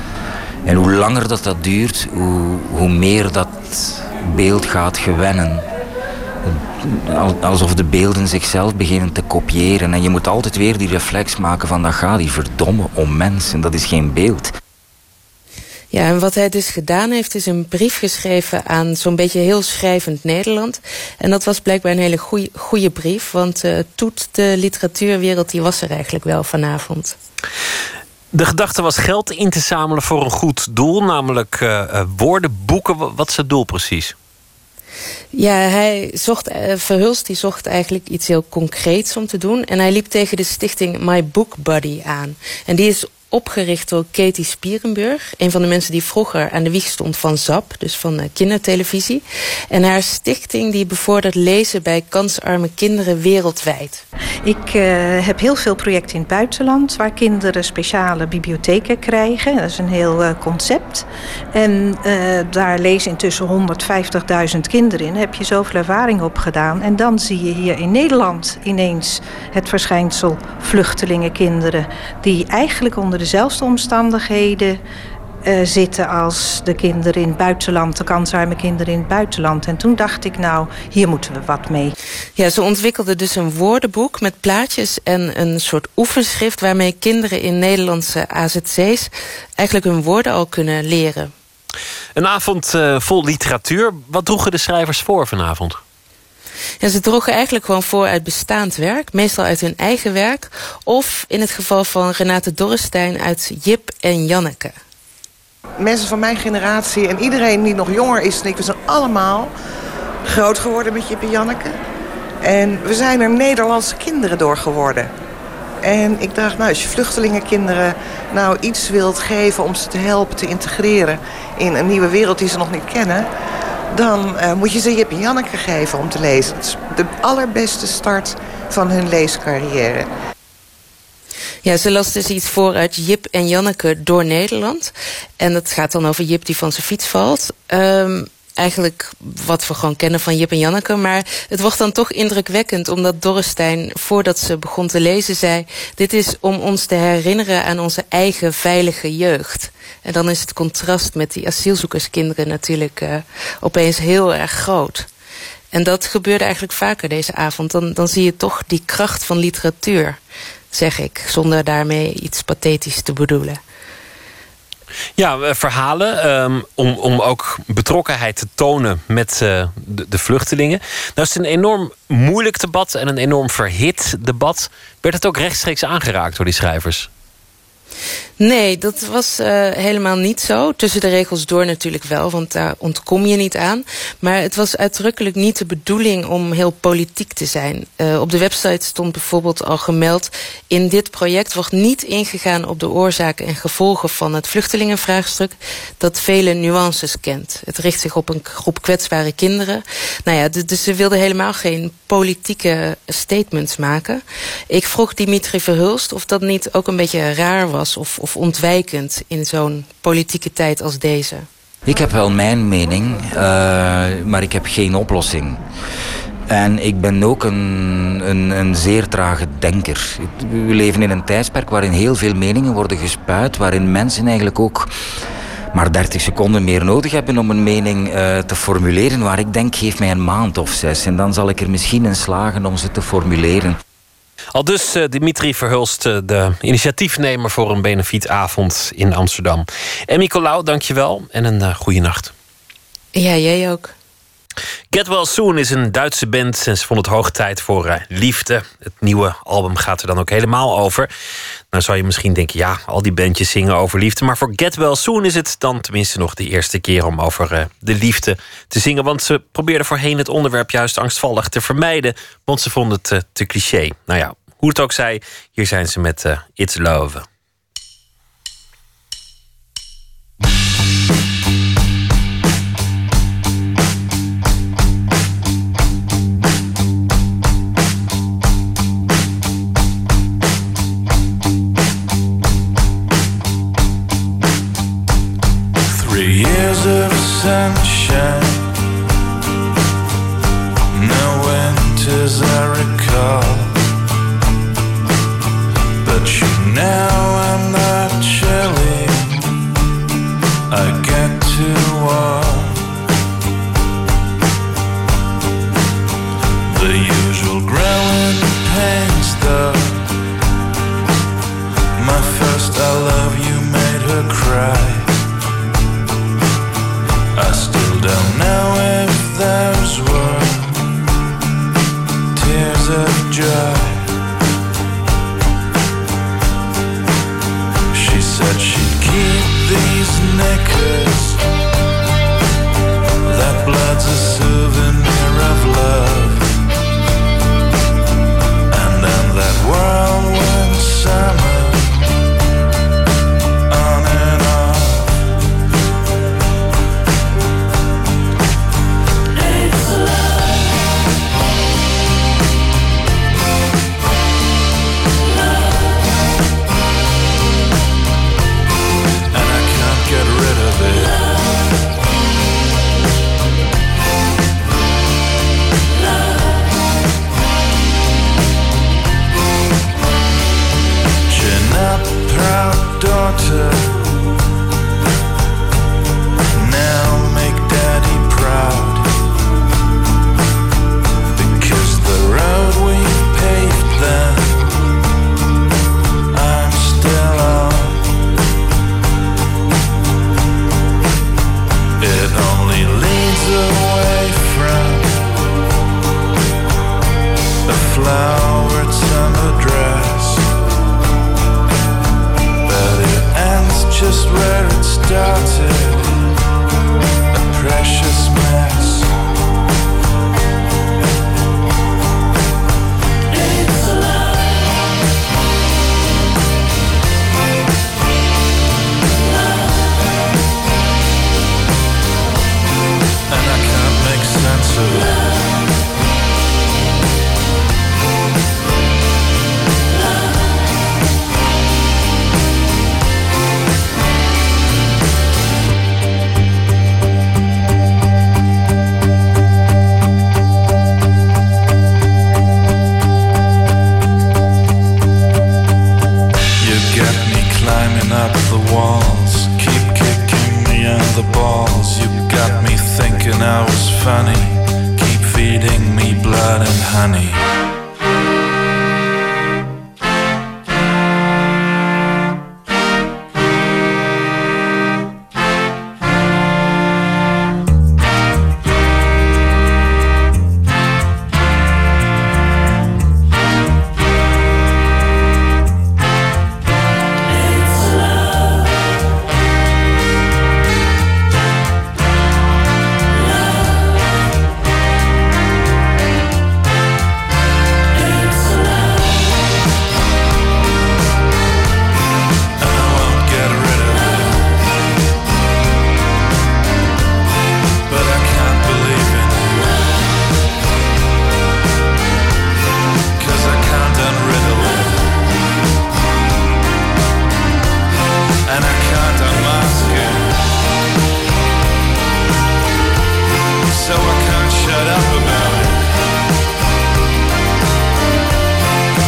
En hoe langer dat dat duurt, hoe, hoe meer dat beeld gaat gewennen alsof de beelden zichzelf beginnen te kopiëren. En je moet altijd weer die reflex maken van dat gaat die verdomme om mensen. Dat is geen beeld. Ja, en wat hij dus gedaan heeft, is een brief geschreven aan zo'n beetje heel schrijvend Nederland. En dat was blijkbaar een hele goede, goede brief, want uh, Toet, de literatuurwereld, die was er eigenlijk wel vanavond. De gedachte was geld in te zamelen voor een goed doel, namelijk uh, woordenboeken. Wat is het doel precies? Ja, hij zocht, uh, Verhulst die zocht eigenlijk iets heel concreets om te doen. En hij liep tegen de stichting My Book Buddy aan. En die is opgericht door Katie Spierenburg. Een van de mensen die vroeger aan de wieg stond van ZAP, dus van uh, kindertelevisie. En haar stichting die bevordert lezen bij kansarme kinderen wereldwijd. Ik uh, heb heel veel projecten in het buitenland waar kinderen speciale bibliotheken krijgen. Dat is een heel uh, concept. En daar lezen intussen 150.000 kinderen in. Heb je zoveel ervaring op gedaan. En dan zie je hier in Nederland ineens het verschijnsel vluchtelingenkinderen die eigenlijk onder dezelfde omstandigheden uh, zitten als de kinderen in het buitenland, de kansarme kinderen in het buitenland. En toen dacht ik, nou, hier moeten we wat mee. Ja, ze ontwikkelde dus een woordenboek met plaatjes en een soort oefenschrift waarmee kinderen in Nederlandse AZC's eigenlijk hun woorden al kunnen leren. Een avond uh, vol literatuur. Wat droegen de schrijvers voor vanavond? Ja, ze droegen eigenlijk gewoon voor uit bestaand werk. Meestal uit hun eigen werk. Of in het geval van Renate Dorrestein uit Jip en Janneke. Mensen van mijn generatie en iedereen die nog jonger is dan ik... we zijn allemaal groot geworden met Jip en Janneke. En we zijn er Nederlandse kinderen door geworden. En ik dacht, nou, als je vluchtelingenkinderen nou iets wilt geven... om ze te helpen te integreren in een nieuwe wereld die ze nog niet kennen dan uh, moet je ze Jip en Janneke geven om te lezen. Het is de allerbeste start van hun leescarrière. Ja, ze las dus iets voor uit Jip en Janneke door Nederland. En dat gaat dan over Jip die van zijn fiets valt. Um, eigenlijk wat we gewoon kennen van Jip en Janneke. Maar het wordt dan toch indrukwekkend omdat Dorrestein, voordat ze begon te lezen, zei... dit is om ons te herinneren aan onze eigen veilige jeugd. En dan is het contrast met die asielzoekerskinderen natuurlijk uh, opeens heel erg groot. En dat gebeurde eigenlijk vaker deze avond. Dan, dan zie je toch die kracht van literatuur, zeg ik. Zonder daarmee iets pathetisch te bedoelen. Ja, eh, verhalen um, om, om ook betrokkenheid te tonen met uh, de, de, vluchtelingen. Nou is het een enorm moeilijk debat en een enorm verhit debat. Werd het ook rechtstreeks aangeraakt door die schrijvers? Nee, dat was uh, helemaal niet zo. Tussen de regels door natuurlijk wel, want daar ontkom je niet aan. Maar het was uitdrukkelijk niet de bedoeling om heel politiek te zijn. Uh, op de website stond bijvoorbeeld al gemeld... in dit project wordt niet ingegaan op de oorzaken en gevolgen... van het vluchtelingenvraagstuk dat vele nuances kent. Het richt zich op een groep kwetsbare kinderen. Nou ja, dus ze wilden helemaal geen politieke statements maken. Ik vroeg Dimitri Verhulst of dat niet ook een beetje raar was... of of ontwijkend in zo'n politieke tijd als deze? Ik heb wel mijn mening, uh, maar ik heb geen oplossing. En ik ben ook een, een, een, zeer trage denker. We leven in een tijdsperk waarin heel veel meningen worden gespuit, waarin mensen eigenlijk ook maar 30 seconden meer nodig hebben om een mening uh, te formuleren. Waar ik denk, geef mij een maand of zes en dan zal ik er misschien in slagen om ze te formuleren. Al dus uh, Dimitri Verhulst, uh, de initiatiefnemer voor een benefietavond in Amsterdam. En Nicolaou, dankjewel en een uh, goede nacht. Ja, jij ook. Get Well Soon is een Duitse band en ze vond het hoog tijd voor liefde. Het nieuwe album gaat er dan ook helemaal over. Nou zou je misschien denken, ja, al die bandjes zingen over liefde. Maar voor Get Well Soon is het dan tenminste nog de eerste keer om over de liefde te zingen. Want ze probeerden voorheen het onderwerp juist angstvallig te vermijden. Want ze vonden het te cliché. Nou ja, Hoe het ook zij, hier zijn ze met eh, It's Love. Sunshine, no winters I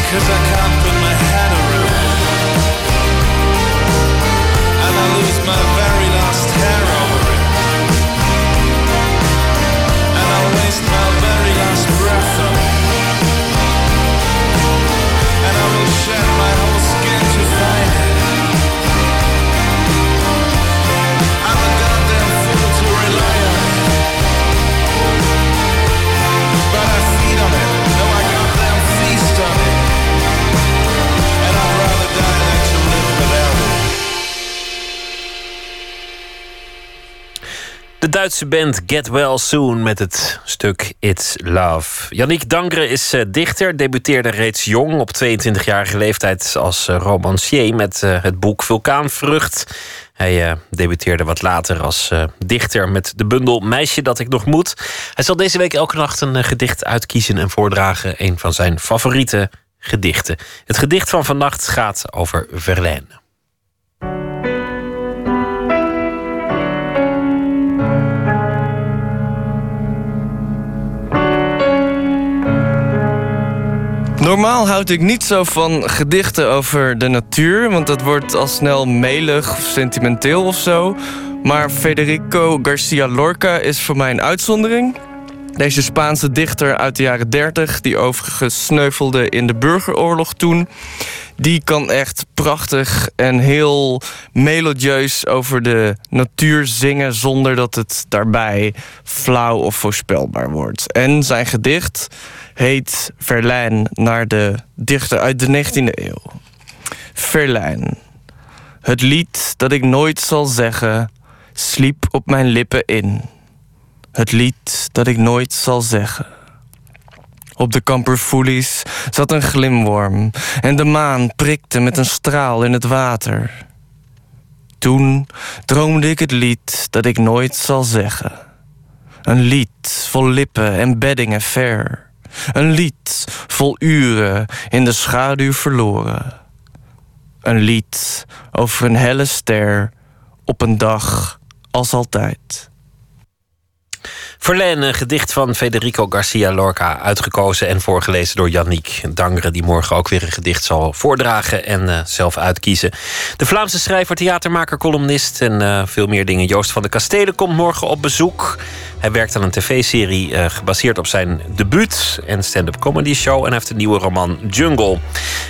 'Cause I can't Duitse band Get Well Soon met het stuk It's Love. Yannick Dangre is uh, dichter, debuteerde reeds jong op 22-jarige leeftijd als uh, romancier met uh, het boek Vulkaanvrucht. Hij debuteerde wat later als dichter met de bundel Meisje dat ik nog moet. Hij zal deze week elke nacht een gedicht uitkiezen en voordragen, een van zijn favoriete gedichten. Het gedicht van vannacht gaat over Verlaine. Normaal houd ik niet zo van gedichten over de natuur, want dat wordt al snel melig of sentimenteel of zo. Maar Federico Garcia Lorca is voor mij een uitzondering. Deze Spaanse dichter uit de jaren 30, die overigens sneuvelde in de burgeroorlog toen, die kan echt prachtig en heel melodieus over de natuur zingen zonder dat het daarbij flauw of voorspelbaar wordt. En zijn gedicht heet Verlijn naar de dichter uit de 19e eeuw. Verlijn. Het lied dat ik nooit zal zeggen, sliep op mijn lippen in. Het lied dat ik nooit zal zeggen. Op de kamperfoelies zat een glimworm en de maan prikte met een straal in het water. Toen droomde ik het lied dat ik nooit zal zeggen. Een lied vol lippen en beddingen ver. Een lied vol uren in de schaduw verloren. Een lied over een helle ster op een dag als altijd. Verlaine, een gedicht van Federico Garcia Lorca, uitgekozen en voorgelezen door Yannick Dangre, die morgen ook weer een gedicht zal voordragen en uh, zelf uitkiezen. De Vlaamse schrijver, theatermaker, columnist en uh, veel meer dingen. Joost van de Kastelen komt morgen op bezoek. Hij werkt aan een tv-serie uh, gebaseerd op zijn debuut en stand-up comedy show. En hij heeft een nieuwe roman Jungle.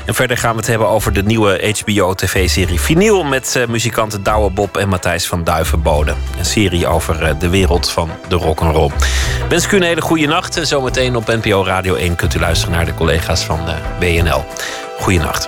En verder gaan we het hebben over de nieuwe HBO-tv-serie Vinyl met muzikanten Douwe Bob en Matthijs van Duivenbode. Een serie over de wereld van de rock'n'roll. Wens ik u een hele goede nacht. En zometeen op NPO Radio 1 kunt u luisteren naar de collega's van BNL. Goeienacht.